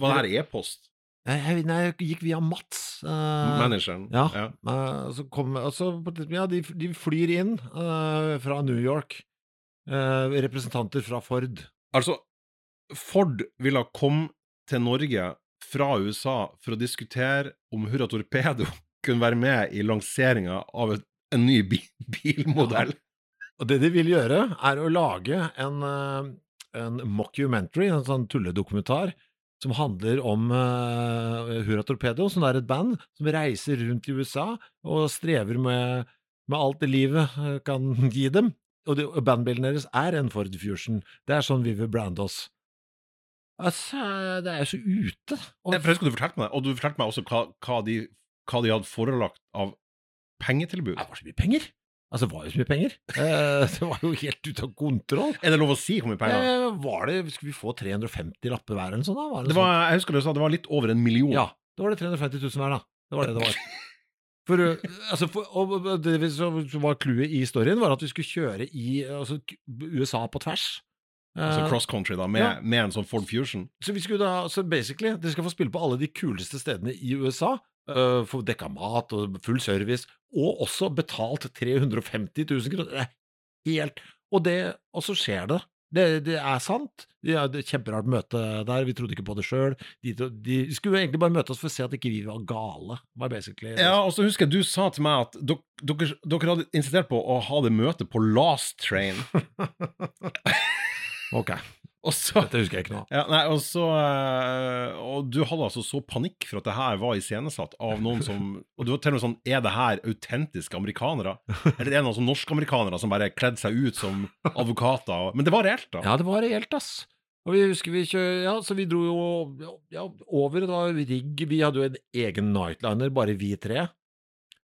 Hva er e-post? Nei, jeg gikk via Mats, eh, Manageren. ja. eh, så kom, altså, ja, de, de flyr inn eh, fra New York, eh, representanter fra Ford. Altså, Ford ville komme til Norge fra USA for å diskutere om Hurra Torpedo kunne være med i lanseringa av et, en ny bil, bilmodell. Og det de vil gjøre, er å lage en, eh, en mockumentary, en sånn tulledokumentar, som handler om uh, Hurra Torpedo, som er et band som reiser rundt i USA og strever med, med alt det livet eh, kan gi dem. Og, det, og bandbilen deres er en Ford Fusion. Det er sånn vi vil brande oss. Altså, det er jo så ute. Og, Jeg husker du fortalte meg, og du fortalte meg også hva, hva, de, hva de hadde forelagt av pengetilbud. det var så mye penger! Altså, det var jo så mye penger. Eh, det var jo helt ute av kontroll. Er det lov å si hvor mye penger? Eh, var det, Skulle vi få 350 lapper hver eller noe sånt? da? Var det Det var, jeg husker du sa det var litt over en million. Ja, da var det 350 000 hver, da. Det var det det var. For, uh, altså, for, og det som var clouet i historien, var at vi skulle kjøre i altså, USA på tvers. Altså Eh, cross country, da, med, ja. med en sånn Ford Fusion. så vi skulle da, så basically, dere skal få spille på alle de kuleste stedene i USA. Uh, få dekka mat og full service, og også betalt 350 000 kroner. Det er helt Og, det, og så skjer det. Det, det er sant. Det er et kjemperart møte der, vi trodde ikke på det sjøl. De, de skulle egentlig bare møte oss for å se at ikke vi var gale. Var basically Ja, og så husker jeg du sa til meg at dere, dere, dere hadde insistert på å ha det møtet på Last Train. Ok, Og så dette husker jeg ikke nå. ja, nei, eh, Og du hadde altså så panikk for at det her var iscenesatt av noen som Og du var til og med sånn Er det her autentiske amerikanere? Eller er det noen sånn norsk-amerikanere som bare kledde seg ut som advokater? Men det var reelt, da. Ja, det var reelt, ass. Og vi husker vi kjø... Ja, så vi dro jo ja, over, det var rigg, vi hadde jo en egen nightliner, bare vi tre.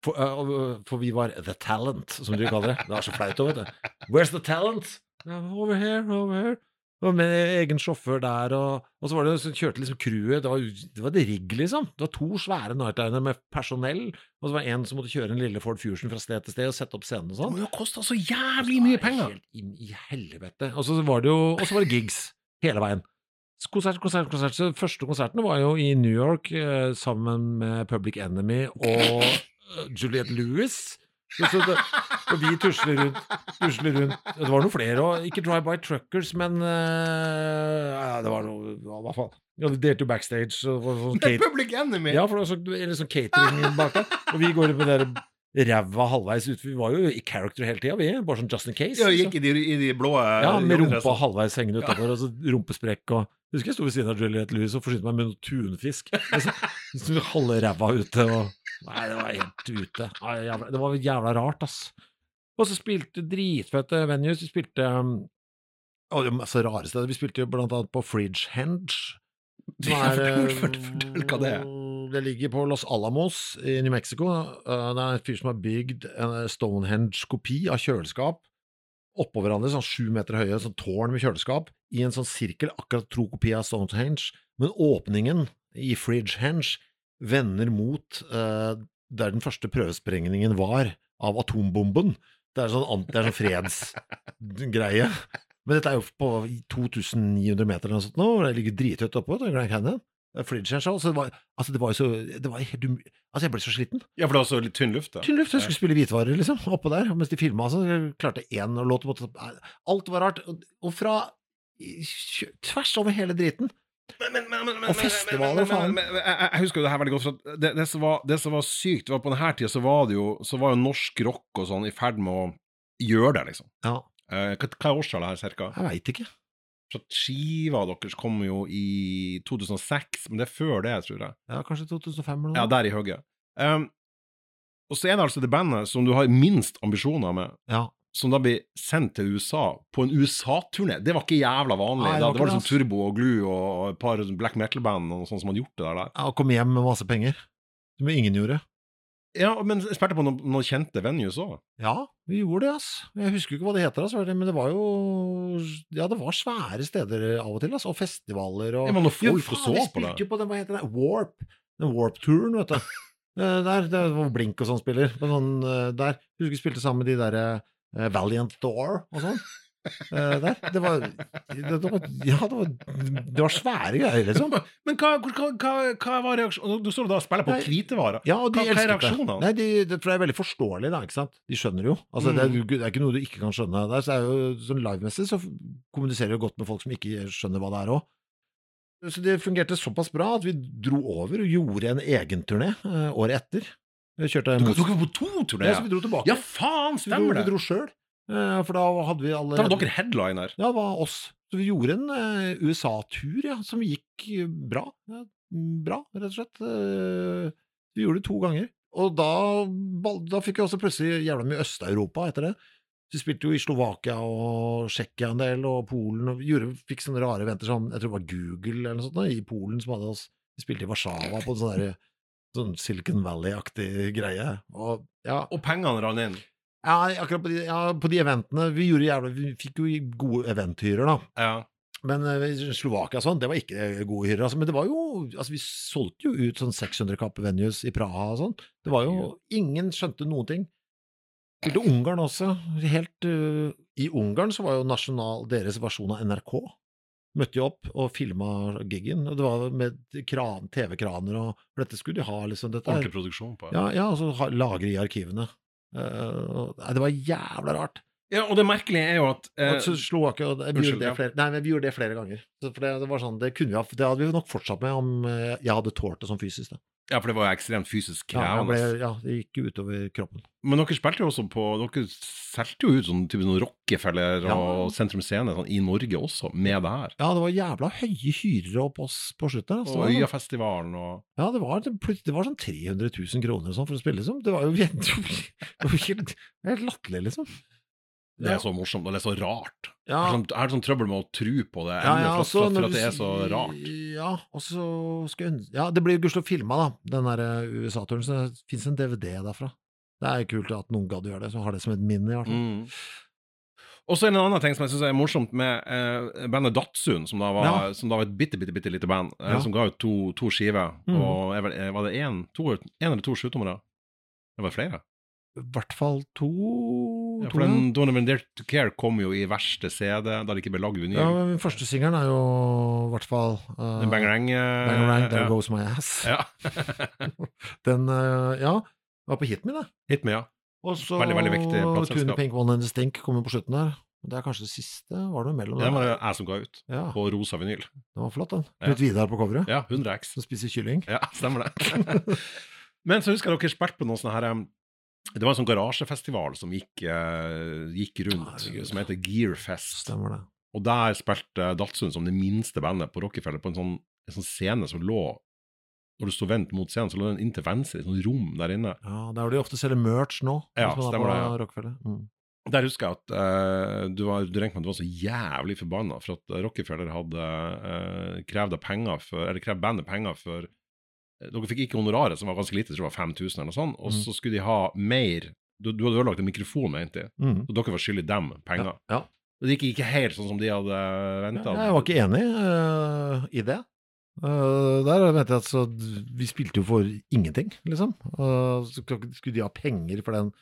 For, uh, for vi var the talent, som du kaller det. Det var så flaut òg, vet du. Where's the talent? Over here, over here. Og med egen sjåfør der, og, og så var det så kjørte liksom crewet, det var, det var det rigg, liksom. Det var to svære nightliner med personell, og så var det en som måtte kjøre en lille Ford Fusion fra sted til sted og sette opp scenen og Det sånn. må jo koste så jævlig mye penger! Helt inn i helvete. Og så var det jo Og så var det gigs hele veien. Konsert, konsert, konsert. Så første konserten var jo i New York eh, sammen med Public Enemy og eh, Juliette Lewis. Så, så det, og vi tusler rundt, tusler rundt. Det var noen flere òg. Ikke Drive By Truckers, men uh, det var noe ja, Hva faen. Ja, de delte jo backstage. Sånn Det er Public Enemy! ja, for det var sånn, eller sånn catering bak der. Og vi går med der ræva halvveis ut. Vi var jo i character hele tida, vi. Bare sånn just in case. Ja, liksom. gikk i de, i de blå Ja, med rumpa halvveis hengende utafor, og så rumpesprekk og Husker jeg sto ved siden av Juliette Lewis og forsynte meg med noe tunfisk. Så halve ræva ute og Nei, det var helt ute. Nei, jævla, det var jævla rart, ass. Og så spilte dritfette venues. Vi spilte å, og det var masse rare steder. Vi spilte jo blant annet på Fridge Henge. er, fortell, eh, fortell, fortell hva det er. Det ligger på Los Alamos i New Mexico. Uh, Det er en fyr som har bygd en Stonehenge-kopi av kjøleskap oppå hverandre, sånn sju meter høye, sånn tårn med kjøleskap, i en sånn sirkel, akkurat tro kopi av Stonehenge. Men åpningen i Fridgehenge vender mot eh, der den første prøvesprengningen var av atombomben. Det er sånn, det er sånn fredsgreie. Men dette er jo på 2900 meter eller noe sånt nå, og det ligger drithøyt det på Grand Canyon. Det er Fridge altså det var, altså det var jo så det var helt um... Altså, jeg ble så sliten. Ja, for det var så litt tynn luft, da. Tynn luft, jeg skulle spille hvitvarer, liksom, oppå der. Og mens de filma, så klarte én låt måtte, Alt var rart. Og, fra tvers over hele driten. Og festivaler, faen. Men, men, jeg, husker jo det her veldig godt. For det, det, som var, det som var sykt, var på denne tida så var det jo Så var jo norsk rock og sånn i ferd med å gjøre det, liksom. Ja, Eh, hva, hva er årstallet her, cirka? jeg veit ikke. For skiva deres kom jo i 2006, men det er før det, tror jeg. Ja, Kanskje 2005 eller noe? Ja, der i hugget. Um, og så er det altså det bandet som du har minst ambisjoner med, Ja. som da blir sendt til USA på en USA-turné. Det var ikke jævla vanlig. Nei, det var det var liksom Turbo og Glue og et par black metal-band og sånn som hadde gjort det der. ja, Og kom hjem med masse penger. Som ingen gjorde. Ja, men spilte på noen, noen kjente venues òg. Ja, vi gjorde det, ass. Jeg husker jo ikke hva det heter, ass, men det var jo Ja, det var svære steder av og til, ass. Og festivaler og Ja, men når Jo, folk faen, så vi på det jo på den, hva heter det, Warp. Den Warp-turen, vet du. Eh, Der, det var Blink og sånn spiller. På sånn, eh, der. Husker vi spilte sammen med de derre eh, Valiant Door og sånn. Eh, der. Det var, det, det var Ja, det var, det var svære greier, liksom. Men hva, hva, hva, hva var reaksjonen? Du står da og spiller på hvitevarer. Ja, Hva- hva er reaksjonene? Nei, de, det tror jeg er veldig forståelig, da, ikke sant. De skjønner jo. Altså, det, er, Mm. det er ikke noe du ikke kan skjønne. Der, er, så er jo, sånn livemessig så kommuniserer du godt med folk som ikke skjønner hva det er òg. Så det fungerte såpass bra at vi dro over og gjorde en egen turné året etter. Vi kjørte mot... dere var på to turneer? Ja, så vi dro tilbake. Ja, faen, Så vi dro, stemmer vi dro eh, for da hadde vi alle Da var dere headliner. Ja, det var oss. Så vi gjorde en eh, USA-tur, ja, som gikk eh, bra. Ja, bra, rett og slett. Eh, vi gjorde det to ganger. Og da, da fikk vi også plutselig jævla mye Øst-Europa etter det. Vi spilte jo i Slovakia og Tsjekkia en del, og Polen, og gjorde, fikk sånne rare eventer som jeg tror det var Google eller noe sånt, i Polen som hadde oss Vi spilte i Warszawa på en sånn der, sånn Silicon Valley-aktig greie. Og ja, Og pengene rant inn. Ja, akkurat på de, ja, på de eventene Vi gjorde jævla Vi fikk jo gode eventhyrer, da. Ja. Men eh, Slovakia sånn, det var ikke gode hyrer. Altså. Men det var jo Altså, vi solgte jo ut sånn 600 kapp venues i Praha og sånn. Det var jo Ingen skjønte noen ting. Spilte Ungarn også. Helt uh, I Ungarn så var jo nasjonal deres versjon av NRK. Møtte jo opp og filma giggen. Og det var med kran, TV-kraner og For dette skulle de ha, liksom. Dette Ordentlig produksjon på det. ja, ja, og så lagre i arkivene. Eh, det var jævla rart. Ja, og det merkelige er jo at eh, Slovakia, vi, unnskyld, gjorde flere, nei, vi gjorde det flere ganger. For det, det, var sånn, det, kunne vi ha, det hadde vi nok fortsatt med om eh, jeg hadde tålt det sånn fysisk. Da. Ja, for det var jo ekstremt fysisk krevende. Ja, ja, det gikk utover kroppen. Men dere spilte jo også på Dere solgte jo ut sånn type sånn Rockefeller Ja. og Sentrum Scene sånn, i Norge også, med det her. Ja, det var jævla høye hyrer opp oss på slutten. Altså. Og Øyafestivalen og Ja, det var, det, det var sånn 300 000 kroner og sånn for å spille, liksom. Det var jo helt, helt latterlig, liksom. Det er så morsomt, og det er så rart. Ja, Jeg har sånn, jeg har sånn trøbbel med å tro på det ennå, ja, for, også for, at det er så rart. Ja, og så skal jeg Ja, det blir gudskjelov filma, da, den der eh, USA-turen, så det fins en DVD derfra. Det er kult at noen gadd å gjøre det, så har det som et minne, i hvert fall. Mm. Og så en annen ting som jeg syns er morsomt med eh, bandet Datsun, som da var, Ja. som da var et bitte, bitte, bitte lite band, eh, Ja. som ga ut to, to skiver. Mm. Og eh, var det én eller to sjutommere? Det var flere? I hvert fall to, Ja, for den Don't Even Dare To Care kom jo i verste CD, da det ikke ble lagd vinyl. Ja, men den første singelen er jo i hvert fall uh, Den Bangerang Bang Rang, There ja. Goes My Ass. Ja. Den, uh, ja, var på hit me, det. Hit me, ja. Og så Veldig, veldig viktig plateselskap. Tune Pink One and the Stink kommer på slutten der. Det er kanskje det siste, var det mellom Det var der? det jeg som ga ut, Ja, på rosa vinyl. den var flott, den. Ja. Knut Vidar på coveret, Ja, 100 X. som spiser kylling. Ja, stemmer det. Men så husker jeg dere spilte på noe sånne her um, Det var en sånn garasjefestival som gikk, eh, gikk rundt, Herregud. som heter Gearfest. Stemmer det. Og der spilte Datsun som det minste bandet på Rockefeller på en sånn, en sånn scene som lå Når du sto vendt mot scenen, så lå den inntil venstre, i et sånt rom der inne. Ja, Der hvor de ofte selger merch nå. Ja, hvis man er stemmer på det, ja. Rockefeller. Mm. Der husker jeg at eh, du, var, du regnet med at du var så jævlig forbanna for at Rockefeller hadde uh, krevd penger for Eller krevd bandet penger for eh, Dere fikk ikke honoraret, som var ganske lite, jeg tror det var 5000 eller noe sånt, og Mm. så skulle de ha mer Du, du hadde ødelagt en mikrofon, mente jeg, Mm. så dere var skyldig dem penger. Ja. Og det gikk ikke helt sånn som de hadde venta. Jeg var ikke enig uh, i det. Uh, der mente jeg at så, Vi spilte jo for ingenting, liksom. Uh, så skulle de ha penger for den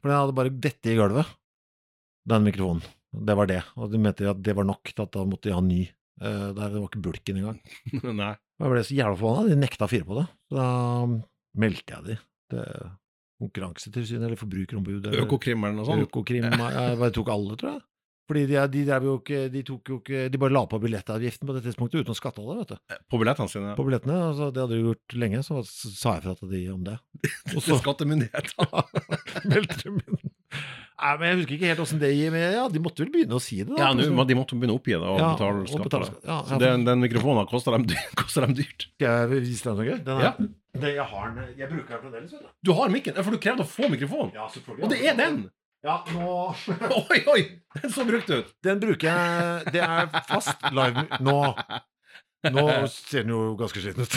For den hadde bare dette i gulvet, den mikrofonen. Det var det. Og de mente at det var nok til at da måtte de ha ny. Uh, der, det var ikke bulken engang. Nei. Jeg ble så jævla forbanna. De nekta å fire på det. Så da meldte jeg de til Konkurransetilsynet eller Forbrukerombud. eller- Økokrim eller noe sånt. Økokrim Jeg tok alle, tror jeg. Fordi de, de, jo ikke, de tok jo ikke De bare la på billettavgiften på det tidspunktet uten å skatte av det, vet du. På billettene sine. På billettene. Altså, det hadde de gjort lenge, så sa jeg fra til de om det. Og så skattemyndighetene. meldte de inn. Nei, men jeg husker ikke helt åssen det gir men ja, de måtte vel begynne å si det, da. Ja, nå de måtte begynne å oppgi det og Ja, betale og skatt. betale på det. skatt. Ja, Så ja, den, den mikrofonen koster dem, dy- koster dem dyrt. Skal jeg vise deg noe? Den er, Ja. det, jeg har den Jeg bruker den fremdeles, vet du. Du har mikken, ja, for du krevde å få mikrofon. Ja, selvfølgelig. Og det er den! Ja, nå Oi, oi! Den så brukt ut. Den bruker jeg Det er fast live Nå Nå ser den jo ganske sliten ut.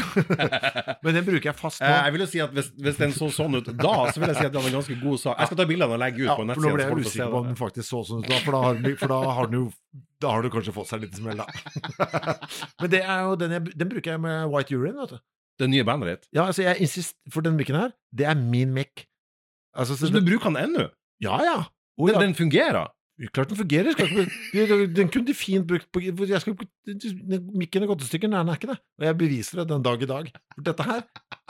Men den bruker jeg fast nå. Eh, Jeg vil jo si at hvis, hvis den så sånn ut da, så vil jeg si at det var en ganske god sak. Jeg skal ta bildene og legge ut Ja, på for nå ble jeg usikker på om den faktisk så sånn ut, da, for da har den, da har den jo Da har du kanskje fått seg en liten smell, da. Men det er jo den, jeg, den bruker jeg med White Urine, vet du. Det nye bandet ditt. Ja, altså jeg insist, For den mikken her, det er min mic. Altså, så Så du bruker den ennå? ja, ja. Den, ja. den fungerer? Klart den fungerer. Den kunne de fint brukt på jeg skal, Mikken er gått i stykker, nei, den er ikke det. Og jeg beviser det den dag i dag. For dette her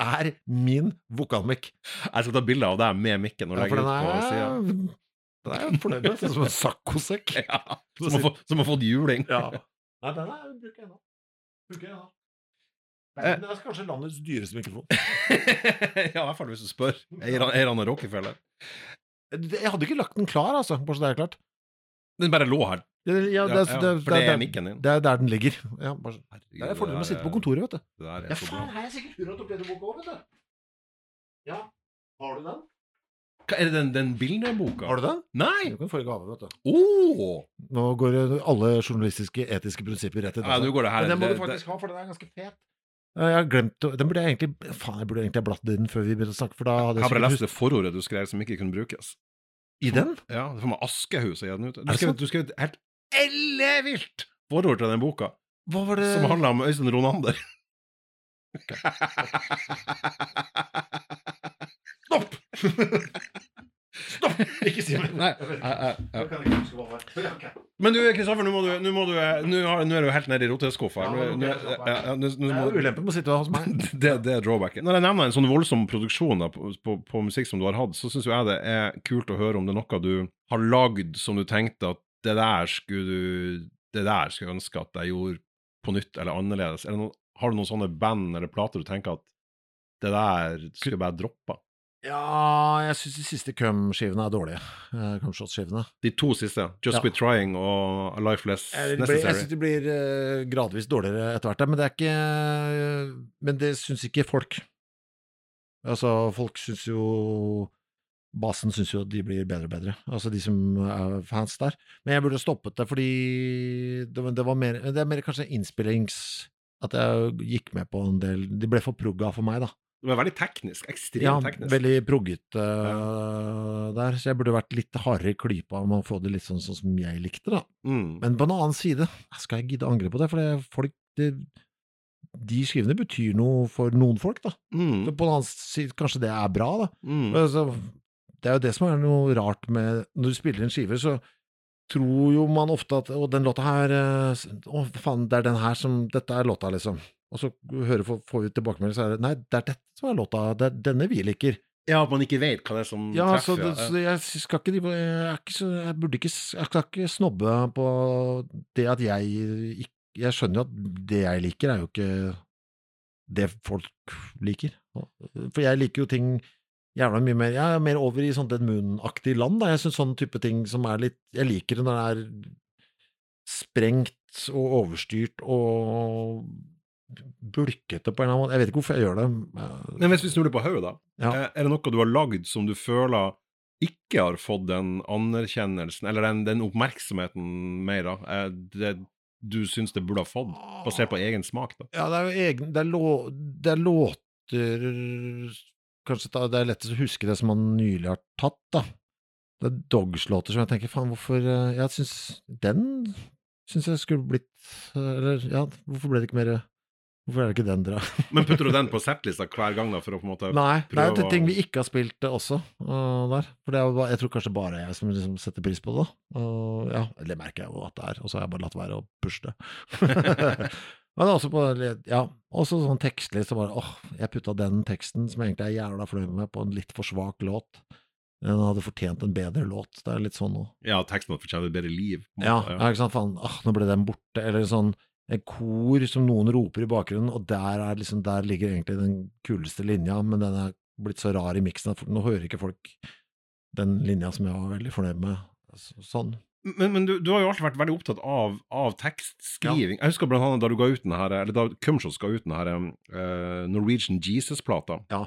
er min vokalmikk. Jeg skal ta bilde av deg med mikken og Ja, legge ut den på sida. er Den er jeg fornøyd med. Sånn som en saccosekk. Ja, som, har som har fått juling. Ja. Nei, den er, bruker jeg nå. Bruker jeg. Eh. Nei, Det er kanskje landets dyreste mikrofon. ja, i hvert fall hvis du spør. Eier han- Rockefeller? Jeg hadde ikke lagt den klar, altså. Bare så det er klart. Den bare lå her. Ja, det, ja, Ja, det, ja, det, for det er mikken din. det er der den ligger. Ja, bare, så- Herregud, det er fordelen med å sitte på er- kontoret, vet du. Det er Ja, faen, har her er sikkert Hurra torpedoboka òg, vet du. Ja, har du den? Hva, er det den, den bildeboka? Har du den? Nei! Du kan få i gave, vet du. Åh! Nå går alle journalistiske, etiske prinsipper rett i Ja, nå går det her Men den må du faktisk ha, for den er ganske fet. Ja, Jeg har glemt å- Den burde jeg egentlig Faen, jeg burde egentlig ha bladd i den før vi begynte å snakke, for da hadde Jeg har bare lest det forordet du skrev som ikke kunne brukes. I den? Ja, det får meg Askehus å gi den ut. Du skrev, du skrev et helt ellevilt forord til den boka, Hva var det som handla om Øystein Ronander. Stopp! Stopp! Ikke si meg Nei. Ja, ok. Men du, Kristoffer, nå, nå, nå, nå er du helt nede i roteskuffa. Det er ulempen med å sitte hos meg. det, det er drawbacken. Når jeg nevner en sånn voldsom produksjon da, på, på, på musikk som du har hatt, så syns jeg det er kult å høre om det er noe du har lagd som du tenkte at det der skulle du Det der skulle jeg ønske at jeg gjorde på nytt eller annerledes. Er det noen, har du noen sånne band eller plater du tenker at det der skulle jeg bare droppa? Ja, jeg syns de siste Cum-skivene er dårlige. Eh, Cum-shot-skivene. De to siste, Just Ja. Quit Trying og A Life Less Jeg, blir- jeg syns de blir uh, gradvis dårligere etter hvert, men det er ikke Men det syns ikke folk. Altså, folk syns jo Basen syns jo at de blir bedre og bedre, altså de som er fans der. Men jeg burde stoppet det fordi det, det var mer Det er mer kanskje innspillings... At jeg gikk med på en del De ble for progga for meg, da. Det var veldig teknisk. Ekstremt Ja, teknisk. veldig proggete der, så jeg burde vært litt hardere i klypa om å få det litt sånn, sånn som jeg likte, da. Mm. Men på en annen side, skal jeg gidde å angre på det? For det, folk, det, de skrivene betyr noe for noen folk, da. Mm. Så på en annen side, kanskje det er bra, da. Mm. Men Altså, det er jo det som er noe rart med Når du spiller en skive, så tror jo man ofte at Å, den låta her eh, Å, faen, det er den her som Dette er låta, liksom. Og så hører, får, vi tilbakemelding, så er det Nei, det er dette som er låta. Det er denne vi liker. Ja, at man ikke vet hva det er som Ja, så, treffer. det, så jeg skal ikke Jeg ikke Jeg burde ikke Jeg skal ikke snobbe på det at jeg Jeg skjønner jo at det jeg liker, er jo ikke det folk liker. For jeg liker jo ting jævla mye mer Jeg er mer over i sånn Den Moon-aktig land, da. Jeg syns sånn type ting som er litt Jeg liker det når det er sprengt og overstyrt og bulkete på en eller annen måte. Jeg vet ikke hvorfor jeg gjør det. Men hvis vi snur det på hodet, da. Ja. Eh, Er det noe du har lagd som du føler ikke har fått den anerkjennelsen, eller den, den oppmerksomheten mer, da? Eh, Det du syns det burde ha fått, basert på egen smak, da? Ja, det er jo egen Det er, lå, det er låter Kanskje det er lettest å huske det som man nylig har tatt, da. Det er Dogs-låter som jeg tenker faen, hvorfor eh, Jeg syns Den syns jeg skulle blitt Eller, ja, hvorfor ble det ikke mer Hvorfor er det ikke den dere Men putter du den på settlista hver gang, da, for å på en måte Nei, det er prøve ting vi ikke har spilt eh, også, uh, der. For det er bare, jeg tror kanskje bare jeg som liksom setter pris på det. da. Uh, ja, det merker jeg jo at det er, og så har jeg bare latt være å pushe det. Men også på, ja, også sånn tekstlig, så bare, åh, jeg putta den teksten, som jeg egentlig er jævla fornøyd med, på en litt for svak låt. Den hadde fortjent en bedre låt. Det er litt sånn nå. Ja, teksten fortjener et bedre liv. Måte, Ja, ja, ikke sant, faen, ah, nå ble den borte, eller sånn kor som noen roper i bakgrunnen, og der, er liksom, der ligger egentlig den kuleste linja, men den er blitt så rar i miksen at nå hører ikke folk den linja som jeg var veldig fornøyd med. Sånn. Men, men du, du har jo alltid vært veldig opptatt av, av tekstskriving. Jeg husker blant annet da du ga ut den her, eller da Cumshots ga ut den her uh, Norwegian Jesus-plata. Ja.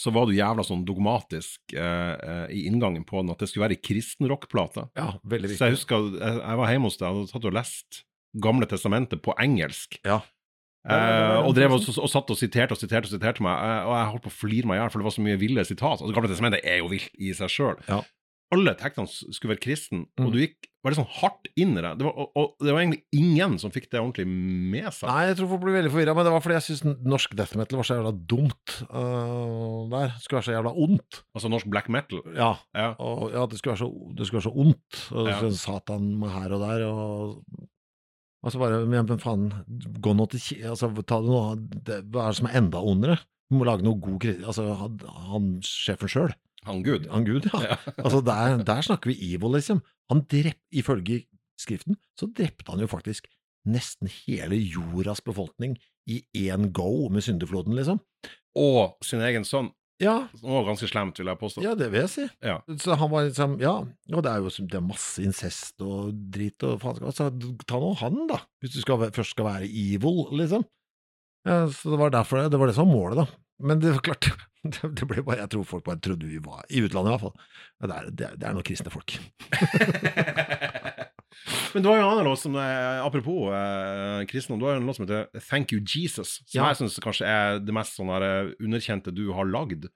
Så var du jævla sånn dogmatisk eh, eh, i inngangen på den, at det skulle være kristenrockplate. Ja, veldig Så jeg husker jeg, jeg var hjemme hos deg og hadde tatt og lest Gamle testamentet på engelsk. Ja. Eh, og drev og, og satt og siterte og siterte og siterte meg, eh, og jeg holdt på å flire meg i hjel, for det var så mye ville sitat. Altså, Gamle testamentet er jo vilt i seg sjøl. Ja. alle tekstene skulle være kristen, Mm. og du gikk veldig sånn hardt inn i det. det var, og, og det var egentlig ingen som fikk det ordentlig med seg. Nei, jeg tror folk blir veldig forvirra, men det var fordi jeg syns norsk death metal var så jævla dumt uh, der. Det skulle være så jævla ondt. Altså norsk black metal. Ja, Ja. og ja, det skulle være så, det skulle være så ondt. Og Ja. Satan med her og der, og og så bare Men, men faen, gå nå til altså, ta det noe, det, Hva er det som er enda ondere? Du må lage noe god kritikk Altså, han, han sjefen sjøl. Han Gud. Han Gud, ja. Ja. Altså, der, der snakker vi evil, liksom. Han drep, Ifølge skriften så drepte han jo faktisk nesten hele jordas befolkning i én go med syndefloden, liksom. Og sin egen sønn. Ja, Det var ganske slemt, vil jeg påstå. ja, det vil jeg si. Ja. Så han var liksom, ja, og det er jo det er masse incest og drit og faenskap. Altså, ta nå han, da, hvis du skal, først skal være evil, liksom. Ja, så det var derfor det, det var det som var målet, da. Men det var klart, det, ble bare, jeg tror folk bare trodde vi var i utlandet, i hvert fall. Det, er, det, er, det er noen kristne folk. Men du har jo en annen låt som er, apropos eh, kristendom, du har jo en låt som heter Thank You Jesus, som Ja. jeg syns kanskje er det mest sånn her, eh, underkjente du har lagd,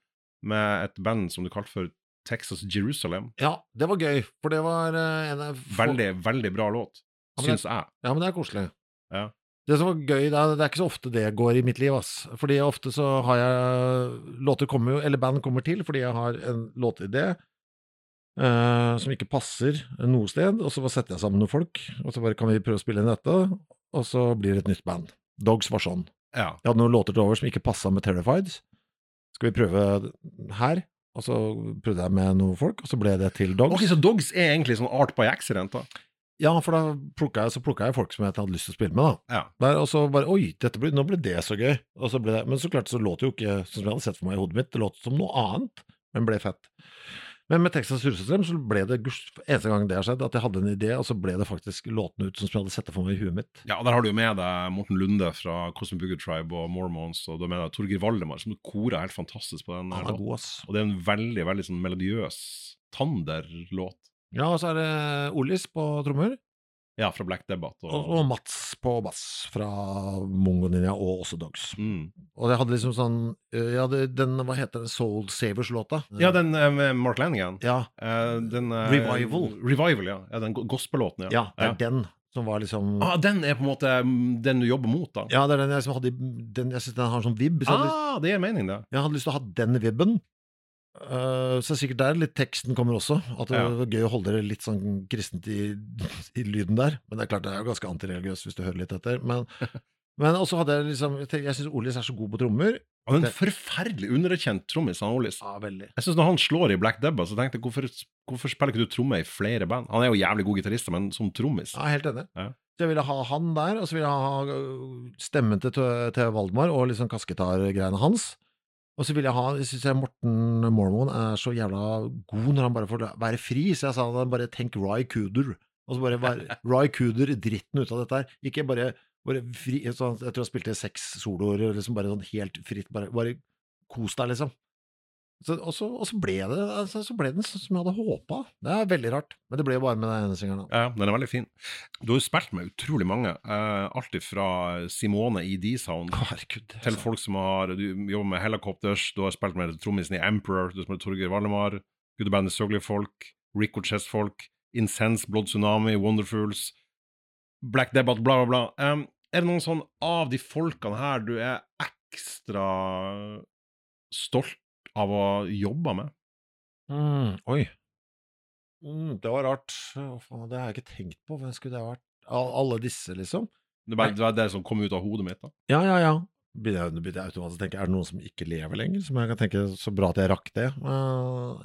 med et band som du kalte for Texas Jerusalem. Ja, det var gøy, for det var eh, en av Veldig, veldig bra låt, Ja, syns jeg. Ja, men det er koselig. Ja. Det som var gøy, det er, det er ikke så ofte det går i mitt liv, ass. Fordi ofte så har jeg Låter kommer jo, eller band kommer til fordi jeg har en låtidé eh, som ikke passer noe sted, og så bare setter jeg sammen noen folk, og så bare kan vi prøve å spille inn dette, og så blir det et nytt band. Dogs var sånn. Ja. Jeg hadde noen låter til over som ikke passa med Terrified. Skal vi prøve her? Og så prøvde jeg med noen folk, og så ble det til Dogs. Ok, Så Dogs er egentlig sånn art by accident, da? Ja, for da plukka jeg, så plukka jeg folk som jeg hadde lyst til å spille med, da. Ja. Der, og så bare Oi, ble, nå ble det så gøy. Og så ble det, men så klart så låt det jo ikke sånn som jeg hadde sett for meg i hodet mitt. Det låt som noe annet, men ble fett. Men med Texas Rusestrøm så ble det eneste gang det har skjedd, at jeg hadde en idé, og så ble det faktisk låtene ut som jeg hadde sett det for meg i huet mitt. Ja, og der har du jo med deg Morten Lunde fra Cosmic Booger Tribe og Mormons, og du har med deg Torgeir Valdemar, som korer helt fantastisk på den. Han er god, ass. Og det er en veldig, veldig sånn melodiøs Tander-låt. Ja, og så er det Ollis på trommer, Ja, fra Black Debate. og, Og, og Mats på bass fra Mongo Ninja og også Dogs. mm. Og jeg hadde liksom sånn øh, Ja, den, hva heter den, Soul Savers-låta? Ja, den eh, med Mark Lanigan. Ja, Eh, den, uh, Revival. Revival, ja. ja den gospel-låten, ja. ja, det er den som var liksom Ah, den er på en måte mm, den du jobber mot, da? Ja, det er den jeg liksom hadde den, Jeg synes den har en sånn vib. Så jeg, hadde, ah, det gir mening, det. jeg hadde lyst til å ha den vibben. Eh, så sikkert der litt teksten kommer også. At det var gøy å holde det litt sånn kristent i, i lyden der. Men det er klart det er jo ganske antireligiøst hvis du hører litt etter. Men, men også hadde jeg liksom Jeg, syns Olis er så god på trommer. Han er en forferdelig underkjent trommis, han Olis. Ja, veldig. Jeg synes Når han slår i Black Debba, så tenkte jeg hvorfor, hvorfor spiller ikke du tromme i flere band? Han er jo jævlig god gitarist, men som trommis Ja, helt enig. Ja. Så jeg ville ha han der, og så ville jeg ha stemmen til, til Valdemar og liksom kassegitargreiene hans. Og så vil jeg ha Jeg syns Morten Mormon er så jævla god når han bare får være fri, så jeg sa han bare tenk Ry Cooder. Og så bare være Ry Cooder dritten ut av dette her. Ikke bare, bare fri sånn, Jeg tror han spilte seks soloer liksom bare sånn helt fritt. Bare, bare kos deg, liksom. Så, og, så, og så ble det altså, så ble den sånn som jeg hadde håpa. Det er veldig rart. Men det ble jo bare med den ene singelen. Ja, den er veldig fin. Du har jo spilt med utrolig mange. Eh, alt fra Simone i D-Sound til folk som har Du jobber med Helicopters, du har spilt med trommisen i Emperor, du har spilt med Torgeir Valdemar, Guddebandet Søgli-folk, Ricochet-folk, Incense, Blood Tsunami, Wonderfools, Black Debate, bla, bla, bla. Um, er det noen sånn av de folkene her du er ekstra stolt av å jobbe med? Mm, oi. Mm, det var rart. Det har jeg ikke tenkt på. Hvem skulle det ha vært? Al- Alle disse, liksom? Det var det, det som kom ut av hodet mitt. da. Ja, ja, ja. Begynner jeg, begynner jeg automatisk å tenke, er det noen som ikke lever lenger? Som jeg kan tenke, så bra at jeg rakk det. Uh,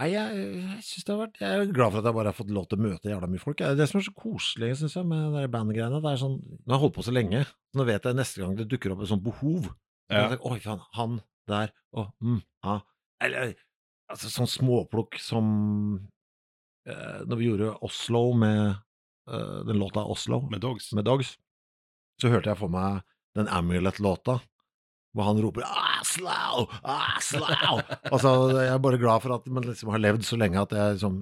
nei, jeg, jeg synes det har vært Jeg er glad for at jeg bare har fått lov til å møte jævla mye folk. Det som er så koselig, synes jeg, med de bandgreiene. Det er sånn Nå har jeg holdt på så lenge, så nå vet jeg neste gang det dukker opp et sånt behov. Ja. tenker, Oi, faen, han der, og mm, ah. Eller altså, sånn småplukk som eh, Når vi gjorde Oslo med eh, den låta Oslo Med Dogs. med Dogs, så hørte jeg for meg den Amulet-låta, hvor han roper Aslo! Aslo! altså, jeg er bare glad for at man liksom har levd så lenge at jeg liksom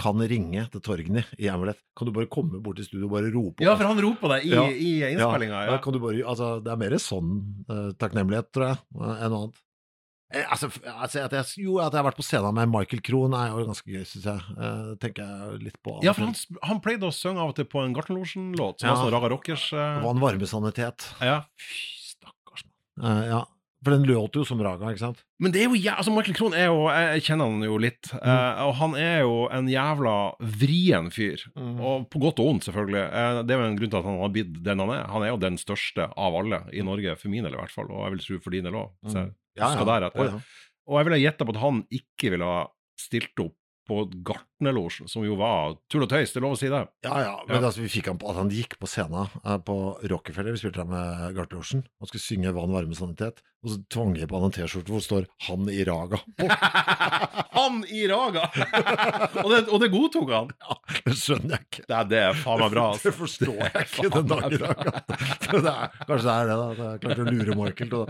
kan ringe til Torgny i Amulet. Kan du bare komme bort til studio og bare rope? Ja, for han roper deg i, Ja. i innspillinga. Ja, Ja, bare, altså, det er mer sånn uh, takknemlighet, tror jeg, eh, enn noe annet. Eh, Altså, altså at jeg, jo, at jeg har vært på scenen med Michael Krohn er jo ganske gøy, syns jeg. Uh, tenker jeg litt på. Ja, for han, han pleide å synge av og til på en Gartnerlosjen-låt, som Ja. var sånn Raga Rockers Uh... Det var en varmesanitet. ja. Fy, stakkars mann. Uh, ja. For den låter jo som Raga, ikke sant? Men det er jo jæ- altså Michael Krohn er jo Jeg kjenner han jo litt, Mm. eh, og han er jo en jævla vrien fyr. Mm. Og på godt og vondt, selvfølgelig. Eh, det er jo en grunn til at han har blitt den han er. Han er jo den største av alle i Norge, for min del i hvert fall, og jeg vil tro for din del òg. Deretter. Å, ja. Og jeg ville gjette på at han ikke ville ha stilt opp på Gartnerlosjen, som jo var tull og tøys, det er lov å si det. Ja, ja, men Ja. altså, vi fikk han på at han gikk på scenen eh, på Rockefeller, vi spilte der med Gartnerlosjen, og skulle synge Vann, varme, sanitet, og så tvang jeg på han en T-skjorte hvor det står 'Han i Raga' han i Raga! og, det, og det godtok han. Ja, det skjønner jeg ikke. Det, det er faen meg bra, Det altså. forstår jeg Det ikke den dag i dag. Det kanskje det er det, da. At jeg klarte å lure Michael til å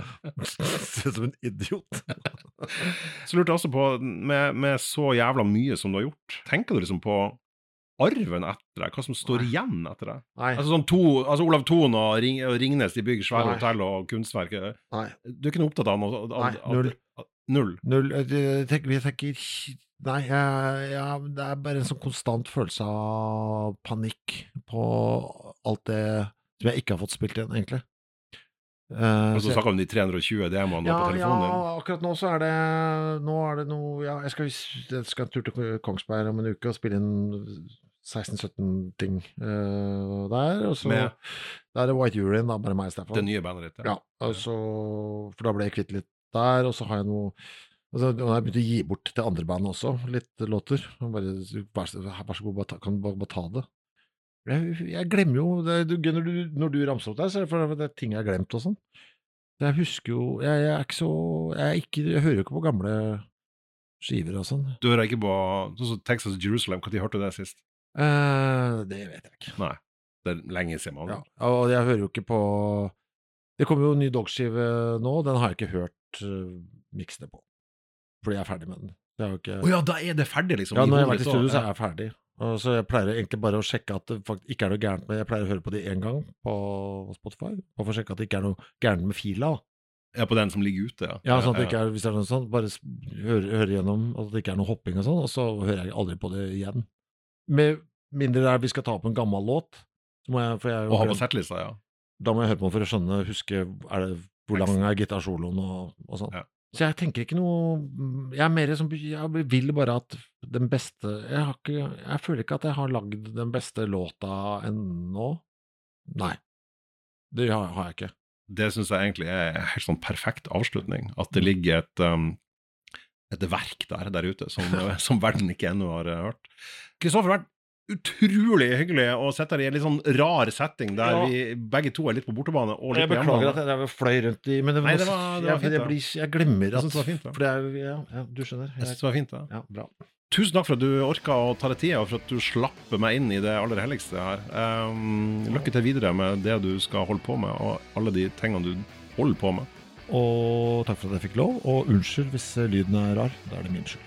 se ut som en idiot. Så lurte jeg også på, med, med så jævla mye som du har gjort, tenker du liksom på arven etter deg? Hva som står Nei. igjen etter deg? Nei. Altså sånn to, altså Olav Thon og, Ring, og Ringnes de bygger svære hotell og kunstverk. Nei. Du er ikke noe opptatt av noe? av- Nei, null. av- Null? Null. Jeg tenker, jeg tenker Nei, jeg, jeg, det er bare en sånn konstant følelse av panikk på alt det som jeg ikke har fått spilt igjen, egentlig. Eh, Altså, så jeg- om de 320 demoene ja, på telefonen din? akkurat nå så er det Nå er det noe Ja, jeg skal, jeg skal en tur til Kongsberg om en uke og spille inn 16-17 ting uh, der. Og så Med? Er det White Urine, da, bare meg og Stefan. Det nye bandet ditt? Ja, ja så, for da ble jeg kvitt litt der, og så har jeg noe altså, Nå har jeg begynt å gi bort til andre band også, litt låter. Bare, vær så god, bare ta, kan du bare, bare ta det. Jeg, jeg glemmer jo det, du, når, du, når du ramser opp der, så er det for det er ting jeg har glemt og sånn. Jeg husker jo Jeg, jeg er ikke så jeg, ikke, jeg hører jo ikke på gamle skiver og sånn. Du hører ikke på sånn som Texas Jerusalem, når hørte du det sist? Eh, det vet jeg ikke. Nei, det er lenge siden. man. Ja, og jeg hører jo ikke på Det kommer jo en ny dogskive nå, den har jeg ikke hørt uh, miksene på. Fordi jeg er ferdig med den. Å Å ja, da er det ferdig, liksom? Ja, når jeg har vært i studio, så er jeg ferdig. Og så jeg pleier egentlig bare å sjekke at det faktisk ikke er noe gærent med Jeg pleier å høre på de én gang på Spotify, bare for å sjekke at det ikke er noe gærent med fila. Ja, på den som ligger ute, ja. Ja, sånn at det ikke er, Hvis det er noe sånt, bare høre, høre gjennom at det ikke er noe hopping og sånn, og så hører jeg aldri på det igjen. Med mindre det er vi skal ta opp en gammel låt, så må jeg, for jeg Og ha på settlista, ja. da må jeg høre på for å skjønne, huske er det, hvor lang er gitarsoloen og, og sånn. Ja. Så jeg tenker ikke noe Jeg er mer som Jeg vil bare at den beste Jeg, har ikke, jeg føler ikke at jeg har lagd den beste låta ennå. Nei. Det har, har jeg ikke. Det syns jeg egentlig er en helt sånn perfekt avslutning. At det ligger et, um, et verk der, der ute som, som verden ikke ennå har uh, hørt. Kristoffer, Wern, utrolig hyggelig å sette deg i en litt sånn rar setting der Ja. vi begge to er litt på bortebane og litt Jeg beklager at jeg fløy rundt i Men det, Nei, det var- det var fint, jeg, blir, jeg glemmer at det var fint, da. Ja, ja, du skjønner. Jeg Jeg, synes det var fint, da. ja, bra. Tusen takk for at du orka å ta deg tida, og for at du slapp meg inn i det aller helligste her. Um, lykke til videre med det du skal holde på med, og alle de tingene du holder på med. Og takk for at jeg fikk lov, og unnskyld hvis lyden er rar. Da er det min skyld.